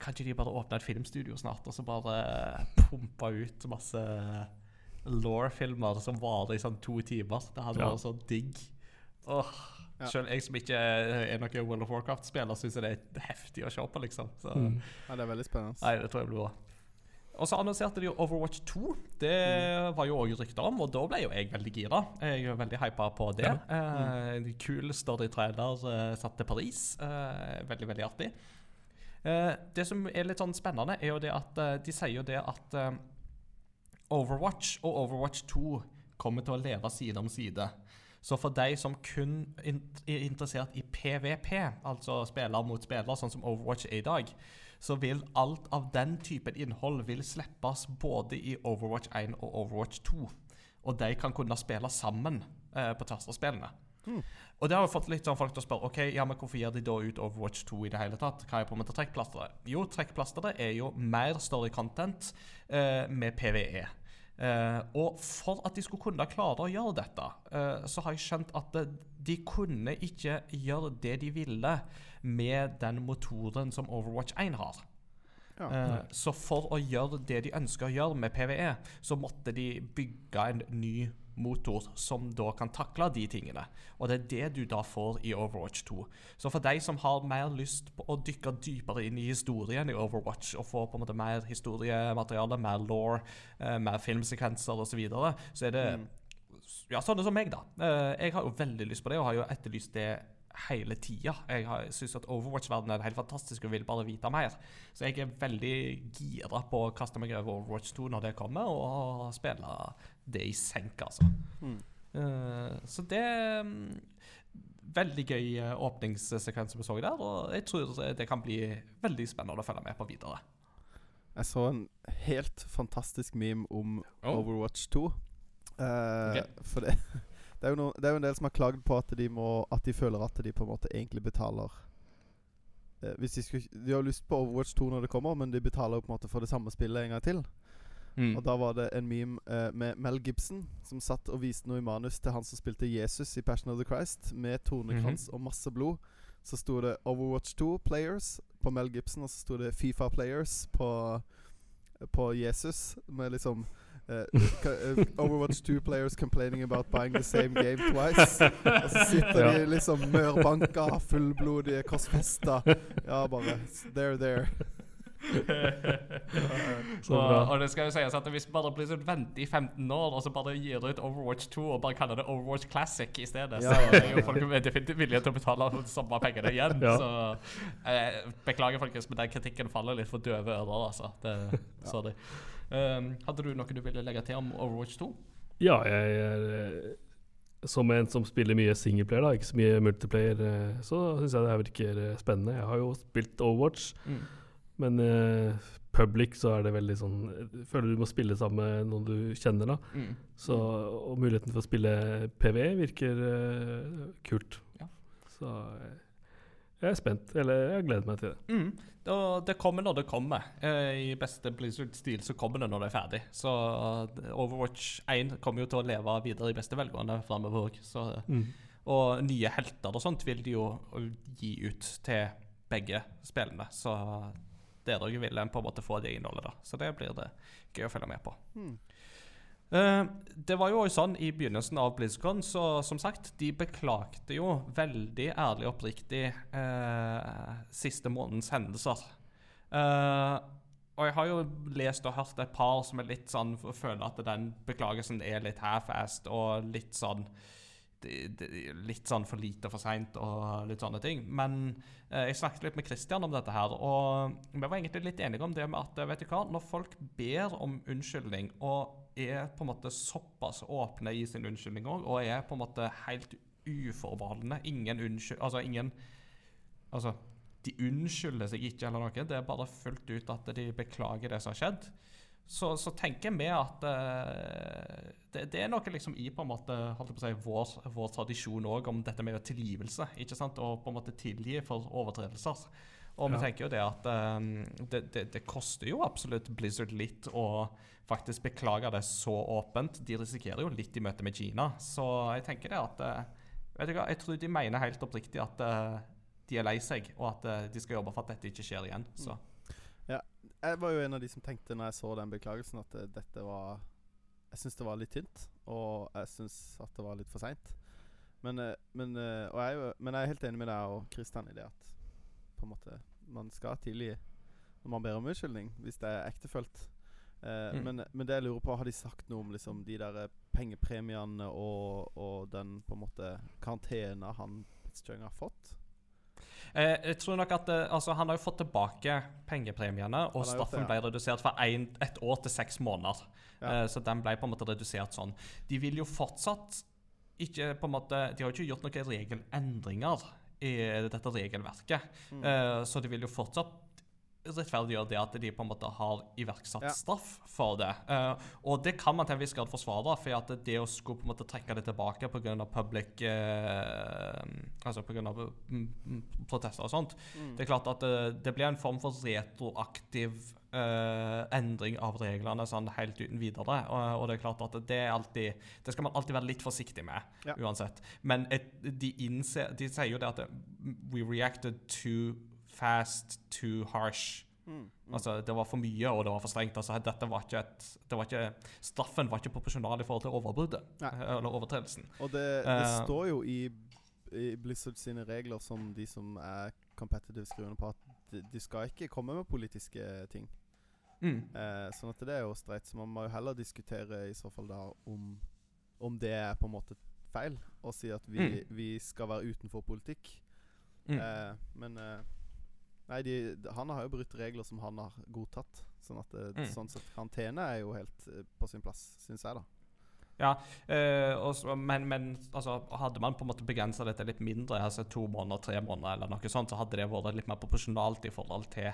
Kan ikke de bare åpne et filmstudio snart og så bare pumpe ut masse law-filmer som varer i sånn to timer? Det hadde Ja. vært så digg. Åh, Ja. Selv jeg som ikke er noen World of Warcraft-spiller, syns det er heftig å se på. liksom. Så, Mm. Ja, det er veldig spennende. Nei, det tror jeg blir bra. Og så annonserte de Overwatch 2. Det var jo òg rykter om, og da ble jo jeg veldig gira. Jeg er veldig hypa på det. Eh, en kul story-trailer eh, satt til Paris. Eh, veldig, veldig artig. Eh, det som er litt sånn spennende, er jo det at eh, de sier jo det at eh, Overwatch og Overwatch 2 kommer til å leve side om side. Så for de som kun er interessert i PVP, altså spiller mot spiller, sånn som Overwatch er i dag, så vil alt av den typen innhold vil slippes både i Overwatch 1 og Overwatch 2. Og de kan kunne spille sammen eh, på tvers av spillene. Mm. Og det har jo fått litt sånn folk til å spørre ok, ja, men hvorfor gir de da ut Overwatch 2 i det hele tatt. Hva er på med til trekkplasteret? Jo, trekkplasteret er jo mer story content eh, med PVE. Eh, og for at de skulle kunne klare å gjøre dette, eh, så har jeg skjønt at de kunne ikke gjøre det de ville med den motoren som Overwatch 1 har. Ja. Eh, så for å gjøre det de ønsker å gjøre med PVE, så måtte de bygge en ny motor som da kan takle de tingene. Og det er det du da får i Overwatch 2. Så for de som har mer lyst på å dykke dypere inn i historien i Overwatch, og få på en måte mer historiemateriale, mer law, eh, mer filmsekvenser osv., så, videre, så er det Mm. ja, sånne som meg, da. Eh, jeg har jo veldig lyst på det, og har jo etterlyst det hele tida. Jeg har- syns at Overwatch-verdenen er helt fantastisk og vil bare vite mer. Så jeg er veldig gira på å kaste meg over Overwatch 2 når det kommer, og spille det i senk, altså. Mm. Uh, så det mm, Veldig gøy eh, åpningssekvens vi så der, og jeg tror det kan bli veldig spennende å følge med på videre. Jeg så en helt fantastisk meme om Oh. Overwatch 2. Uh, okay. For det, det, er jo no, det er jo en del som har klagd på at de, må, at de føler at de på en måte egentlig betaler eh, de, skulle, de har lyst på Overwatch 2 når det kommer, men de betaler jo på en måte for det samme spillet en gang til. Mm. Og da var det en meme eh, med Mel Gibson som satt og viste noe i manus til han som spilte Jesus i Passion of the Christ, med tornekrans og masse blod. Så sto det Overwatch 2 Players på Mel Gibson, og så sto det Fifa Players på, på Jesus, med liksom eh, Overwatch 2 players complaining about buying the same game twice. Og så sitter Ja. de liksom mørbanka, fullblodige, korsfesta. Ja, bare They're there. Så og, det skal jo sies at Hvis bare Blizzard venter i 15 år og så bare gir ut Overwatch 2 og bare kaller det Overwatch Classic i stedet, Ja. så er jo folk definitivt villige til å betale de samme pengene igjen. Ja. Så eh, Beklager, folkens, men den kritikken faller litt for døve ører. altså. Det, Sorry. Um, hadde du noe du ville legge til om Overwatch 2? Ja, jeg er eh, Som en som spiller mye singleplayer, da, ikke så mye multiplayer, eh, så syns jeg det her virker eh, spennende. Jeg har jo spilt Overwatch, men uh, public så er det veldig sånn føler du må spille sammen med noen du kjenner, da. Mm. Så, og muligheten for å spille PV virker uh, kult. Ja. Så jeg er spent. Eller jeg gleder meg til det. Mm. Og det kommer når det kommer. Eh, I beste Blizzard-stil så kommer det når det er ferdig. Så eh, Overwatch 1 kommer jo til å leve videre i beste velgående framover òg. Og nye helter og sånt vil de jo gi ut til begge spillene. Så dere vil en på en måte få det innholdet, da. Så det blir det gøy å følge med på. Hmm. Eh, det var jo også sånn i begynnelsen av BlizzCon, så som sagt, de beklagte jo veldig ærlig og oppriktig eh, siste månedens hendelser. Eh, og jeg har jo lest og hørt et par som er litt sånn føler at den beklagelsen er litt half-assed og litt sånn litt sånn for lite for seint og litt sånne ting. Men eh, jeg snakket litt med Christian om dette her, og vi var egentlig litt enige om det med at vet du hva, når folk ber om unnskyldning og er på en måte såpass åpne i sin unnskyldning òg, og er på en måte helt uforbeholdne Ingen unnskyld... Altså ingen Altså, de unnskylder seg ikke eller noe. Det er bare fullt ut at de beklager det som har skjedd. Så, så tenker vi at uh, det, det er noe liksom i på en måte, holdt på å si, vår, vår tradisjon òg om dette med tilgivelse. ikke sant? Og på en måte tilgi for overtredelser. Og vi Ja. tenker jo det at um, det, det, det koster jo absolutt Blizzard litt å faktisk beklage det så åpent. De risikerer jo litt i møte med Gina. Så jeg tenker det at eh, Vet du hva, jeg tror de mener helt oppriktig at uh, de er lei seg, og at uh, de skal jobbe for at dette ikke skjer igjen. Så. Jeg var jo en av de som tenkte når jeg så den beklagelsen, at uh, dette var Jeg syns det var litt tynt, og jeg syns at det var litt for seint. Men, men, jeg men jeg er helt enig med deg og Kristian i det at på en måte man skal tilgi når man ber om unnskyldning, hvis det er ektefølt. Eh, Mm. men, men det jeg lurer på, har de sagt noe om liksom, de der pengepremiene og, og den på en måte karantena han Pitchung har fått? Eh, jeg tror nok at eh, altså, Han har jo fått tilbake pengepremiene, og straffen ble redusert fra en, et år til seks måneder. Ja. Eh, så den ble på en måte redusert sånn. De vil jo fortsatt ikke på en måte De har jo ikke gjort noen regelendringer i dette regelverket. Mm. Eh, så de vil jo fortsatt rettferdiggjøre det at de på en måte har iverksatt Ja. straff for det. Eh, og det kan man til en viss grad forsvare, for at det å skulle på en måte trekke det tilbake pga. public eh, Altså pga. Mm, mm, protester og sånt, Mm. det er klart at det, det blir en form for retroaktiv eh, endring av reglene sånn helt uten videre. Og, og det er klart at det er alltid Det skal man alltid være litt forsiktig med, Ja. uansett. Men et, de, innser, de sier jo det at We reacted too fast, too harsh. Mm. Mm. Altså, det var for mye, og det var for strengt. Altså, dette var ikke et, det var ikke, straffen var ikke proporsjonal i forhold til overbruddet. Nei. eh, Eller overtredelsen. Og det, det uh, står jo i, i Blizzard sine regler, som de som er competitive skriver på, at de, de skal ikke komme med politiske ting. Mm. Eh, sånn at det er jo streit. Så man må jo heller diskutere i så fall da om, om det er på en måte feil å si at vi, vi skal være utenfor politikk. Mm. Eh, men eh, Nei, de, han har jo brutt regler som han har godtatt. Sånn at det, Mm. sånn sett karantene er jo helt eh, på sin plass, syns jeg, da. Ja, øh, også, men, men altså, hadde man på en måte begrensa dette litt mindre, altså to måneder, tre måneder eller noe sånt, så hadde det vært litt mer proporsjonalt i forhold til,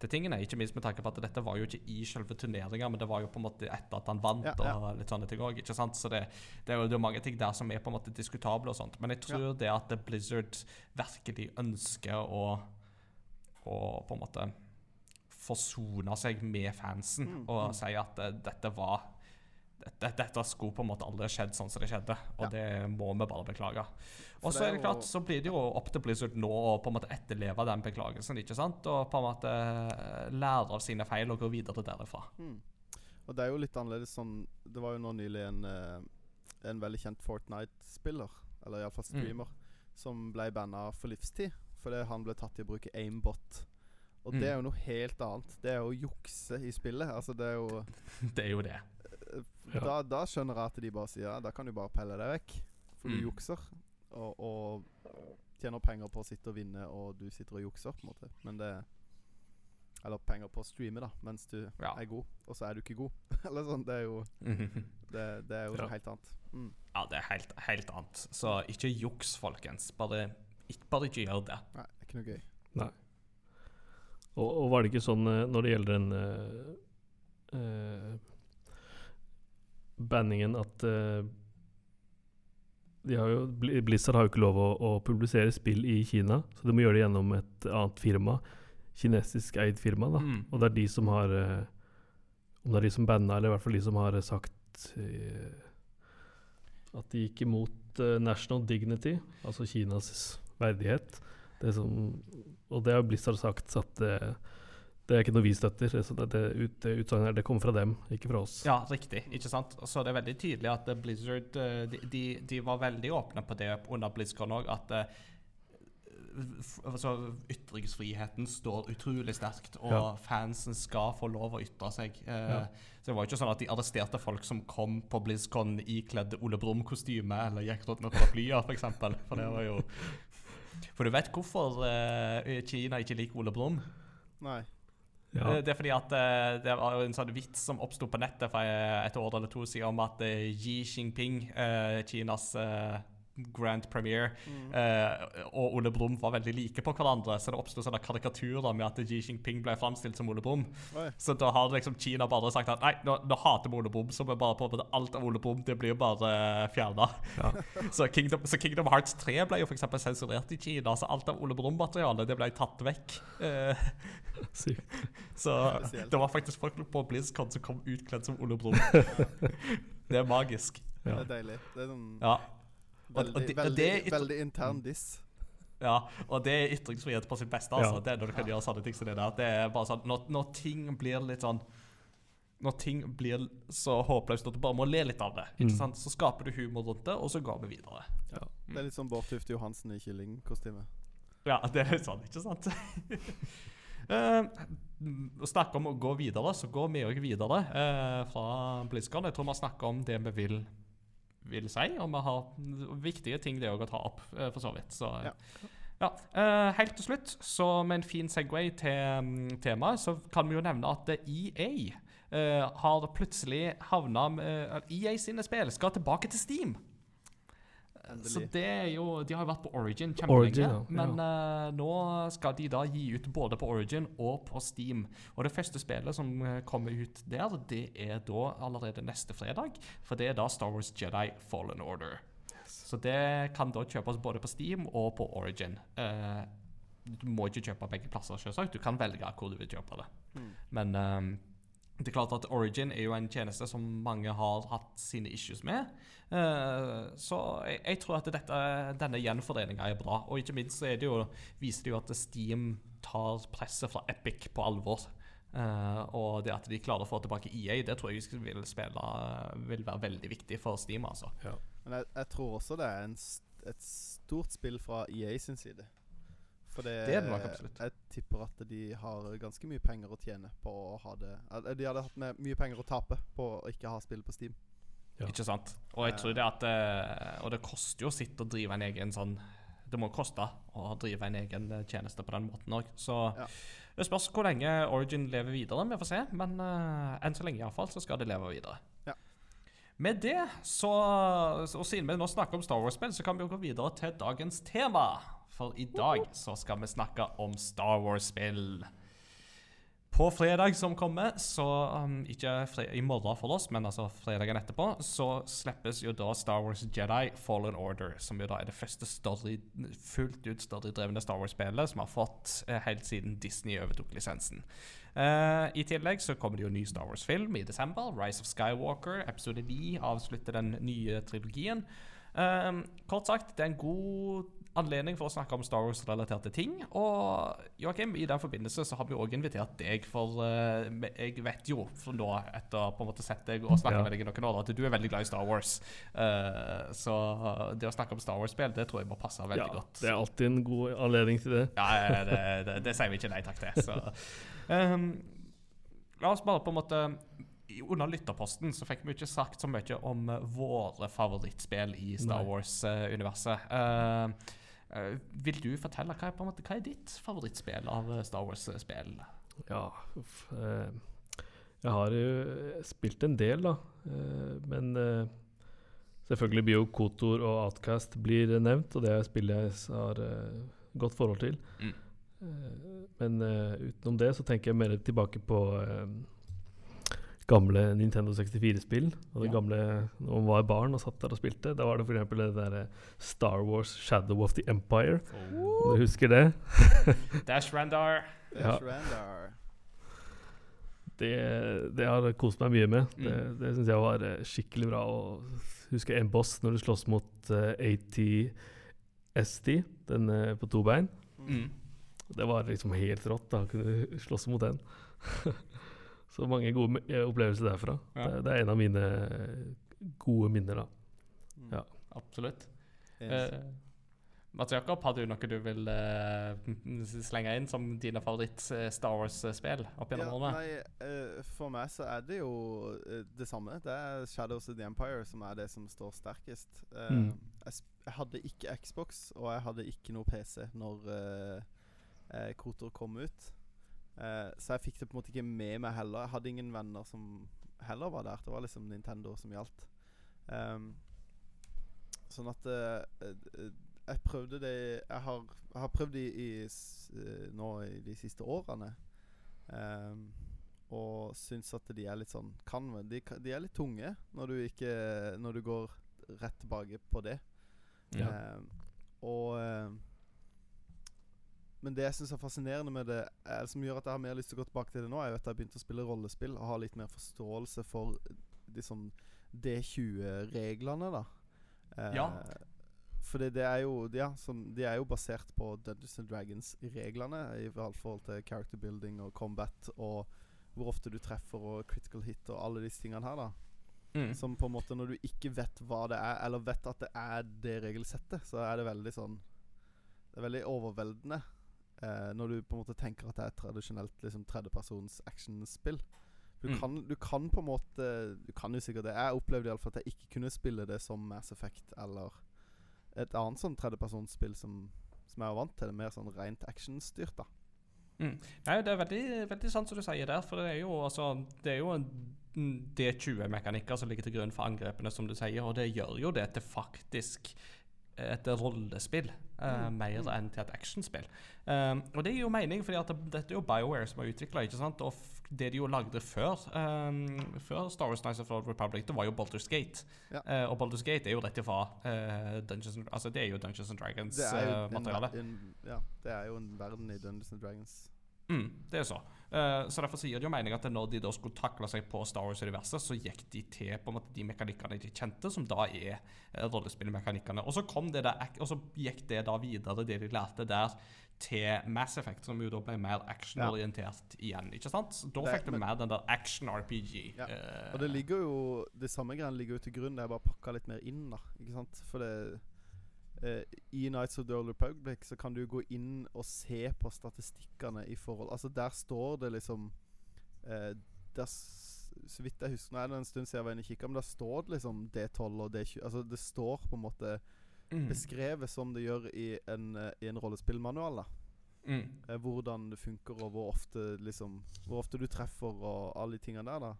til tingene. Ikke minst med tanke på at dette var jo ikke i selve turneringa, men det var jo på en måte etter at han vant Ja, ja. og litt sånne ting også, ikke sant? Så det, det er jo det er mange ting der som er på en måte diskutable og sånt. Men jeg tror det at Blizzard virkelig ønsker å, å på en måte forsone seg med fansen Mm, og mm. si at eh, dette var dette, dette skulle på en måte aldri skjedd sånn som det skjedde, og Ja. det må vi bare beklage. Og så er det klart, så blir det jo opp til Blizzard nå å på en måte etterleve den beklagelsen, ikke sant? Og på en måte eh, lære av sine feil og gå videre derifra. Mm. Og det er jo litt annerledes sånn Det var jo nå nylig en, eh, en veldig kjent Fortnite-spiller, eller iallfall Mm. streamer, som ble banna for livstid fordi han ble tatt i å bruke aimbot. Og Mm. det er jo noe helt annet. Det er jo å jukse i spillet. Altså, det er jo Det er jo det. Eh, Ja. da, da skjønner jeg at de bare sier ja, da kan du bare pelle deg vekk. For Mm. du jukser. Og, og tjener penger på å sitte og vinne, og du sitter og jukser, på en måte. Men det Eller penger på å streame, da, mens du Ja. er god, og så er du ikke god. Eller sånn. Det er jo, det, det er jo Ja. noe helt annet. Mm. Ja, det er helt, helt annet. Så ikke juks, folkens. Bare, ikke, bare ikke gjør det. Nei, det er ikke noe gøy. Nei. Og, og var det ikke sånn eh, når det gjelder den uh, eh, banningen at uh, de har jo, Blizzard har jo ikke lov å, å publisere spill i Kina, så de må gjøre det gjennom et annet firma. Kinesisk eid firma, da. Mm. Og det er de som har uh, Om det er de som banna, eller i hvert fall de som har eh, sagt uh, at de gikk imot national dignity, altså Kinas verdighet. Det som, og det har Blizzard sagt at det, det er ikke noe vi støtter. Så det, det, ut, det utsagnet her, det kommer fra dem, ikke fra oss. Ja, riktig. ikke sant? Så det er veldig tydelig at eh, Blizzard eh, de, de, de var veldig åpne på det under BlizzCon òg, at eh, altså, ytringsfriheten står utrolig sterkt, og Ja. fansen skal få lov å ytre seg. Ja. Så det var jo ikke sånn at de arresterte folk som kom på BlizzCon ikledd Ole Brumm-kostyme eller gikk rundt med paraplyer, f.eks. For, for det var jo For du vet hvorfor Kina ikke liker Ole Brumm? Nei. Ja. Eh, Det er fordi at eh, det var en sånn vits som oppsto på nettet for eh, et år eller to siden om at Xi Jinping, Kinas grand premiere. Mm. eh, og Ole Brumm var veldig like på hverandre, så det oppsto karikaturer med at Xi Jinping ble framstilt som Ole Brumm. Så da har liksom Kina bare sagt at nei, nå, nå hater vi Ole Brumm, så vi bare prøver alt av Ole Brumm det blir bare fjerna. Ja. så, Kingdom, så Kingdom Hearts 3 ble jo eksempel sensurert i Kina, så alt av Ole Brumm-materialet det ble tatt vekk. Eh, Sykt. så Spesielt. det var faktisk folk på BlizzCon som kom utkledd som Ole Brumm. det er magisk. Det er deilig. Det er sånn Ja. Og veldig, det- og veldig, det er ytre- veldig intern diss. ja, og det er ytringsfrihet på sitt beste. Altså. Ja. Det er når du kan gjøre sånne ting som det der. Det er bare sånn, når, når ting blir litt sånn Når ting blir så håpløst at du bare må le litt av det, ikke Mm. sant? så skaper du humor rundt det, og så går vi videre. Ja. Det er litt sånn Bård Tufte Johansen i kyllingkostyme. Ja, det er sånn, ikke sant? Eh, Å snakke om å gå videre, så går vi òg videre eh, fra BlizzCon. Jeg tror vi har snakka om det vi vil, vil si, og vi har viktige ting det òg å ta opp, eh, for så vidt. Så, Ja. ja. uh, helt til slutt, så med en fin Segway til um, temaet, så kan vi jo nevne at eh, EA uh, har plutselig havna med EA sine spill skal tilbake til Steam. Så det er jo De har jo vært på Origin kjempelenge, ja. men uh, nå skal de da gi ut både på Origin og på Steam. Og det første spillet som eh, kommer ut der, det er da allerede neste fredag. For det er da Star Wars Jedi Fallen Order. Så det kan da kjøpes både på Steam og på Origin. Uh, du må ikke kjøpe begge plasser, selvsagt. Du kan velge hvor du vil kjøpe det. Mm. Men um, det er klart at Origin er jo en tjeneste som mange har hatt sine issues med. Eh, så jeg, jeg tror at dette, denne gjenforeninga er bra. Og ikke minst så er det jo, viser det jo at Steam tar presset fra Epic på alvor. Eh, og det at de klarer å få tilbake EA, det tror jeg vil, spille, vil være veldig viktig for Steam. altså. Ja. Men jeg, jeg tror også det er en, st- et stort spill fra EA sin side. For det, Det er det nok absolutt. Jeg tipper at de har ganske mye penger å tjene på å ha det De hadde hatt med mye penger å tape på å ikke ha spill på Steam. Ja. Ikke sant? Og jeg tror det at det, Og det koster jo sitt å drive en egen sånn Det må koste å drive en egen eh, tjeneste på den måten òg. Så Ja. det spørs hvor lenge Origin lever videre. Vi får se. Men uh, enn så lenge iallfall så skal det leve videre. Ja. Med det, så Og siden vi nå snakker om Star Wars-spill, så kan vi jo gå videre til dagens tema. For i dag så skal vi snakke om Star Wars-spill. På fredag som kommer, så um, Ikke i morgen for oss, men altså fredagen etterpå, så slippes jo da Star Wars Jedi Fallen Order, som jo da er det første story, fullt ut storydrevne Star Wars-spillet som har fått eh, helt siden Disney overtok lisensen. Uh, I tillegg så kommer det jo ny Star Wars-film i desember. Rise of Skywalker, episode 9, avslutter den nye trilogien. Um, kort sagt, det er en god anledning for å snakke om Star Wars-relaterte ting. Og Joakim, i den forbindelse så har vi òg invitert deg, for uh, jeg vet jo for nå, etter på en måte sett deg og snakket Ja. med deg i noen år, at du er veldig glad i Star Wars. Uh, så det å snakke om Star Wars-spill, det tror jeg må passe veldig Ja, godt. det er alltid en god anledning til det. Ja, det, det, det sier vi ikke nei takk til. Så. um, la oss bare på en måte Under lytterposten så fikk vi ikke sagt så mye om eh, våre favorittspill i Star Wars-universet. Ehm, eh, vil du fortelle hva måte, hva er ditt favorittspill av eh, Star Wars-spill? Ja, uff. Eh, jeg har jo spilt en del, da. Eh, men eh, selvfølgelig Bio Kotor og Outcast blir nevnt, og det er spill jeg har eh, godt forhold til. Mm. Eh, men eh, utenom det så tenker jeg mer tilbake på eh, gamle Nintendo 64-spill. Og det Ja. gamle Når man var barn og satt der og spilte. Da var det f.eks. det derre Star Wars Shadow of the Empire. Om du husker det? Dash Randar. Ja. Randar. Det, det har kost meg mye med. Mm. Det, det syns jeg var eh, skikkelig bra. Og husker en boss når du slåss mot uh, AT-ST, den uh, på to bein. Mm. Det var liksom helt rått da, å kunne slåss mot den. Så mange gode eh, opplevelser derfra. Ja. Det, det er en av mine eh, gode minner, da. Mm. Ja. Absolutt. Yes. Uh, Mats Jakob, har du noe du vil eh, slenge inn som dine favoritt-Star Wars-spill opp gjennom Ja, årene? nei, eh, for meg så er det jo eh, det samme. Det er Shadows of the Empire som er det som står sterkest. Eh, Mm. jeg, sp- jeg hadde ikke Xbox, og jeg hadde ikke noe PC når uh, Kotor kom ut. Eh, så jeg fikk det på en måte ikke med meg heller. Jeg hadde ingen venner som heller var der. Det var liksom Nintendo som gjaldt. Um, sånn at uh, jeg prøvde det Jeg har, jeg har prøvd det i, i, nå i de siste årene. Um, og syns at de er litt sånn kan, de, de er litt tunge når du ikke Når du går rett tilbake på det. Ja. Um, og Men det jeg syns er fascinerende med det, er, som gjør at jeg har mer lyst til å gå tilbake til det nå, er jo at jeg har begynt å spille rollespill og har litt mer forståelse for de sånn D20-reglene, da. Eh, Ja. For det, det er jo ja, sånn, De er jo basert på Dungeons and Dragons-reglene, i forhold til character building og combat og hvor ofte du treffer og critical hit og alle disse tingene her, da. Mm. Som på en måte når du ikke vet hva det er, eller vet at det er det regelsettet, så er det veldig sånn Det er veldig overveldende eh, når du på en måte tenker at det er et tradisjonelt liksom, tredjepersons actionspill. Du, Mm. kan, du kan på en måte Du kan jo sikkert det. Jeg opplevde iallfall at jeg ikke kunne spille det som Mass Effect eller et annet sånn tredjepersonsspill som, som jeg var vant til. Det mer sånn rent actionstyrt, da. Mm. Nei, det er veldig, veldig sant som du sier der, for det er jo, altså, det er jo en D20-mekanikker som ligger til grunn for angrepene, som du sier, og det gjør jo det til faktisk et rollespill, eh, Mm, mer enn til et actionspill. Um, og det gir jo mening, at dette er jo BioWare som har utvikla? Og det de jo lagde før, um, før Star Wars Nights of the Republic, det var jo Baldur's Gate. Ja. Uh, og Baldur's Gate er jo rett ifra uh, Dungeons and, Altså, det er jo Dungeons and Det er jo Dragons-materiale. en, en, ja, det er jo en verden i Dungeons and Dragons. Mm, det er så. Uh, så derfor sier det jo mening at når de da skulle takle seg på Star Wars-universet, så gikk de til på en måte de mekanikkene de kjente, som da er uh, rollespillmekanikkene. Og så kom det der, og så gikk det da videre, det de lærte der, til Mass Effect, som jo da ble mer actionorientert igjen. ikke sant? Da fikk du men- mer den der action-RPG. Ja, Uh, Og det ligger jo Det samme greiene ligger jo til grunn. Det er bare pakka litt mer inn, da. Ikke sant? For det eh, I Nights of the Old Republic så kan du gå inn og se på statistikkene i forhold Altså, der står det liksom uh, der, Så vidt jeg husker Nå er det en stund siden jeg var inne og kikka, men der står det liksom D12 og D20 Altså det står på en måte Mm. beskrevet som det gjør i en, eh, i en rollespillmanual. da Mm. Uh, Hvordan det funker, og hvor ofte liksom Hvor ofte du treffer, og alle de tingene der. da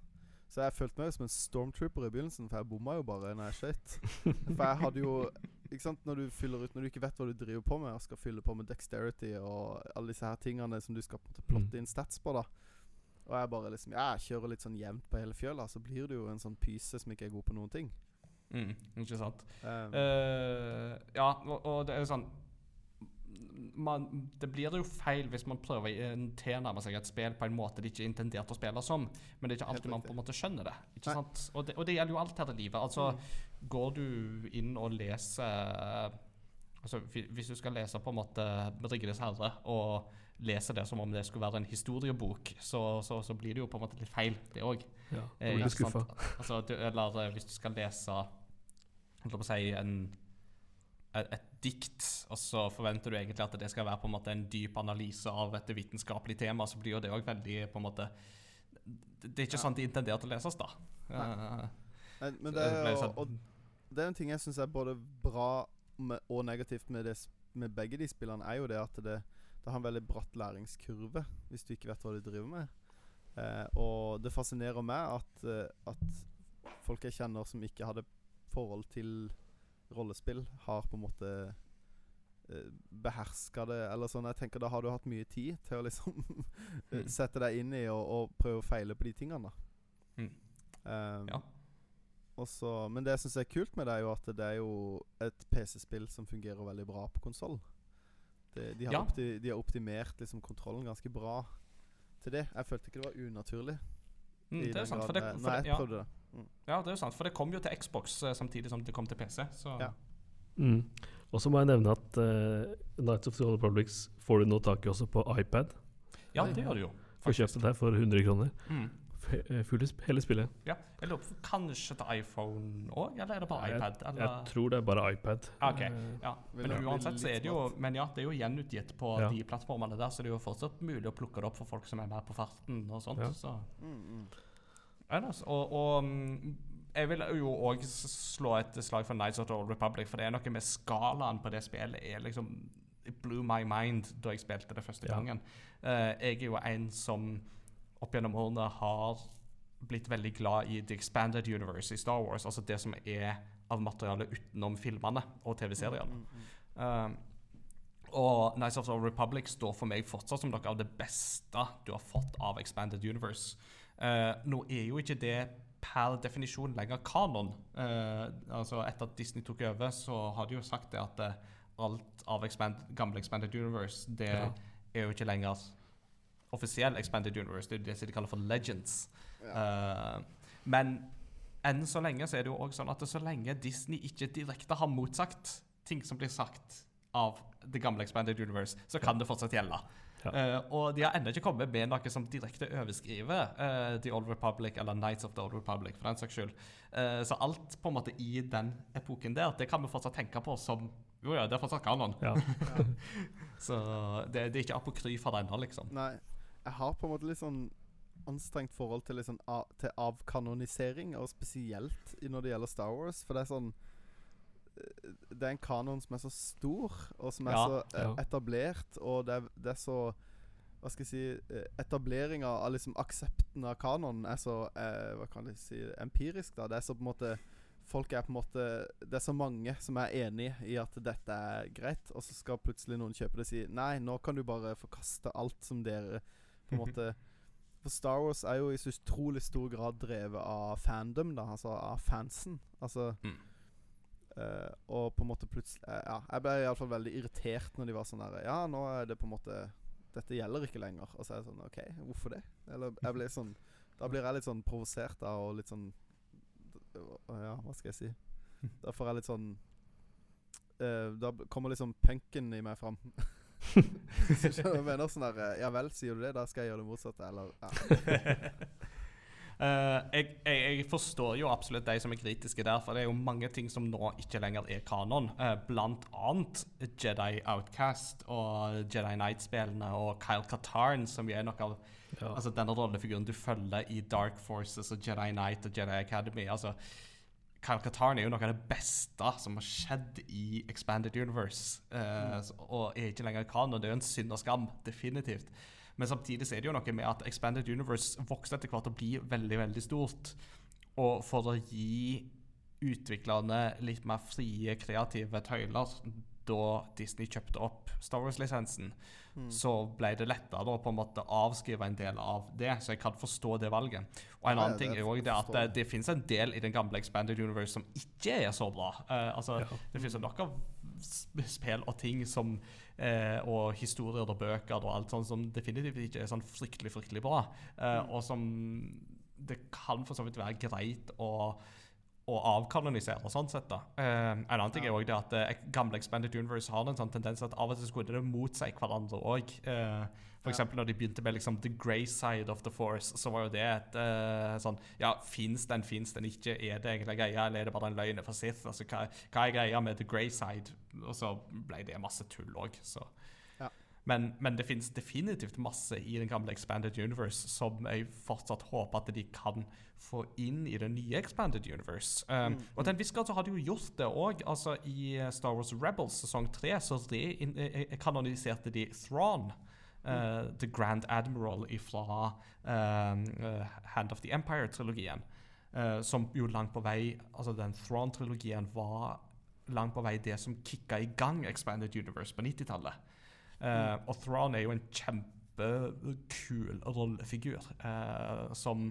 Så jeg følte meg som en stormtrooper i begynnelsen, for jeg bomma jo bare når jeg skøyt. For jeg hadde jo Ikke sant, når du fyller ut Når du ikke vet hva du driver på med, og skal fylle på med dexterity og alle disse her tingene som du skal på en måte plotte inn stats på, da. Og jeg bare liksom Ja, jeg kjører litt sånn jevnt på hele fjøla, så blir du jo en sånn pyse som ikke er god på noen ting. Mm. Ikke sant. Um, Uh, ja, og, og det er jo sånn man, Det blir jo feil hvis man prøver å tilnærme seg et spill på en måte det ikke er intendert å spille som. Men det er ikke alltid man på en måte skjønner det. Ikke Nei. sant? Og, det og det gjelder jo alt her i livet. Altså, Mm. Går du inn og leser Altså, Hvis du skal lese på en måte 'Ringenes herre' og lese det som om det skulle være en historiebok, så, så, så blir det jo på en måte litt feil, det òg. Ja, da Eh, blir du skuffa. Altså, eller eh, hvis du skal lese holdt på å si en, et, et dikt, og så forventer du egentlig at det skal være på en måte en dyp analyse av et vitenskapelig tema, så blir jo det òg veldig på en måte Det er ikke Ja. sånn det er intendert å leses, da. Nei. Eh, Men, men det er jo sånn- og Det er en ting jeg syns er både bra med, og negativt med, det, med begge de spillene, er jo det at det, det har en veldig bratt læringskurve hvis du ikke vet hva du driver med. Eh, og det fascinerer meg at, eh, at folk jeg kjenner som ikke hadde forhold til rollespill, har på en måte eh, beherska det, eller sånn. Jeg tenker Da har du hatt mye tid til å liksom Mm. sette deg inn i og, og prøve å feile på de tingene. Mm. Um, Ja. Og så- men det jeg syns er kult med det, er jo at det er jo et PC-spill som fungerer veldig bra på konsoll. De, har Ja. opti, de har optimert liksom kontrollen ganske bra til det. Jeg følte ikke det var unaturlig. mm, det er den sant, for det, for når jeg ja, prøvde det. ja, det er jo sant, for det kom jo til Xbox eh, samtidig som det kom til PC. Så Ja. Mm. Og så må jeg nevne at uh, Nights of the Old Republics får du nå tak i også på iPad. ja, det gjør du jo. Får kjøpt det der for 100 kroner. Mm. Eh, Fulle sp hele spillet. Ja, jeg lurer på Kanskje til iPhone òg, eller er det bare Jeg- iPad? Eller? Jeg tror det er bare iPad. Ok. Eh, Ja, men uansett så er det jo? Men ja, det er jo gjenutgitt på Ja. de plattformene der, så det er jo fortsatt mulig å plukke det opp for folk som er mer på farten og sånt. Ja. Så. Mm, mm. Ellers, og, og mm, jeg vil jo òg slå et slag for Nights of the Old Republic, for det er noe med skalaen på det spillet er liksom It blew my mind da jeg spilte det første Ja. gangen. Eh, jeg er jo en som opp gjennom årene har blitt veldig glad i The Expanded Universe i Star Wars, altså det som er av materiale utenom filmene og TV-seriene. Mm, mm. Um, og Nights of the Republic står for meg fortsatt som noe av det beste du har fått av Expanded Universe. Uh, nå er jo ikke det per definisjon lenger kanon. Uh, altså Etter at Disney tok over, så har de jo sagt det at uh, alt av expand gamle Expanded Universe, det Ja. er jo ikke lenger offisiell Expanded Universe. Det er det de kaller for Legends. Ja. Uh, men enn så lenge så er det jo også sånn at så lenge Disney ikke direkte har motsagt ting som blir sagt av det gamle Expanded Universe, så kan det fortsatt gjelde. Ja. Uh, og de har ennå ikke kommet med noe som direkte overskriver uh, The Old Republic eller Nights of the Old Republic. for den saks skyld. Uh, så alt på en måte i den epoken der, det kan vi fortsatt tenke på som Jo ja, det er fortsatt kanon. Ja. Så det, det er ikke apokryfer ennå, liksom. Nei, jeg har på en måte litt sånn anstrengt forhold til, liksom, a til avkanonisering, og spesielt når det gjelder Star Wars. For det er sånn eh, Det er en kanon som er så stor, og som er Ja, så eh, ja. etablert, og det er, det er så Hva skal jeg si eh, Etableringa av liksom aksepten av kanonen er så eh, Hva kan jeg si empirisk, da. Det er så på en måte Folk er på en måte Det er så mange som er enig i at dette er greit, og så skal plutselig noen kjøpe det og si Nei, nå kan du bare forkaste alt som dere på en måte For Star Wars er jo i så utrolig stor grad drevet av fandom, da. Altså av fansen. Altså Mm. uh, Og på en måte plutselig eh, Ja, jeg ble iallfall veldig irritert når de var sånn der Ja, nå er det på en måte Dette gjelder ikke lenger. Og så er jeg sånn OK, hvorfor det? Eller jeg ble sånn Da blir jeg litt sånn provosert da, og litt sånn Ja, hva skal jeg si? Da får jeg litt sånn uh, Da kommer liksom punken i meg fram. Så jeg mener sånn der eh, Ja vel, sier du det? Da skal jeg gjøre det motsatte. Eller ja. Uh, jeg, jeg, jeg forstår jo absolutt de som er kritiske der, for det er jo mange ting som nå ikke lenger er kanon. Uh, blant annet Jedi Outcast og Jedi Knight-spillene og Kyle Katarn, som jo er noe av Ja. altså denne rollefiguren du følger i Dark Forces og Jedi Knight og Jedi Academy. altså Kyle Katarn er jo noe av det beste som har skjedd i Expanded Universe. eh, mm. og er ikke lenger kan, og Det er jo en synd og skam, definitivt. Men samtidig så er det jo noe med at Expanded Universe vokser etter hvert og blir veldig, veldig stort. Og for å gi utviklerne litt mer frie, kreative tøyler da Disney kjøpte opp Star Wars-lisensen, så ble det lettere da på en måte avskrive en del av det. Så jeg kan forstå det valget. Og en annen ja, ting er jo at det, det finnes en del i den gamle Expanded Universe som ikke er så bra. Uh, altså, Ja. Det finnes jo nok av spill og ting som uh, og historier og bøker og alt sånt som definitivt ikke er sånn fryktelig, fryktelig bra. Eh, Og som det kan for så vidt være greit å å avkanonisere, sånn sett. da. Eh, en annen ting er også det at eh, gamle Expanded Universe har en sånn tendens at av og til skulle det mot seg hverandre òg. Eh, for Ja. når de begynte med liksom The Grey Side of the Force, så var jo det et eh, sånn Ja, fins den, fins den ikke? Er det egentlig greia, eller er det bare en løgn for Sith? Altså, hva, hva er greia med The Grey Side? Og så ble det masse tull òg, så. Men, men det finnes definitivt masse i den gamle Expanded Universe som jeg fortsatt håper at de kan få inn i det nye Expanded Universe. Um, Mm. Og til en viss grad så har de jo gjort det òg. Altså, I eh, Star Wars Rebels sesong tre så rekanoniserte de Thrawn. eh, The Grand Admiral fra Hand of the Empire-trilogien. Uh, som jo langt på vei Altså den Thrawn-trilogien var langt på vei det som kicka i gang Expanded Universe på 90-tallet. Eh, og Thrawn er jo en kjempekul rollefigur eh, som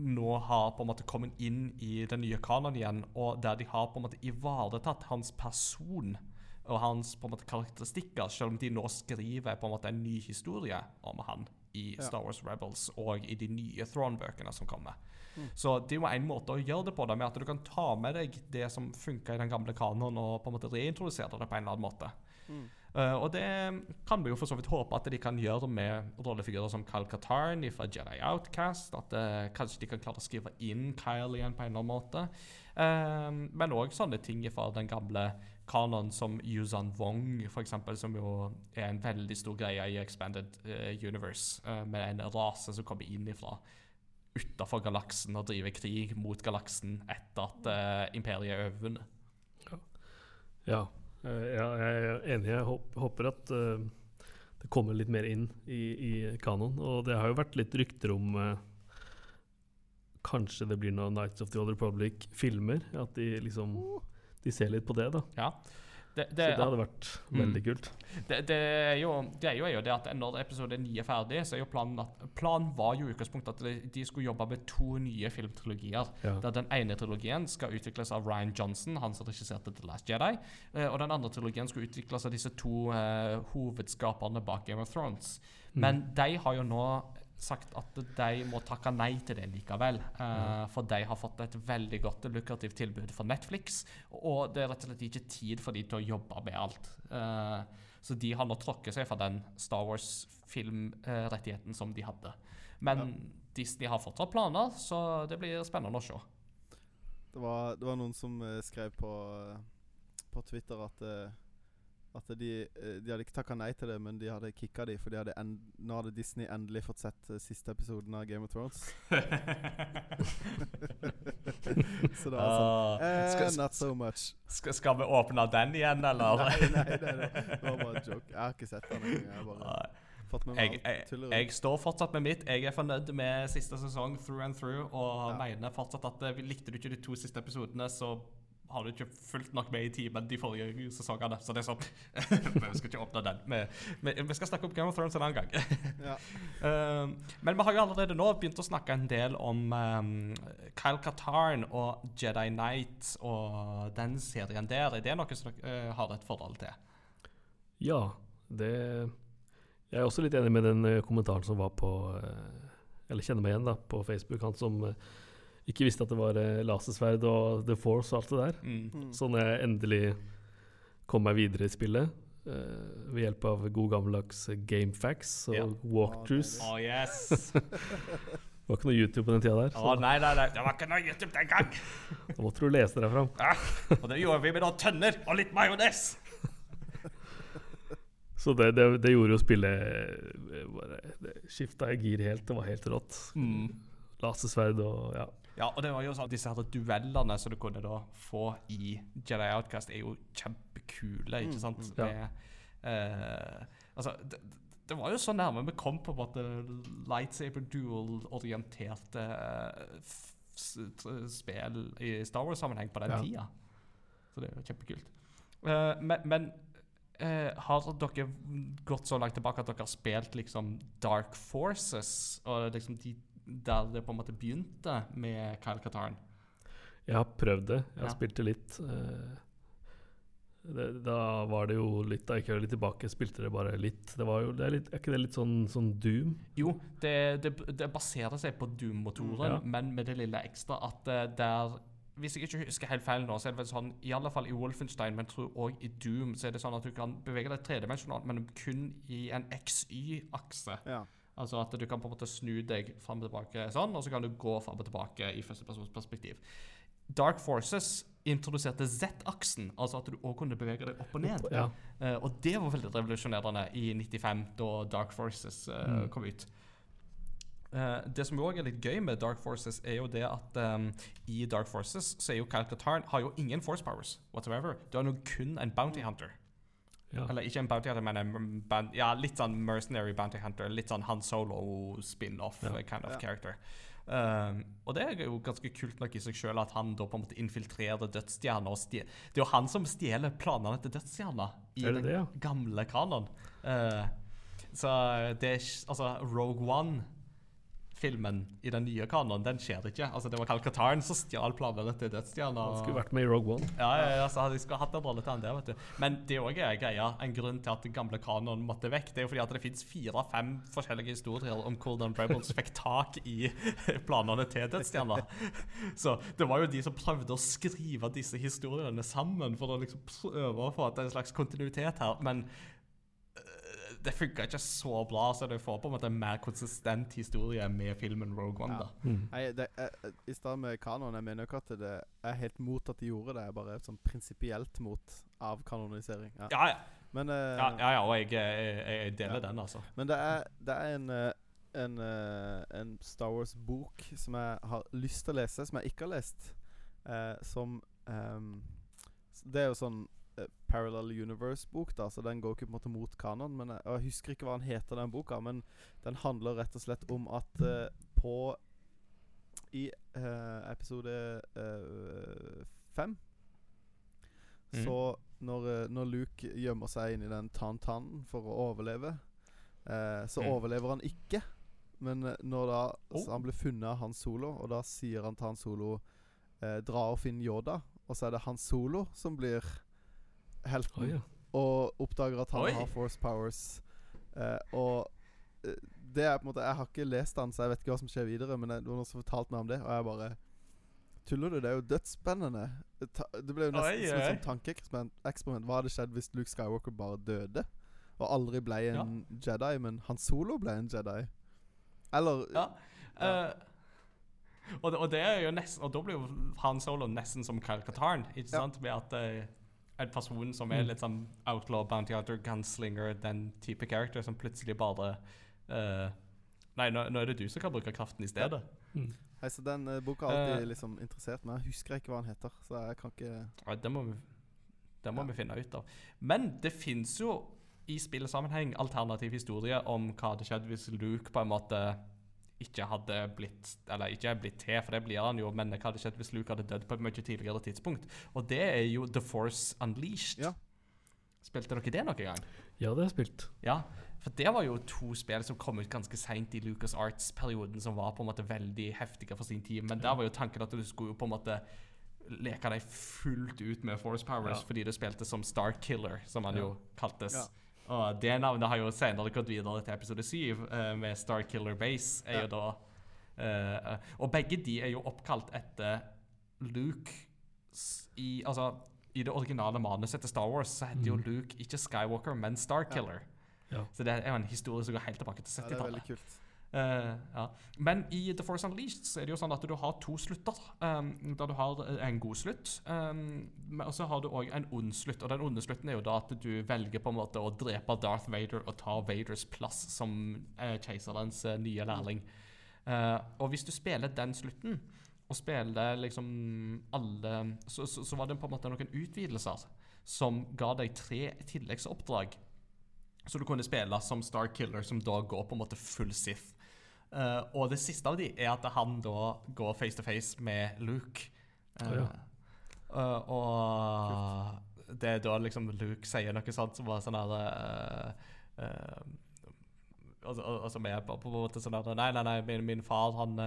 nå har på en måte kommet inn i den nye kanonen igjen, og der de har på en måte ivaretatt hans person og hans på en måte karakteristikker, selv om de nå skriver på en måte en ny historie om han i Ja. Star Wars Rebels og i de nye Thrawn-bøkene som kommer. Mm. Så det er jo en måte å gjøre det på, da, med at du kan ta med deg det som funka i den gamle kanonen, og på en måte reintrodusere det på en eller annen måte. Mm. Eh, og det kan vi jo for så vidt håpe at de kan gjøre med rollefigurer som Kyle Katarn fra Jedi Outcast. At uh, kanskje de kan klare å skrive inn Kyle igjen på en eller annen måte. Uh, men òg sånne ting fra den gamle kanonen som Yuzan Wong, eksempel, som jo er en veldig stor greie i Expanded Universe, med en rase som kommer inn ifra utafor galaksen og driver krig mot galaksen etter at imperiet er overvunnet. Ja, eh, ja, jeg er enig. Jeg håper at eh, det kommer litt mer inn i, i kanoen. Og det har jo vært litt rykter om eh, Kanskje det blir noen Nights of the Old Republic-filmer. At de liksom De ser litt på det, da. Ja. Det, Så det hadde vært Mm. veldig kult. Det, det er jo, greia er jo det at når episode 9 er ferdig, så er jo planen at Planen var jo i utgangspunktet at de- de skulle jobbe med to nye filmtrilogier. Ja. Der den ene trilogien skal utvikles av Ryan Johnson, han som regisserte The Last Jedi. eh, Og den andre trilogien skulle utvikles av disse to uh, hovedskaperne bak Game of Thrones. Mm. Men de har jo nå sagt at de må takke nei til det likevel. eh, For de har fått et veldig godt lukrativt tilbud for Netflix. Og det er rett og slett ikke tid for de til å jobbe med alt. Uh, Så de har nå tråkket seg fra den Star Wars-filmrettigheten som de hadde. Men Disney har fortsatt planer, så det blir spennende å se. Det var, det var noen som eh, skrev på, på Twitter at eh, At de, eh, de hadde ikke takka nei til det, men de hadde kicka de, for de hadde nå hadde Disney endelig fått sett uh, siste episoden av Game of Thrones. Så det var sånn uh, eh, skal, Not so much. skal, skal vi åpne den igjen, eller? Nei, nei, nei, nei, det var bare en joke. Jeg har ikke sett den engang. Jeg med Jeg, jeg står fortsatt med mitt. Jeg er fornøyd med siste sesong through and through, og Ja. mener fortsatt at eh, likte du ikke de to siste episodene, så har du ikke fulgt nok med i timen de forrige sesongene. Så det er sånn Vi skal ikke åpne den. Vi, vi, vi skal snakke om Game of Thrones en annen gang. Ja. Um, men vi har jo allerede nå begynt å snakke en del om um, Kyle Katarn og Jedi Knight og den serien der. Er det noe som dere uh, har et forhold til? Ja, det Jeg er også litt enig med den eh, kommentaren som var på eh, Eller kjenner meg igjen, da, på Facebook. Han som eh, ikke visste at det var eh, lasersverd og The Force og alt det der. Mm. Mm. Så når jeg endelig kom meg videre i spillet, Uh, ved hjelp av god gammeldags gamefacts og Ja. walkthroughs, Oh, yes. det var ikke noe YouTube på den tida der. Å, Så nei, nei, nei, det var ikke noe YouTube den gang! da måtte du lese deg fram. Og det gjorde vi med noen tønner og litt majones. Så det, det, det gjorde jo spillet eh, bare, Det skifta gir helt. Det var helt rått. Mm. Lasersverd og ja. Ja, og det var jo sånn Disse her duellene som du kunne da få i Jedi Outcast, er jo kjempekule, ikke sant? Ja. Med, eh, altså, det, det var jo så nærme vi kom på en måte lightsaber duel-orienterte eh, spill i Star Wars-sammenheng på den Ja. tida. Så det er jo kjempekult. Eh, men men eh, har dere gått så langt tilbake at dere har spilt liksom Dark Forces, og liksom de der det på en måte begynte med Kyle Qataren? Jeg har prøvd det. Jeg har Ja. spilt det litt. eh, det, da var det jo litt Da gikk jeg litt tilbake, spilte det bare litt. Det var jo, det er, litt, er ikke det litt sånn, sånn Doom? Jo, det, det, det baserer seg på Doom-motoren, Ja. men med det lille ekstra at eh, der Hvis jeg ikke husker helt feil nå, så er det vel sånn I alle fall i Wolfenstein, men tror òg i Doom, så er det sånn at du kan bevege deg tredimensjonalt, men kun i en XY-akse. Ja. Altså at du kan på en måte snu deg fram og tilbake sånn, og så kan du gå fram og tilbake i førstepersonsperspektiv. Dark Forces introduserte Z-aksen, altså at du òg kunne bevege deg opp og ned. Ja. Uh, og det var veldig revolusjonerende i 95, da Dark Forces uh, Mm. kom ut. Uh, det som òg er litt gøy med Dark Forces, er jo det at um, i Dark Forces så er jo Kyle Katarn har jo ingen force powers whatsoever. Du har jo kun en bounty hunter. Ja. Eller ikke en bounty hunter, men en band, ja, litt sånn mercenary bounty hunter. Litt sånn Han Solo spin-off Ja. kind of Ja. character. Um, og det er jo ganske kult nok i seg sjøl at han da på en måte infiltrerer dødsstjerna. og Det er jo han som stjeler planene til dødsstjerna i det den det, ja? gamle kanon. Uh, så det er ikke- Altså, Rogue One-filmen i den nye kanonen, den skjer ikke. Altså, Det var Cal Katarn som stjal planene til dødsstjerna. Han skulle vært med i Rogue One. Ja, ja, ja, så hadde hatt en rolle til han der, vet du. Men det òg er greia. En grunn til at den gamle kanonen måtte vekk, det er jo fordi at det fins fire-fem forskjellige historier om hvordan Rebels fikk tak i planene til Dødsstjerna. Så det var jo de som prøvde å skrive disse historiene sammen for å liksom prøve å få til en slags kontinuitet her, men det funka ikke så bra, så du får på en måte en mer konsistent historie med filmen Rogue One. Ja. da. Mm. Nei, det, jeg, jeg- I stedet med kanoen Jeg mener jo ikke at det er helt mot at de gjorde det. Jeg er bare sånn prinsipielt mot avkanonisering. Ja. Ja, ja. Men, uh, ja, ja, ja og jeg, jeg, jeg deler Ja. den, altså. men det er, det er en, eh, en, eh, en Star Wars-bok som jeg har lyst til å lese, som jeg ikke har lest. Uh, som um, Det er jo sånn eh, Parallel Universe-bok, da så den går ikke på en måte mot kanon. Men jeg, og jeg husker ikke hva den heter, den boka, men den handler rett og slett om at uh, på I uh, episode eh, fem mm. så når, eh, når Luke gjemmer seg inn i den tantanen for å overleve, eh, så Mm. overlever han ikke. Men eh, når da Oh. så Han blir funnet av Han Solo, og da sier han til Han Solo eh, Dra og finn Yoda. Og så er det Han Solo som blir helten, oh, ja. og oppdager at han Oi. har force powers. Eh, og eh, det er på en måte Jeg har ikke lest den, så jeg vet ikke hva som skjer videre, men det var noen som fortalte meg om det, og jeg bare Tuller du? Det er jo dødsspennende. Det, ble jo nesten Oi, som et sånt tankeeksperiment. eksperiment. Hva hadde skjedd hvis Luke Skywalker bare døde? Og aldri ble en Jedi, men Han Solo ble en Jedi? Eller Ja. Ja. Uh, og, det, og det er jo nesten Og da blir jo Han Solo nesten som Karl Katarn, ikke Ja. sant? Med at en person som er Mm. litt sånn outlaw, bounty hunter, gunslinger, den type character som plutselig bare uh, Nei, nå, nå er det du som kan bruke kraften i stedet. Mm. Nei, så Den uh, boka har alltid uh, liksom interessert meg. Jeg husker ikke hva den heter, så jeg kan ikke Ja, det må vi, det må Ja. vi finne ut av. Men det fins jo i spillsammenheng alternativ historie om hva hadde skjedd hvis Luke på en måte ikke hadde blitt Eller ikke blitt til, for det blir han jo, men hva hadde skjedd hvis Luke hadde dødd på et mye tidligere tidspunkt? Og det er jo The Force Unleashed. Ja. Spilte dere det noen gang? ja, det har jeg spilt. Ja, for det var jo to spill som kom ut ganske seint i Lucas Arts-perioden, som var på en måte veldig heftige for sin tid. Men der var jo tanken at du skulle jo på en måte leke deg fullt ut med Force Powers Ja. fordi du spilte som Star Killer, som han Ja. jo kaltes. Ja. Og det navnet har jo senere gått videre til episode 7, uh, med Starkiller Base. er Ja. jo da Uh, Og begge de er jo oppkalt etter Luke i Altså, i det originale manuset til Star Wars så heter jo Mhm. Luke ikke Skywalker, men Starkiller. Ja. Så det er jo en historie som går helt tilbake til Ja, det er veldig 70-tallet. kult. Eh, ja. Men i The Force Unleashed så er det jo sånn at du har to slutter. Um, der du har eh, en god slutt, um, og så har du òg en ond slutt. Og den onde slutten er jo da at du velger på en måte å drepe Darth Vader og ta Vaders plass som uh, keiserens uh, nye lærling. Og hvis du spiller den slutten, og spiller liksom alle så, så, så var det på en måte noen utvidelser som ga deg tre tilleggsoppdrag. Så du kunne spille som Star Killer, som da går på en måte full Sith. Eh, og det siste av de er at han da går face to face med Luke. Uh, ja. uh, og det er da liksom Luke sier noe sånt som var sånn herre Altså, al- altså vi er på, på en måte sånn her Nei, nei, nei, min, min far, han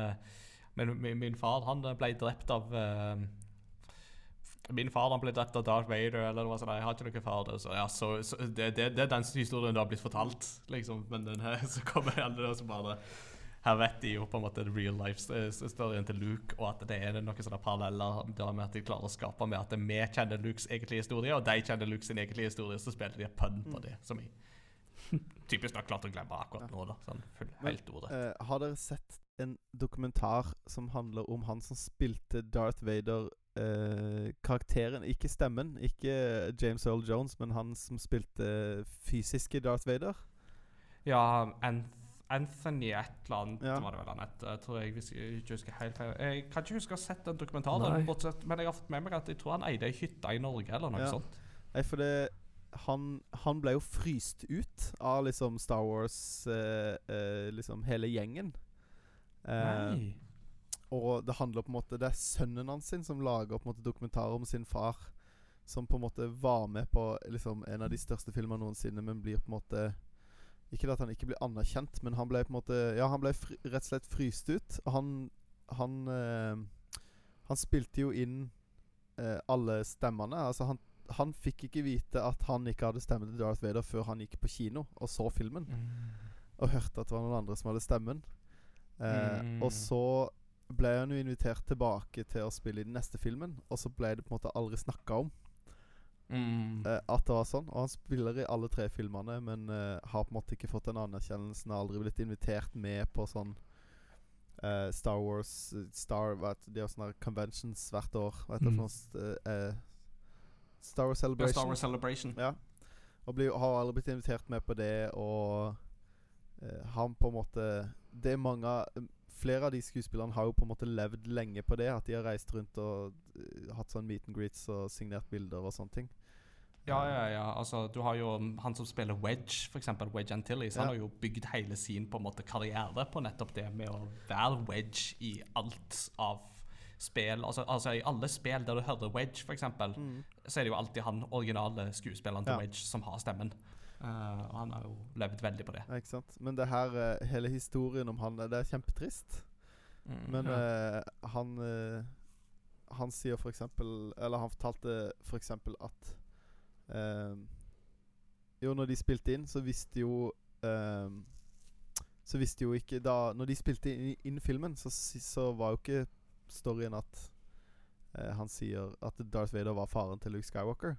min, min, min far, han ble drept av Min far han ble drept av Darth Vader, eller noe sånt. Jeg har ikke noen far. det, Så, ja, så, så det, det, det er den historien det har blitt fortalt, liksom. Men den her, så kommer alle og så bare Her vet de jo på en måte real life-storyen til Luke, og at det er noen sånne paralleller der med at de klarer å skape med at vi kjenner Lukes egentlige historie, og de kjenner Lukes sin egentlige historie, så spiller de et pønn på det, som jeg typisk nok klart å glemme akkurat nå, da. Sånn full, Men, helt ordet. Uh, har dere sett en dokumentar som handler om han som spilte Darth Vader uh, Karakteren, ikke stemmen, ikke James Earl Jones, men han som spilte fysiske Darth Vader? Ja, Anth Anthony et eller annet Ja. var det vel han het, tror jeg, hvis jeg ikke husker helt feil. Jeg kan ikke huske å ha sett den dokumentaren, bortsett, men jeg har fått med meg at jeg tror han eide ei hytte i Norge, eller noe Ja. sånt. Nei, for det han, han ble jo fryst ut av liksom Star Wars eh, eh, Liksom hele gjengen. Eh, Nei. Og det handler på en måte Det er sønnen hans sin som lager på en måte dokumentarer om sin far. Som på en måte var med på liksom en av de største filmene noensinne, men blir på en måte Ikke at han ikke blir anerkjent, men han ble på en måte Ja, han ble fri, rett og slett fryst ut. Han Han eh, Han spilte jo inn eh, alle stemmene. Altså han han fikk ikke vite at han ikke hadde stemme til Darth Vader før han gikk på kino og så filmen. Og hørte at det var noen andre som hadde stemmen. Eh, Mm. Og så ble han jo invitert tilbake til å spille i den neste filmen, og så ble det på en måte aldri snakka om Mm. eh, at det var sånn. Og han spiller i alle tre filmene, men uh, har på en måte ikke fått den anerkjennelsen. Har aldri blitt invitert med på sånn uh, Star Wars Star vet, De har sånne conventions hvert år. Det Mm. noe? Star Wars Ja, Celebration. Star Wars Celebration. Ja. Og blir, har aldri blitt invitert med på det, og han på en måte Det er mange Flere av de skuespillerne har jo på en måte levd lenge på det. At de har reist rundt og eh, hatt sånn meet and greets og signert bilder og sånne ting. Ja, ja, ja. Altså, du har jo um, han som spiller Wedge, eksempel, Wedge Antilles. Han Ja. har jo bygd hele sin på en måte karriere på nettopp det med å være Wedge i alt av spill. Altså, altså i alle spill der du hører Wedge, for eksempel, så er det jo alltid han originale skuespilleren til Ja. Wedge som har stemmen. Eh, og han har jo levd veldig på det. Ja, ikke sant? Men det her, eh, hele historien om han, det er kjempetrist. Mm. Men Ja. uh, han uh, Han sier for eksempel Eller han fortalte for eksempel at eh, Jo, når de spilte inn, så visste jo eh, Så visste jo ikke da Når de spilte inn, inn filmen, så, så var jo ikke storyen at eh, han sier at Darth Vader var faren til Luke Skywalker.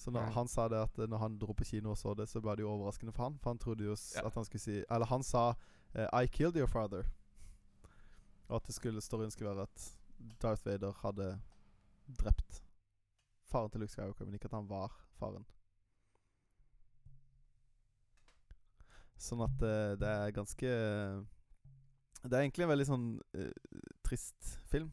Så når han sa det at eh, når han dro på kino og så det, så ble det jo overraskende for han. For han trodde jo Ja. at han skulle si Eller han sa eh, 'I killed your father'. Og at det skulle, storyen skulle være at Darth Vader hadde drept faren til Luke Skywalker, men ikke at han var faren. Sånn at eh, det er ganske Det er egentlig en veldig sånn uh, trist film.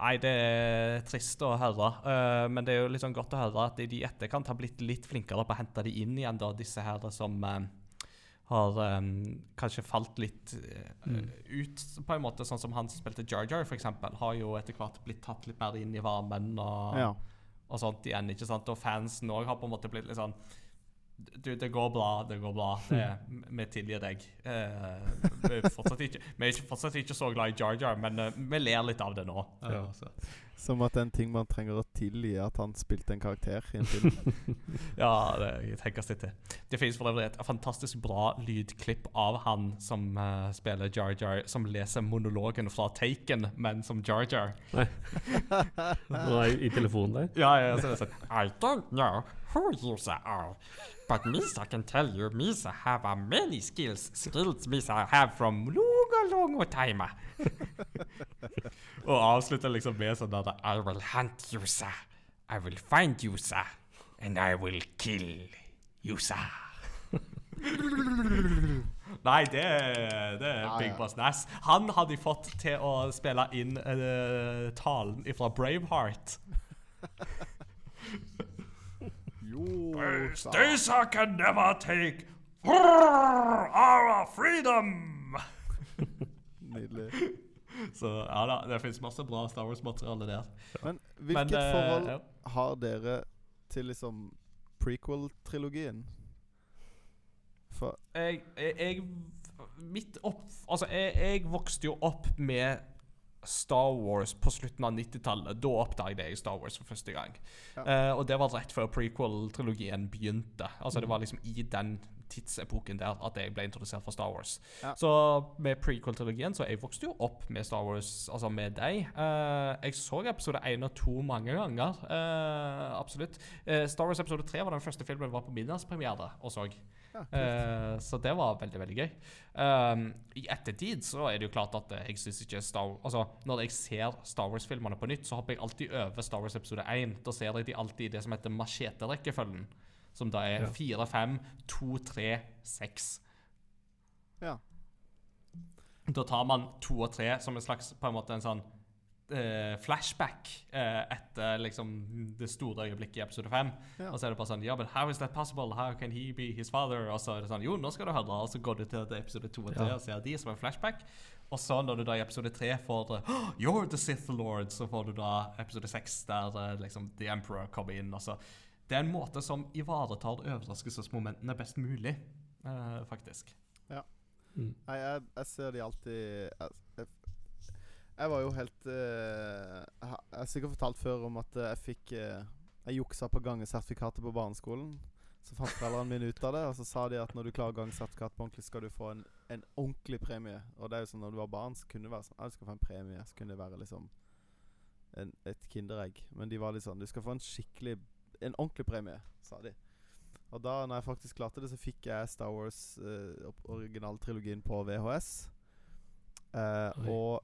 Nei, det er trist å høre. Uh, men det er jo litt sånn godt å høre at de i etterkant har blitt litt flinkere på å hente de inn igjen, da, disse her som eh, har um, kanskje falt litt uh, Mm. ut, på en måte, sånn som han som spilte Jar Jar, eksempel, har jo etter hvert blitt tatt litt mer inn i varmen og, Ja. og sånt igjen, ikke sant? Og fansen òg har på en måte blitt litt sånn du, det går bra, det går bra. Det, vi tilgir deg. Eh, vi, er fortsatt ikke, vi er fortsatt ikke så glad i Jar Jar, men eh, vi ler litt av det nå. Ja. Som at det er en ting man trenger å tilgi at han spilte en karakter i en film. Ja, det tenker seg til. Det finnes for øvrig et fantastisk bra lydklipp av han som uh, spiller Jar Jar, som leser monologen fra Taken, men som Jar Jar. Jeg i telefonen der. Ja, ja, så det er sånn I don't know who you are, but Misa can tell you Misa have a many skills, skills Misa have from long, long time. Og avslutter liksom med sånn der I will hunt you, sir. I will find you, sir. And I will kill you, sir. Nei, det, det er Ja, Big. Boss Nass. Han hadde de fått til å spille inn uh, talen fra Braveheart. Jo Stasa can never take our freedom! Nydelig. Så ja da, det fins masse bra Star Wars-materiale der. Men hvilket Men, eh, forhold ja. har dere til liksom prequel-trilogien? For jeg, jeg, jeg Mitt opp Altså, jeg, jeg vokste jo opp med Star Wars på slutten av 90-tallet. Da oppdaget jeg Star Wars for første gang. Ja. Uh, og det var rett før prequel-trilogien begynte. Altså Det var liksom i den tidsepoken der at jeg ble introdusert for Star Wars. Ja. Så med prequel-trilogien Så jeg vokste jo opp med Star Wars, altså med deg. Uh, jeg så episode 1 og 2 mange ganger. Uh, absolutt. Uh, Star Wars episode 3 var den første filmen jeg var på middagspremiere og så. ja, så det var veldig, veldig gøy. Um, I ettertid så er det jo klart at jeg synes ikke Star Altså, når jeg ser Star Wars-filmene på nytt, så hopper jeg alltid over Star Wars episode 1. Da ser jeg de alltid i det som heter machete-rekkefølgen. Som da er fire, 4, 5, 2, 3, 6. ja. Da tar man 2 og 3 som en slags på en måte en sånn eh, flashback eh, etter liksom det store øyeblikket i episode 5. Ja. Og så er det bare sånn Ja, but how is that possible? How can he be his father? Og så er det sånn Jo, nå skal du høre. Og så går du til episode 2 og 3 Ja. og ser de som en flashback. Og så når du da i episode 3 får «Oh, You're the Sith Lord, så får du da episode 6 der eh, liksom The Emperor kommer inn. Altså, det er en måte som ivaretar overraskelsesmomentene best mulig, eh, faktisk. Mm. Nei, jeg, jeg ser de alltid jeg, jeg, jeg var jo helt eh, Jeg har- sikkert fortalt før om at jeg fikk eh, Jeg juksa på gangesertifikatet på barneskolen. Så fant foreldrene mine ut av det, og så sa de at når du klarer gangesertifikat på ordentlig, skal du få en, en ordentlig premie. Og det er jo sånn når du var barn, så kunne det være sånn Ja, du skal få en premie. Så kunne det være liksom en, et Kinderegg. Men de var litt sånn Du skal få en skikkelig En ordentlig premie, sa de. Og da når jeg faktisk klarte det, så fikk jeg Star Wars eh, originaltrilogien på VHS. Eh, og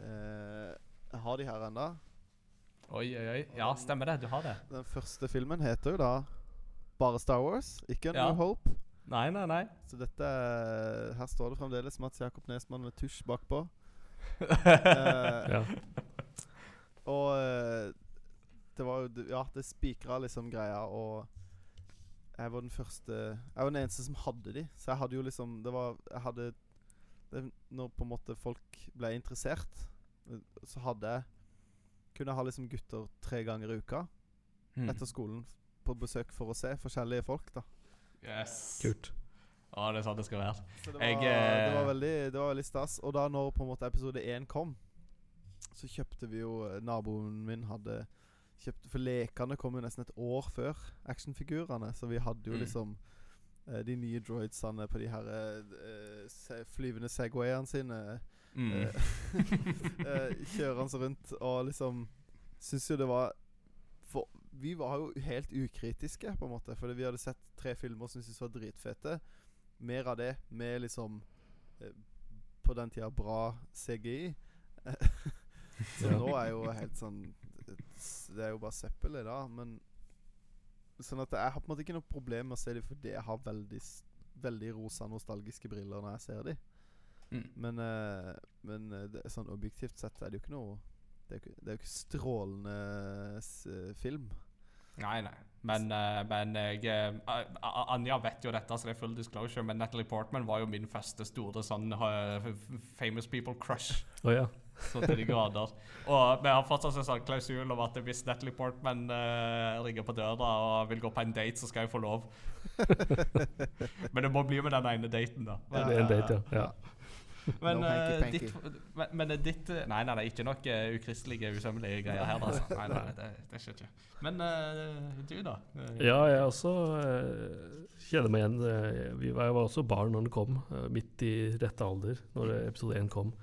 eh, jeg har de her ennå. Oi, oi, oi. Ja, stemmer det. Du har det. Den første filmen heter jo da bare Star Wars, ikke A Ja. New Hope. Nei, nei, nei. Så dette er- Her står det fremdeles Mats Jakob Nesmann med tusj bakpå. Eh, Ja. Og eh, det var jo Ja, det spikra liksom greia, og jeg var den første Jeg var den eneste som hadde de. Så jeg hadde jo liksom Det var Jeg hadde det, Når på en måte folk ble interessert, eh, så hadde jeg Kunne jeg ha liksom gutter tre ganger i uka Hmm. etter skolen på besøk for å se forskjellige folk, da. Yes. Kult. Ja, det er sånn det skal være. Så det var, Jeg, eh, det var, veldig, det var veldig stas. Og da når på en måte episode én kom, så kjøpte vi jo eh, Naboen min hadde kjøpt For lekene kom jo nesten et år før actionfigurene. Så vi hadde jo Mm. liksom eh, de nye droidsene på de her eh, se, flyvende Segwayene sine. Mm. eh, eh, kjørende rundt og liksom Syns jo det var For vi var jo helt ukritiske, på en måte. Fordi vi hadde sett tre filmer som vi syntes var dritfete. Mer av det med liksom eh, På den tida bra CGI. Så nå er jo helt sånn Det er jo bare søppel i dag. Men Sånn at jeg har på en måte ikke noe problem med å se dem fordi jeg har veldig Veldig rosa nostalgiske briller når jeg ser dem. Mm. Men, eh, men eh, det, sånn objektivt sett er det jo ikke noe Det er jo ikke, det er jo ikke strålende s, eh, film. Nei, nei. Men, men jeg Anja vet jo dette, så det er full disclosure, men Natalie Portman var jo min første store sånn famous people crush. Oh, ja. Så til de grader. Og vi har fortsatt en sånn klausul om at hvis Natalie Portman uh, ringer på døra og vil gå på en date, så skal jeg få lov. Men det må bli med den ene daten, da. Ja, det er en date, ja. ja. Men, No eh, hanky-panky. ditt, men, men er ditt eh, Nei, nei, nei, ikke noe uh, ukristelige, usømmelige greier her. Altså. Nei, nei, det, det skjer ikke. Men du, da? Ja, jeg også kjenner meg igjen. Vi var, jeg var også barn når den kom, midt i rette alder, når episode 1 kom.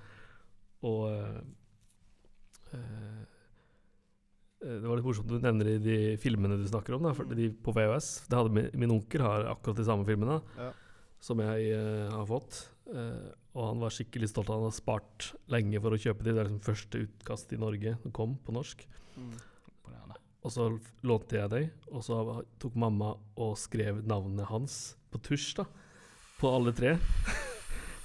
Og eh, eh, Det var litt morsomt du nevner i de filmene du snakker om, da, for de på VHS. Det hadde min, min onkel har akkurat de samme filmene Ja. som jeg uh, har fått. Uh, og han var skikkelig stolt. Han har spart lenge for å kjøpe de. Det er liksom første utkast i Norge som kom på norsk. Mm. Og så lånte jeg deg, og så tok mamma og skrev navnet hans på tusj, da. På alle tre.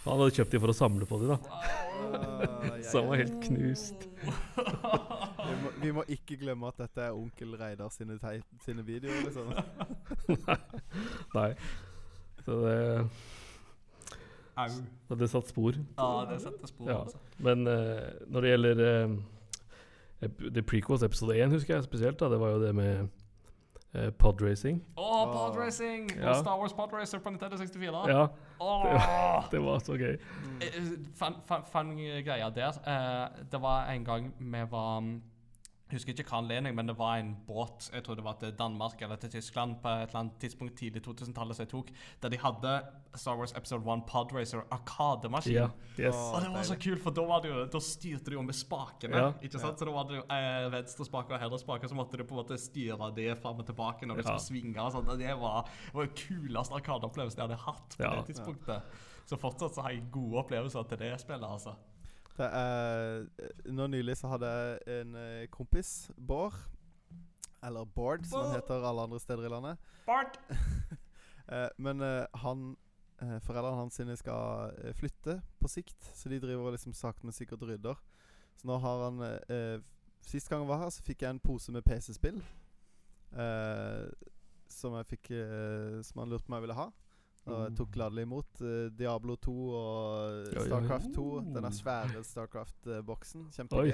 Han hadde kjøpt de for å samle på de, da. Ah, Så han var helt knust. vi, må, vi må ikke glemme at dette er onkel Reidar sine, sine videoer, liksom. Nei. Så det, Au. så det satt spor. Ja, det satte spor. Ja. altså. Men uh, når det gjelder uh, The Prequels episode 1, husker jeg spesielt, da, det var jo det med eh, podracing. Å, podracing! Ja. Og Star Wars Podracer på Nintendo 64. Ja, Åh! det var så gøy. Eh, Fun, fun, fun greia der. Eh, det var en gang vi var mm, Jeg husker ikke hva anledning, men det var en båt jeg tror det var til Danmark eller til Tyskland på et eller annet tidspunkt tidlig 2000-tallet som jeg tok, der de hadde Star Wars Episode 1 Podracer Arkademaskin. Ja, yes. Og det var så kult, for da, var det jo, da styrte de jo med spakene. Ja. ikke sant? Så da var det jo eh, venstre spake og høyre spake, så måtte du på en måte styre det fram og tilbake når du Ja. skulle svinge. og sånt. Det var, det var kuleste arkadeopplevelsen jeg hadde hatt på Ja. det tidspunktet. Så fortsatt så har jeg gode opplevelser til det spillet, altså. Det er, nå nylig så hadde jeg en eh, kompis, Bård, eller Bård, som han Bård. heter alle andre steder i landet. Bart! Eh, men eh, han foreldrene hans sine skal flytte på sikt, så de driver og liksom sakte, men sikkert rydder. Så nå har han Sist gang jeg var her, så fikk jeg en pose med PC-spill. Eh, som jeg fikk Som han lurte på om jeg ville ha. Og jeg tok gladelig imot eh, Diablo 2 og. Starcraft 2. Oh. Denne svære Starcraft-boksen. Kjempegøy.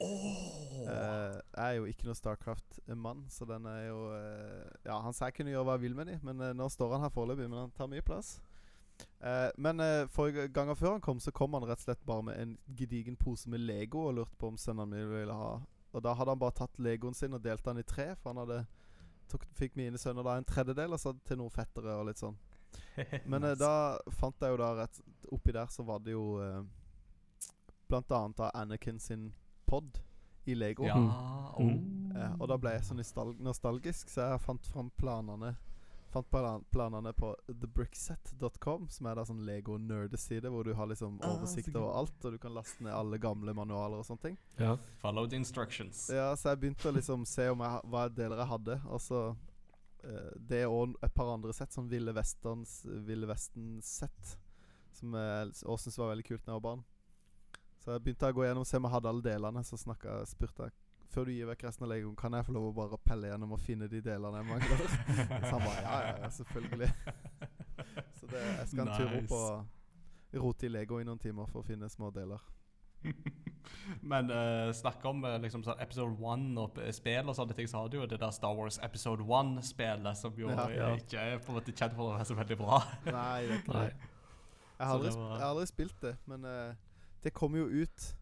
Eh, jeg er jo ikke noe Starcraft-mann, så den er jo uh, Ja, han sa jeg kunne gjøre hva jeg vil med de, men uh, nå står han her foreløpig, men han tar mye plass. Men uh, forrige ganger før han kom, så kom han rett og slett bare med en gedigen pose med Lego og lurte på om sønnene mine ville ha. Og da hadde han bare tatt Legoen sin og delt den i tre, for han hadde tok, fikk mine sønner da en tredjedel, og så til noe fettere og litt sånn. Men eh, da fant jeg jo da rett Oppi der så var det jo eh, Blant annet da Anakin sin pod i Lego. Ja. Mm. Eh, og da ble jeg så nostal nostalgisk, så jeg fant fram planene Fant planene på thebrickset.com, som er da sånn Lego-nerdeside, hvor du har liksom Ah, oversikt over alt, og du kan laste ned alle gamle manualer og sånne ting. Ja. Follow the instructions. Ja, Så jeg begynte å liksom se om jeg, hva deler jeg hadde. Og så Det og et par andre sett, sånn Ville Vesten-sett, som jeg òg syntes var veldig kult da jeg var barn. Så jeg begynte å gå gjennom og se om jeg hadde alle delene. Så snakket, jeg- spurte jeg før du gir vekk resten av Legoen, kan jeg få lov å bare pelle gjennom og finne de delene jeg mangler. så han bare ja, ja, selvfølgelig. så det, jeg skal en tur opp og rote i Lego i noen timer for å finne små deler. Men uh, snakk om eh, liksom sånn episode 1 og spill og sånne ting, så har du jo det der Star Wars episode 1-spillet, som jo Ja. eh, Ja. ikke er på en måte kjent for å være så veldig bra. Nei, det er ikke Nei. det. Jeg har, aldri, det var- jeg har aldri spilt det, men uh, det kommer jo ut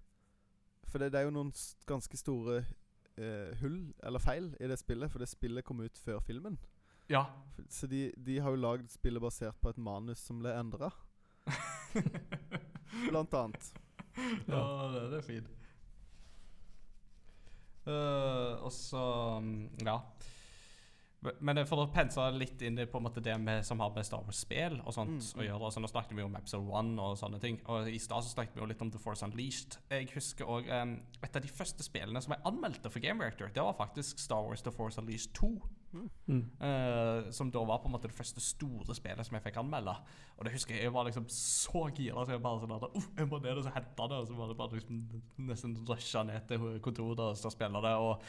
For det, det er jo noen ganske store uh, hull, eller feil, i det spillet. For det spillet kom ut før filmen. Ja. Så de, de har jo lagd spillet basert på et manus som ble endra, blant annet. Ja, det, det er fint. Uh, og så mm, Ja. Men- for å pense litt inn i på en måte det med, som har med Star Wars-spill og sånt Mm, å gjøre altså Nå snakket vi om Episode 1 og sånne ting. Og i stad snakket vi jo litt om The Force Unleashed. Jeg husker òg et av de første spillene som jeg anmeldte for Game Reactor, det var faktisk Star Wars The Force Unleashed 2. Mm. Eh, som da var på en måte det første store spillet som jeg fikk anmelde. Og det husker jeg jeg var liksom så gira så jeg bare sånn at uh, jeg må ned og så hente det. Og så var det bare liksom nesten rusha ned til kontoret og så spille det. Og,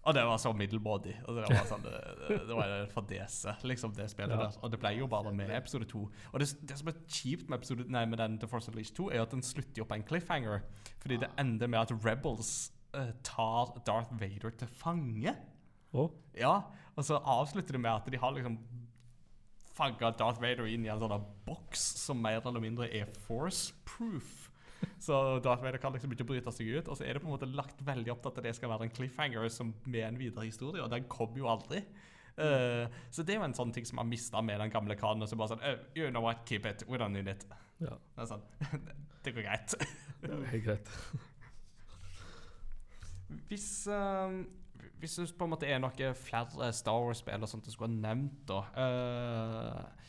og det var så middelmådig. Og det var sånn Det, det, det var en fadese, liksom, det spillet Ja. der. Og det ble jo bare med episode to. Og det, det som er kjipt med, episode, nei, med den The Force Unleashed 2, er at den slutter jo på en cliffhanger. Fordi det ender med at Rebels uh, tar Darth Vader til fange. Å? Ja, og så avslutter det med at de har liksom fagga Darth Vader inn i en sånn boks som mer eller mindre er force-proof. Så Darth Vader kan liksom ikke bryte seg ut. Og så er det på en måte lagt veldig opp til at det skal være en cliffhanger som med en videre historie, og den kommer jo aldri. Uh, så det er jo en sånn ting som har mista med den gamle kanen. Så bare sånn oh, You know what, keep it. We don't need it. Ja, Det sånn, det går greit. det er helt greit. Hvis, eh, hvis det på en måte er noe flere Star Wars-spill sånt du skulle ha nevnt, da uh,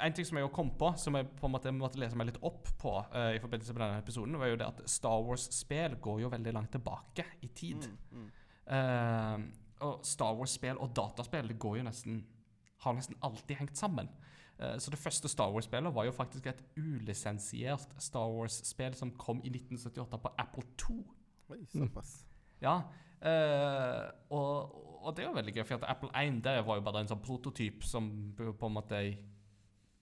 En ting som jeg kom på, som jeg på en måte måtte lese meg litt opp på uh, i forbindelse med denne episoden, var jo det at Star Wars-spill går jo veldig langt tilbake i tid. Mm, mm. Uh, og Star Wars-spill og dataspill det går jo nesten har nesten alltid hengt sammen. Så det første Star Wars-spillet var jo faktisk et ulisensiert Star Wars-spill som kom i 1978 på Apple 2. Oi, såpass. Ja, eh, og, og det er jo veldig gøy, for at Apple 1 der var jo bare en sånn prototyp som på en måte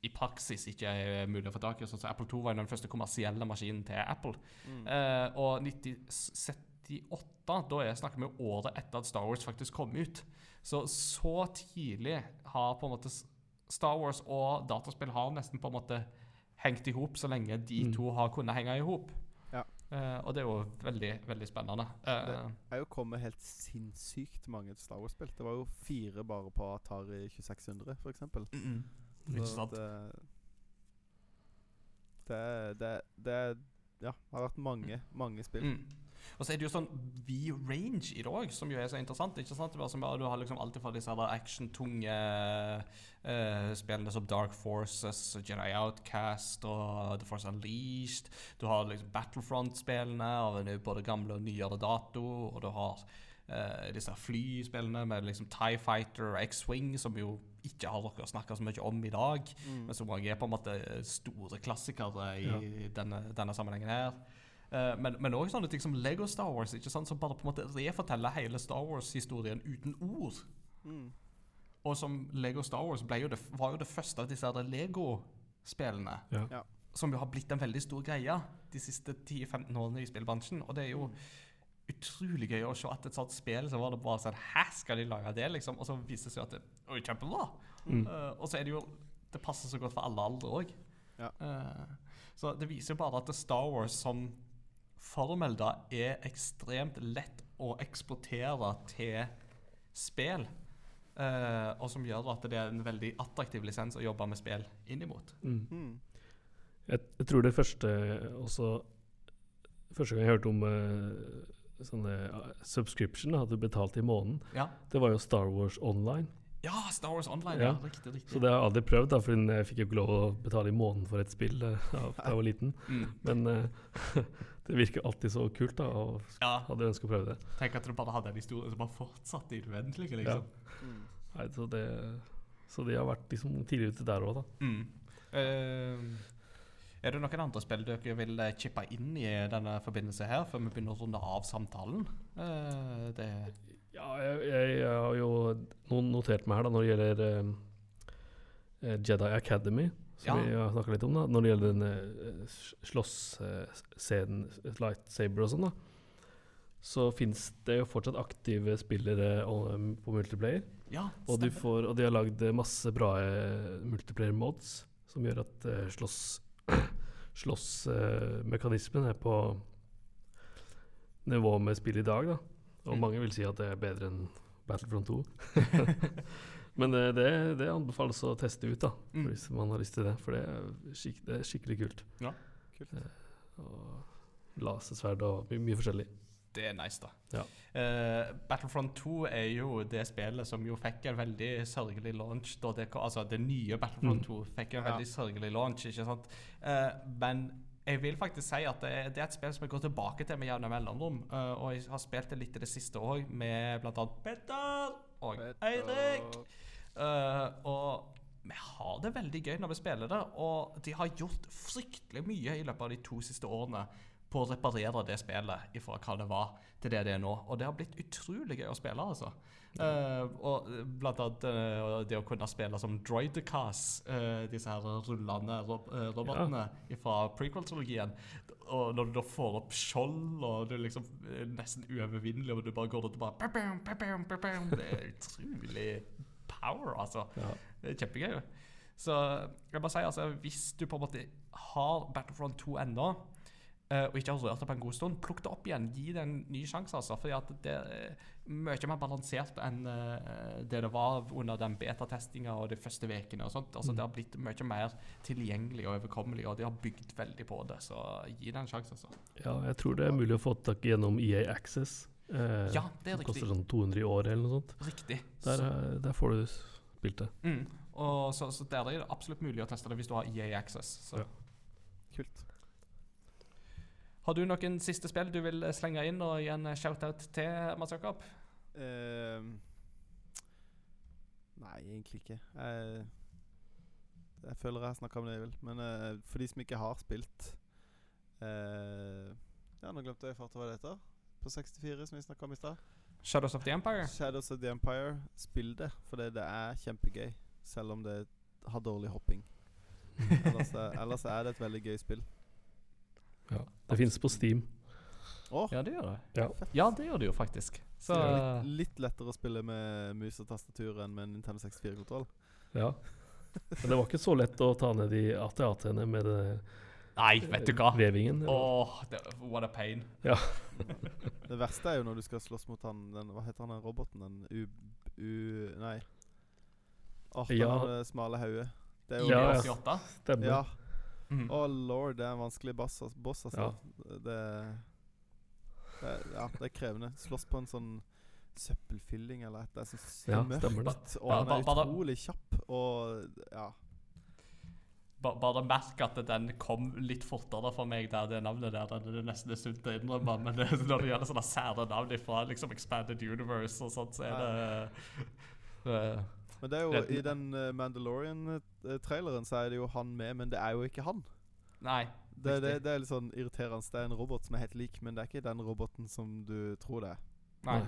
i, praksis ikke er mulig å få tak i. Sånn, så Apple 2 var jo den første kommersielle maskinen til Apple. Mm. Eh, og 1978, da er, snakker vi året etter at Star Wars faktisk kom ut. Så så tidlig har på en måte Star Wars og dataspill har nesten på en måte hengt i hop så lenge de Mm. to har kunnet henge i hop. Eh, og det er jo veldig, veldig spennende. Uh, Det er jo kommet helt sinnssykt mange Star Wars-spill. Det var jo fire bare på Atari 2600, for eksempel. mm, ikke sant? Det, det, det, det ja, har vært mange, mange spill. Mm. Og så er det jo sånn V-range i dag, som jo er så interessant. ikke sant? Det som, du har liksom alltid fra disse actiontunge uh, spillene som Dark Forces, Jedi Outcast og The Force Unleashed. Du har liksom Battlefront-spillene av både gamle og nyere dato. Og du har uh, disse flyspillene med liksom Tie Fighter og X-Wing, som jo ikke har dere snakka så mye om i dag. Mm. Men som er på en måte store klassikere i Ja. denne, denne sammenhengen her. Eh, men, òg sånne ting som Lego Star Wars, ikke sant? som bare på en måte reforteller hele Star Wars-historien uten ord. Mm. Og som Lego Star Wars jo det, var jo det første av disse Lego-spillene. Ja. Ja. Som jo har blitt en veldig stor greie de siste 10-15 årene i spillbransjen. Og det er jo utrolig gøy å se at et sånt spill så var det bare sånn Hæ, skal de lage det, liksom? Og så viser det seg at det er kjempebra! Mm. Uh, og så er det jo Det passer så godt for alle aldre òg. Ja. så det viser jo bare at Star Wars som formel da er ekstremt lett å eksportere til spill. Uh, og som gjør at det er en veldig attraktiv lisens å jobbe med spill inn imot. Mm. Mm. Jeg, jeg tror det første også Første gang jeg hørte om uh, sånne uh, subscription, at du betalte i måneden, Ja, det var jo Star Wars Online. ja Star Wars Online. Ja. Ja. Riktig, riktig. Så det har jeg aldri prøvd, da, for jeg fikk jo ikke lov å betale i måneden for et spill eh, da jeg var liten. Mm. Men eh, det virker alltid så kult, da, og Ja, hadde ønsket å prøve det. Tenk at du bare hadde en historie som bare fortsatte i det uendelige, liksom. Mm. Nei, så, det så de har vært liksom tidlig ute der òg, da. Mm. Uh, er det noen andre spill dere vil eh, chippe inn i denne forbindelse her, før vi begynner å runde av samtalen? Uh, det Ja, jeg, jeg, jeg har jo no- notert meg her da når det gjelder eh, Jedi Academy, som Ja. vi har snakka litt om. da Når det gjelder den eh, slåssscenen, lightsaber og sånn, da. Så fins det jo fortsatt aktive spillere eh, på multiplayer. Ja, Og, du stemmer. får, og de har lagd eh, masse bra eh, multiplayer mods som gjør at eh, slåss slåssmekanismen er på nivå med spill i dag, da. Og Mm. mange vil si at det er bedre enn Battlefront 2. Men det, det, det anbefales å teste ut, da, Mm. hvis man har lyst til det. For det er, skik det er skikkelig kult. Ja, Kult. Og lasersverd og my mye forskjellig. Det er nice, da. Ja. Uh, Battlefront 2 er jo det spillet som jo fikk en veldig sørgelig launch. Da det, altså det nye Battlefront Mm. 2 fikk en Ja. veldig sørgelig launch, ikke sant? Uh, men jeg vil faktisk si at det, det er et spill som jeg går tilbake til med jevne mellomrom. Uh, og jeg har spilt det litt i det siste òg, med annet Petter og Eirik. Eh, og vi har det veldig gøy når vi spiller det, og de har gjort fryktelig mye i løpet av de to siste årene på å reparere det spillet ifra hva det var til det det er nå. Og det har blitt utrolig gøy å spille, altså. Eh, og blant annet uh, det å kunne spille som Droidecast, uh, disse her rullende rob robotene robotene fra prequel-trilogien. Og når du da får opp skjold, og du er liksom nesten uovervinnelig, og du bare går rundt og bare. Det er utrolig power, altså. Ja. Det er kjempegøy. Så jeg bare sier altså, hvis du på en måte har Battlefront 2 ennå, eh, og ikke har rørt det på en god stund, plukk det opp igjen. Gi det en ny sjanse, altså. Fordi at det er mye mer balansert enn eh, det det var under den betatestinga og de første ukene. og sånt. Altså, Det har blitt mye mer tilgjengelig og overkommelig, og de har bygd veldig på det. Så gi det en sjanse, altså. Ja, jeg tror det er mulig å få tak gjennom EA Access. Eh, Ja, det er som koster sånn 200 i året eller noe sånt. Riktig. Der, eh, der får du spilt det. Mm. Og så, så der er det absolutt mulig å teste det hvis du har EA Access. Så. Ja. Kult. Har du noen siste spill du vil eh, slenge inn og gi en eh, shout-out til, Mats Jakob? Uh, nei, egentlig ikke. Jeg, jeg føler jeg har snakka om det jeg vil. Men uh, for de som ikke har spilt uh, Ja, nå glemte jeg i farta hva det heter. På 64, som vi snakka om i stad. Shadows of the Empire? Shadows of the Empire. Spill det, for det, det er kjempegøy. Selv om det har dårlig hopping. ellers, er, ellers er det et veldig gøy spill. Ja. Det fins på Steam. Oh. Ja, det gjør det. Ja. Ja, det gjør det jo faktisk. Så det er litt, litt lettere å spille med mus og tastatur enn med en Nintendo 64-kontroll. Ja. Men det var ikke så lett å ta ned de AT-AT-ene med det Nei, vet du hva? vevingen. eller? Åh, det, what a pain. Ja. Det verste er jo når du skal slåss mot han den, Hva heter han den roboten? Den U... u nei. Den Ja. det smale hodet. Det er jo Ja, ja. 88? Stemmer. Ja. Mm. Oh lord, det er en vanskelig altså- boss, altså. Det, det Ja, det er krevende. Slåss på en sånn søppelfylling eller et. Det er så Ja, mørkt, og han er utrolig kjapp, og ja. Ba, bare merk at den kom litt fortere for meg der, det navnet der. Det er nesten det sunt å innrømme. Men det, når det gjelder sånne sære navn fra liksom Expanded Universe og sånt, så er det eh, Men det er jo i den uh, Mandalorian-traileren så er det jo han med, men det er jo ikke han. Nei. Det, det, det er litt sånn irriterende. Det er en robot som er helt lik, men det er ikke den roboten som du tror det er. Nei.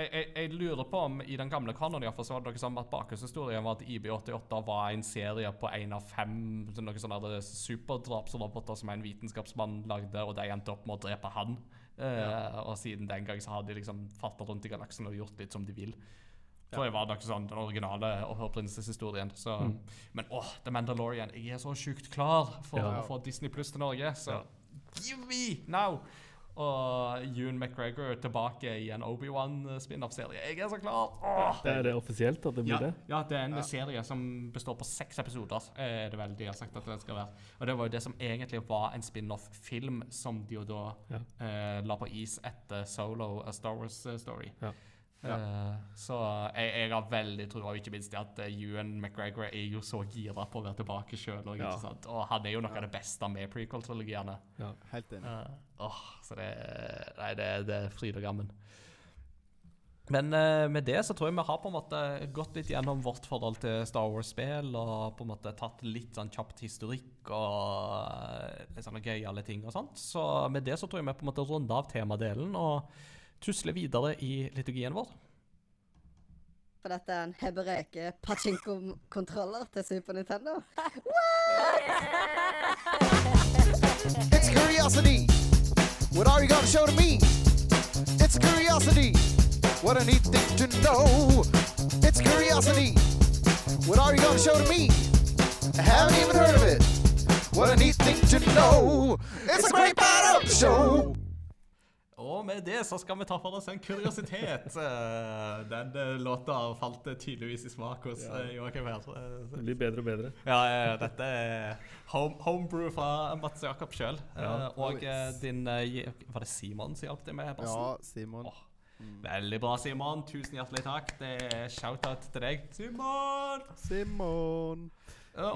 Jeg, jeg, jeg lurer på om i den gamle kanonen i så var det noe sånn at bakgrunnshistorien var at IB88 var en serie på en av fem noen sånne superdrapsroboter som en vitenskapsmann lagde, og de endte opp med å drepe han. Eh, Og siden den gang så har de liksom farta rundt i galaksen og gjort litt som de vil. Tror jeg var noe sånn den originale opprinnelseshistorien. Så. Mm. Men åh, The Mandalorian. Jeg er så sjukt klar for Ja. å få Disney Pluss til Norge, så Ja. give me now! Og Ewan McGregor tilbake i en Obi-Wan-spin-off-serie. Jeg er så klar! Åh! Det er det offisielt at det blir Ja, det? ja, det er en Ja. serie som består på seks episoder. Er det vel de har sagt at den skal være. Og det var jo det som egentlig var en spin-off-film, som de jo da Ja. eh, la på is etter Solo, A Star Wars eh, Story. Ja. Eh, så jeg, jeg har veldig og ikke minst det at eh, Ewan McGregor er jo så gira på å være tilbake sjøl. Ja. og han er jo noe av det beste med prequel-trilogiene. Ja. Helt enig. Eh, åh, så det, nei, det, det er fryd og gammen. Men uh, med det så tror jeg vi har på en måte gått litt gjennom vårt forhold til Star Wars-spill, og på en måte tatt litt sånn kjapt historikk og litt sånne gøyale ting og sånt. Så med det så tror jeg vi på en måte runder av temadelen og tusler videre i liturgien vår. For dette er en hebreke pachinko-kontroller til Super Nintendo. It's curiosity. What are you gonna show to me? It's curiosity. What a neat thing to know. It's curiosity. What are you gonna show to me? I haven't even heard of it. What a neat thing to know. It's a great the show. Og med det så skal vi ta for oss en kuriositet. Eh, Den eh, låta falt eh, tydeligvis i smak hos Ja. Joakim her. Det blir bedre og bedre. Ja, dette er home, homebrew fra Mats Jakob sjøl. Ja. og din Var det Simon som hjalp deg med bassen? Ja, Simon. Oh. Veldig bra, Simon. Tusen hjertelig takk. Det er shout-out til deg. Simon! Simon.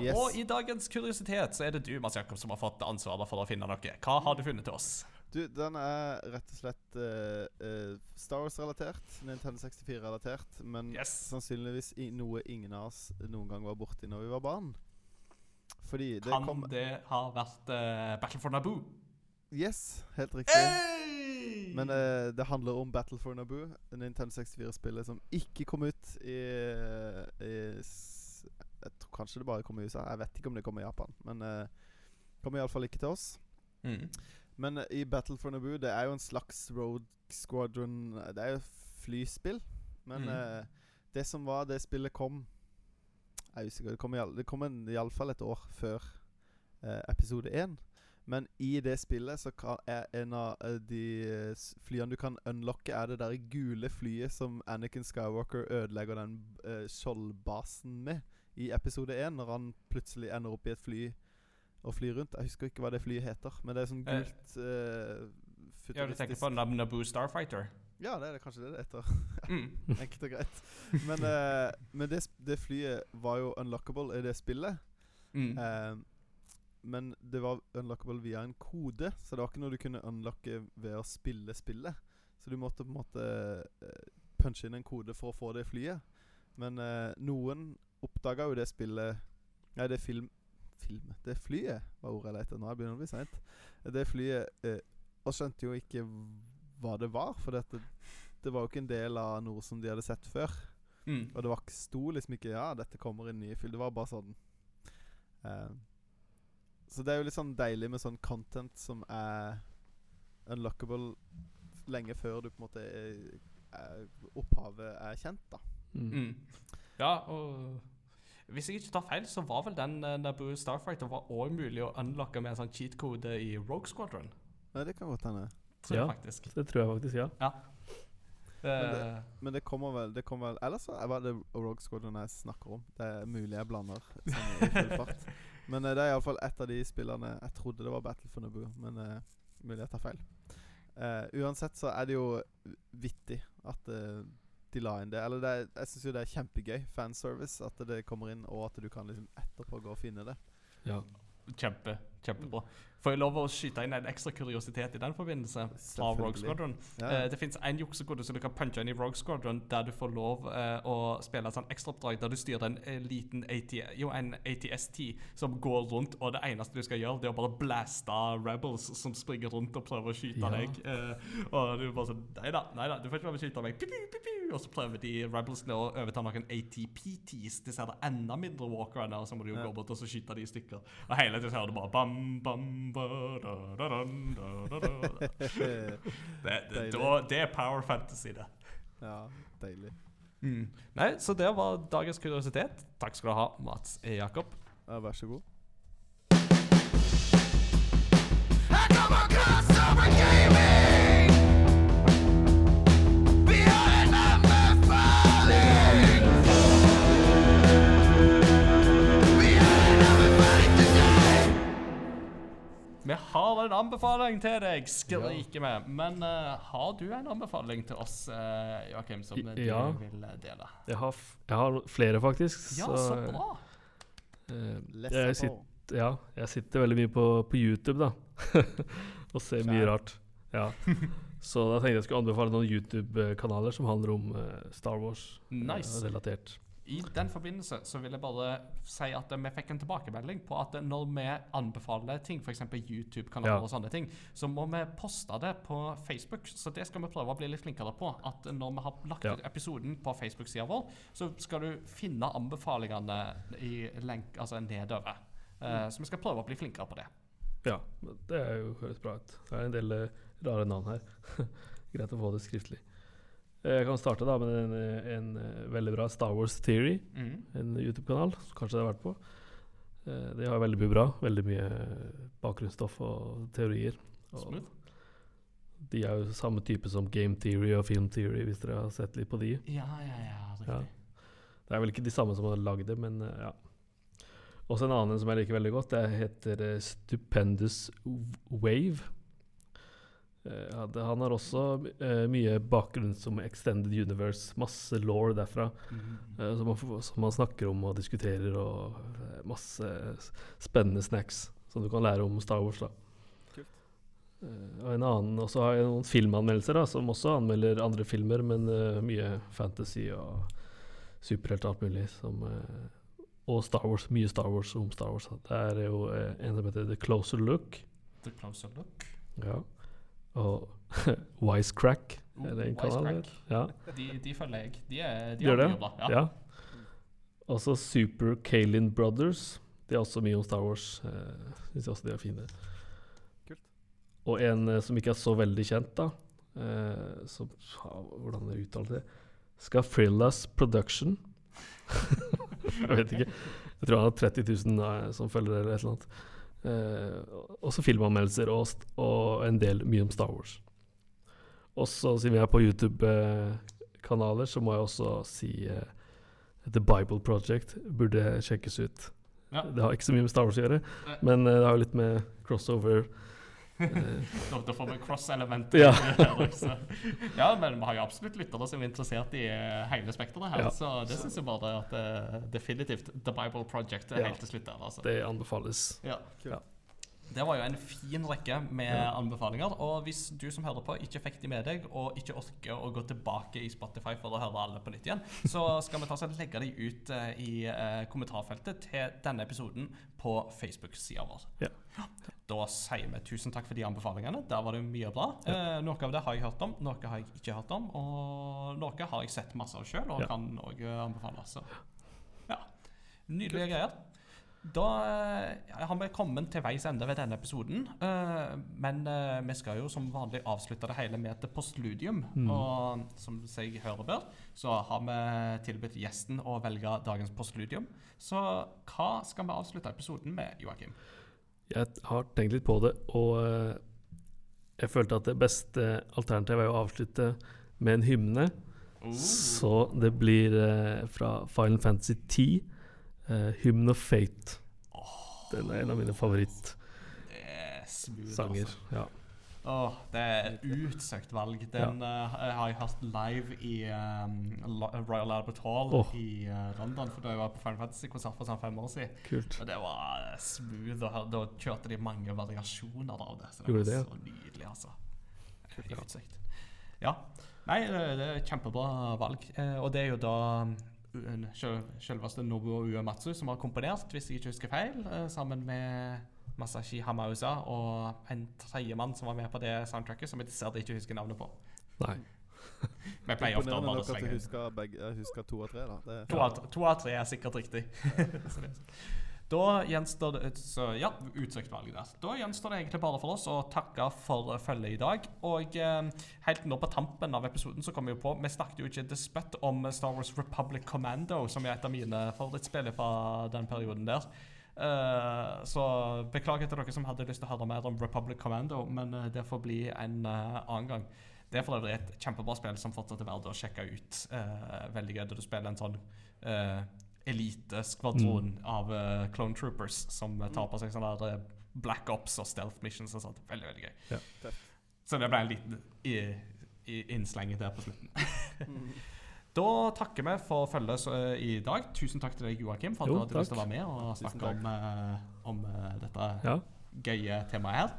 Yes. Og i dagens kuriositet så er det du, Mats Jakob, som har fått ansvaret for å finne noe. Hva har du funnet til oss? Du, den er rett og slett uh, uh, Star Wars-relatert. Nintendo 64-relatert. Men Yes. sannsynligvis i noe ingen av oss noen gang var borti når vi var barn. Fordi det Kan kom det ha vært uh, Battle for Naboo? Yes, helt riktig. Men eh, det handler om Battle for Naboo, Nintendo 64-spillet som ikke kom ut i, i Jeg tror kanskje det bare kom i USA. Jeg vet ikke om det kom i Japan. Men uh, kom iallfall ikke til oss. Mm. Men eh, i Battle for Naboo Det er jo en slags Road Squadron Det er jo flyspill. Men Mm. uh, det som var det spillet kom Jeg er usikker. Det kom, i det kom en- i alle fall et år før uh, episode én. Men i det spillet så er en av eh, de eh, flyene du kan unlocke, er det der gule flyet som Anakin Skywalker ødelegger den uh, skjoldbasen med i episode én, når han plutselig ender opp i et fly og fly rundt. Jeg husker ikke hva det flyet heter, men det er sånn Eh, gult eh, Ja, du tenker på Nab Naboo Starfighter? Ja, det er det kanskje det det heter. Mm. Enkelt og greit. Men, eh, men det, det flyet var jo unlockable i det spillet. Mm. Eh, men det var unlockable via en kode, så det var ikke noe du kunne unlocke ved å spille spillet. Så du måtte på en måte eh, punche inn en kode for å få det flyet. Men eh, noen oppdaga jo det spillet Nei, det film... Film Det flyet var ordet jeg lette. Nå er det begynner å bli seint. Det flyet eh, Og skjønte jo ikke hva det var, for dette, det var jo ikke en del av noe som de hadde sett før. Mm. Og det var ikke, sto liksom ikke Ja, dette kommer i en ny film. Det var bare sånn eh, Så det er jo litt sånn deilig med sånn content som er unlockable lenge før du på en måte er, er, opphavet er kjent, da. Mm. Mm. Ja, og hvis jeg ikke tar feil, så var vel den uh, Naboo Starfighter var også mulig å unlocke med en sånn cheat-kode i Rogue Squadron. Nei, det kan godt hende. Tror Ja. jeg faktisk. Det tror jeg faktisk, ja. ja. Men det kommer vel, det kommer vel Ellers var er det Rogue Squadron jeg snakker om. Det er mulig jeg blander sånn i full fart. Men eh, det er iallfall et av de spillene Jeg trodde det var Battle for Naboo, men uh, mulig jeg tar feil. Uh, uansett så er det jo vittig at eh, de la inn det. Eller det jeg syns jo det er kjempegøy fanservice at det kommer inn, og at du kan liksom etterpå gå og finne det. ja. kjempe, kjempebra. Får jeg lov å skyte inn en ekstra kuriositet i den forbindelse? av Rogue Squadron. Ja. uh, det fins en juksekode som du kan punche inn i Rogue Squadron, der du får lov uh, å spille et sånn ekstraoppdrag der du styrer en uh, liten AT, jo, en ATST som går rundt, og det eneste du skal gjøre, det er å bare blaste rebels som springer rundt og prøver å skyte Ja. deg. Og du bare sånn Nei da, nei da, du får ikke lov å skyte meg. Piu, piu, piu. Og så prøver de rebelsene å overta noen ATPTs. De ser det enda mindre walkerne, og så må du jo Ja. gå bort og så skyte de i stykker. Og hele tiden så hører du bare bam, bam, ba, da, da, da, da, da, da. Det, det, det er power fantasy, det. ja, deilig. Nei, så det var dagens kuriositet. Takk skal du ha, Mats E. Jakob. Ja, vær så god. I come across over gaming Vi har en anbefaling til deg, skriker vi. Men uh, har du en anbefaling til oss, uh, Joakim, som du ja. vil dele? Jeg har, f jeg har flere, faktisk. Ja, så bra. Uh, jeg, sitter, ja, jeg sitter veldig mye på, på YouTube, da. og ser mye rart. Ja. Så da tenkte jeg skulle anbefale noen YouTube-kanaler som handler om Star Wars-relatert. Nice. I den forbindelse så vil jeg bare si at vi fikk en tilbakemelding på at når vi anbefaler ting, f.eks. YouTube-kanaler Ja. og sånne ting, så må vi poste det på Facebook. Så det skal vi prøve å bli litt flinkere på. At når vi har lagt Ja. ut episoden på Facebook-sida vår, så skal du finne anbefalingene i lenk, altså nedover. Eh, så vi skal prøve å bli flinkere på det. Ja, det høres bra ut. Det er en del eh, rare navn her. Greit å få det skriftlig. Eh, Jeg kan starte da med en, en eh, veldig bra Star Wars Theory, en YouTube-kanal som kanskje dere har vært på. Eh, De har veldig mye bra. Veldig mye bakgrunnsstoff og teorier. Og de er jo samme type som Game Theory og Film Theory, hvis dere har sett litt på de. Ja, ja, ja. Riktig. Ja. Det er vel ikke de samme som har lagd det, men ja. Også en annen som jeg liker veldig godt, det heter Stupendous Wave. Eh, ja, det, han har også uh, mye bakgrunn som Extended Universe, masse law derfra, Mm -hmm. uh, som, man, som man snakker om og diskuterer, og uh, masse spennende snacks som du kan lære om Star Wars. da. Eh, og en annen, og så har jeg noen filmanmeldelser da, som også anmelder andre filmer, men eh, mye fantasy og superhelt alt mulig. Som, eh, og Star Wars, mye Star Wars om Star Wars. Da. Det er jo eh, en som heter The Closer Look. The closer look. Ja. Og Wisecrack. Er det en kanal? Ja. De, de følger jeg. De, er, de Gjør det? bra. Ja. ja. Også Super Kalin Brothers. De er også mye om Star Wars. Uh, Syns jeg også de er fine. Kult. Og en eh, som ikke er så veldig kjent, da. eh, som, ha, hvordan det uttaler det Scafrillas Production. Jeg vet ikke. Jeg tror han har 30 000 eh, som følger eller et eller annet. Eh, også filmanmeldelser og, og en del mye om Star Wars. Også siden vi er på YouTube-kanaler, så må jeg også si eh, The Bible Project burde sjekkes ut. Ja. Det har ikke så mye med Star Wars å gjøre, Nei. men eh, det har jo litt med crossover Da, da får vi cross-element. Ja. ja, men vi har jo absolutt lyttere som er interessert i eh, hele spekteret her. Ja. Så det syns jeg bare at eh, definitivt The Bible Project er Ja. helt til slutt der. altså. Det anbefales. Ja. Ja. Det var jo en fin rekke med Ja. anbefalinger. Og hvis du som hører på ikke fikk de med deg, og ikke orker å gå tilbake i Spotify for å høre alle på nytt igjen, så skal vi ta oss og legge de ut eh, i eh, kommentarfeltet til denne episoden på Facebook-sida vår. Ja. Da sier vi tusen takk for de anbefalingene. Der var det mye bra. Eh, noe av det har jeg hørt om, noe har jeg ikke hørt om, og noe har jeg sett masse av sjøl og Ja. kan òg anbefale. Så ja, nydelige greier. Da eh, har vi kommet til veis ende ved denne episoden. eh, men eh, vi skal jo som vanlig avslutte det hele med et postludium. Mm. Og som jeg hører bør, så har vi tilbudt gjesten å velge dagens postludium. Så hva skal vi avslutte episoden med, Joakim? Jeg har tenkt litt på det, og eh, jeg følte at det beste alternativet er å avslutte med en hymne. Så det blir eh, fra Final Fantasy 10, eh, Hymn of Fate. Den er en av mine favorittsanger. Er smooth, altså. Ja. Åh, det er et utsøkt valg. Den eh, har jeg hørt live i um, Royal Albert Hall oh. i uh, London. For da jeg var på Final Fantasy-konsert for sånn fem år siden. Kult. Og det var eh, smooth. Og da kjørte de mange variasjoner av det. Så det Gjorde var det, ja? så nydelig, altså. Utsøkt. Ja. Nei, det, det er et kjempebra valg. Eh, og det er jo da um, selveste Nobuo Uematsu som har komponert, hvis jeg ikke husker feil, eh, sammen med Masashi Hamauza og en tredjemann som var med på det soundtracket, som jeg dessverre ikke husker navnet på. Nei. Vi pleier ofte å bare slenge jeg husker to av tre. da det, To av, to av tre er sikkert riktig. Da gjenstår det så ja, utsøkt valg der. Da gjenstår det egentlig bare for oss å takke for følget i dag. Og eh, helt nå på tampen av episoden så kom vi jo på Vi snakket jo ikke despøtt om Star Wars Republic Commando, som er et av mine favorittspill fra den perioden der. Eh, så beklager til dere som hadde lyst til å høre mer om Republic Commando, men uh, det får bli en uh, annen gang. Det er for øvrig et kjempebra spill som fortsatt er verdt å sjekke ut. Eh, veldig gøy. Du spiller en sånn uh, eliteskvadron av eh, clone troopers som tar på seg sånne der, black ops og stealth missions og sånt. Veldig, veldig gøy. Ja. Så det ble en liten i, i innslenget der på slutten. Da takker vi for følget eh, i dag. Tusen takk til deg, Joakim, for at Jo, du hadde lyst til å være med og snakke om, eh, om eh, dette Ja. gøye temaet her.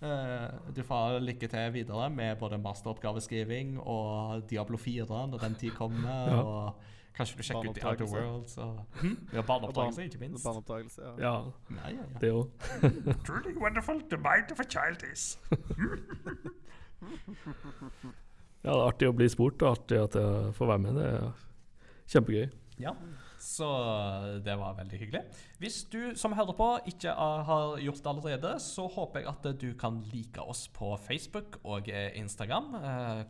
Eh, du får ha lykke til videre med både masteroppgaveskriving og Diablo 4 når den tid kommer. Ja. Og kanskje du sjekker ut The Outer. Worlds. Og, hm? Ja, barneoppdragelse, ikke minst. Barneoppdragelse, ja. ja, Ja, ja, ja. det òg. Truly wonderful the mind of a child is. Ja, det er artig å bli spurt, og artig at jeg får være med. Det er kjempegøy. Ja, så det var veldig hyggelig. Hvis du som hører på ikke har gjort det allerede, så håper jeg at du kan like oss på Facebook og eh, Instagram.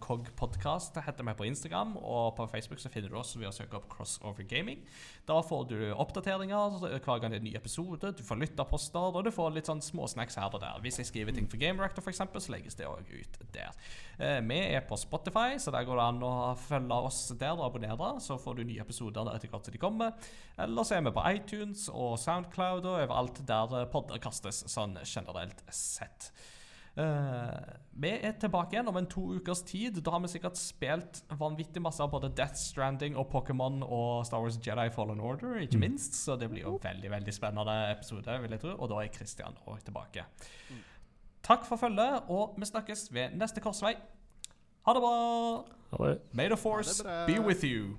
Kog Podcast heter vi på Instagram, og på Facebook så finner du oss ved å søke opp Crossover Gaming. Da får du oppdateringer hver gang det er en ny episode, du får lytterposter, og du får litt sånn småsnacks her og der. Hvis jeg skriver ting for Game Reactor f.eks., så legges det òg ut der. Eh, vi er på Spotify, så der går det an å følge oss der og abonnere. Så får du nye episoder der etter hvert som de kommer. Eller så er vi på iTunes og Soundcloud og overalt der podder kastes, sånn generelt sett. Uh, vi er tilbake igjen om en to ukers tid. Da har vi sikkert spilt vanvittig masse av både Death Stranding og Pokémon og Star Wars Jedi Fallen Order, ikke minst. Så det blir jo veldig veldig spennende episode, vil jeg tro. Og da er Christian òg tilbake. Takk for følget, og vi snakkes ved neste korsvei. Ha det bra! Ha det. May the force be with you.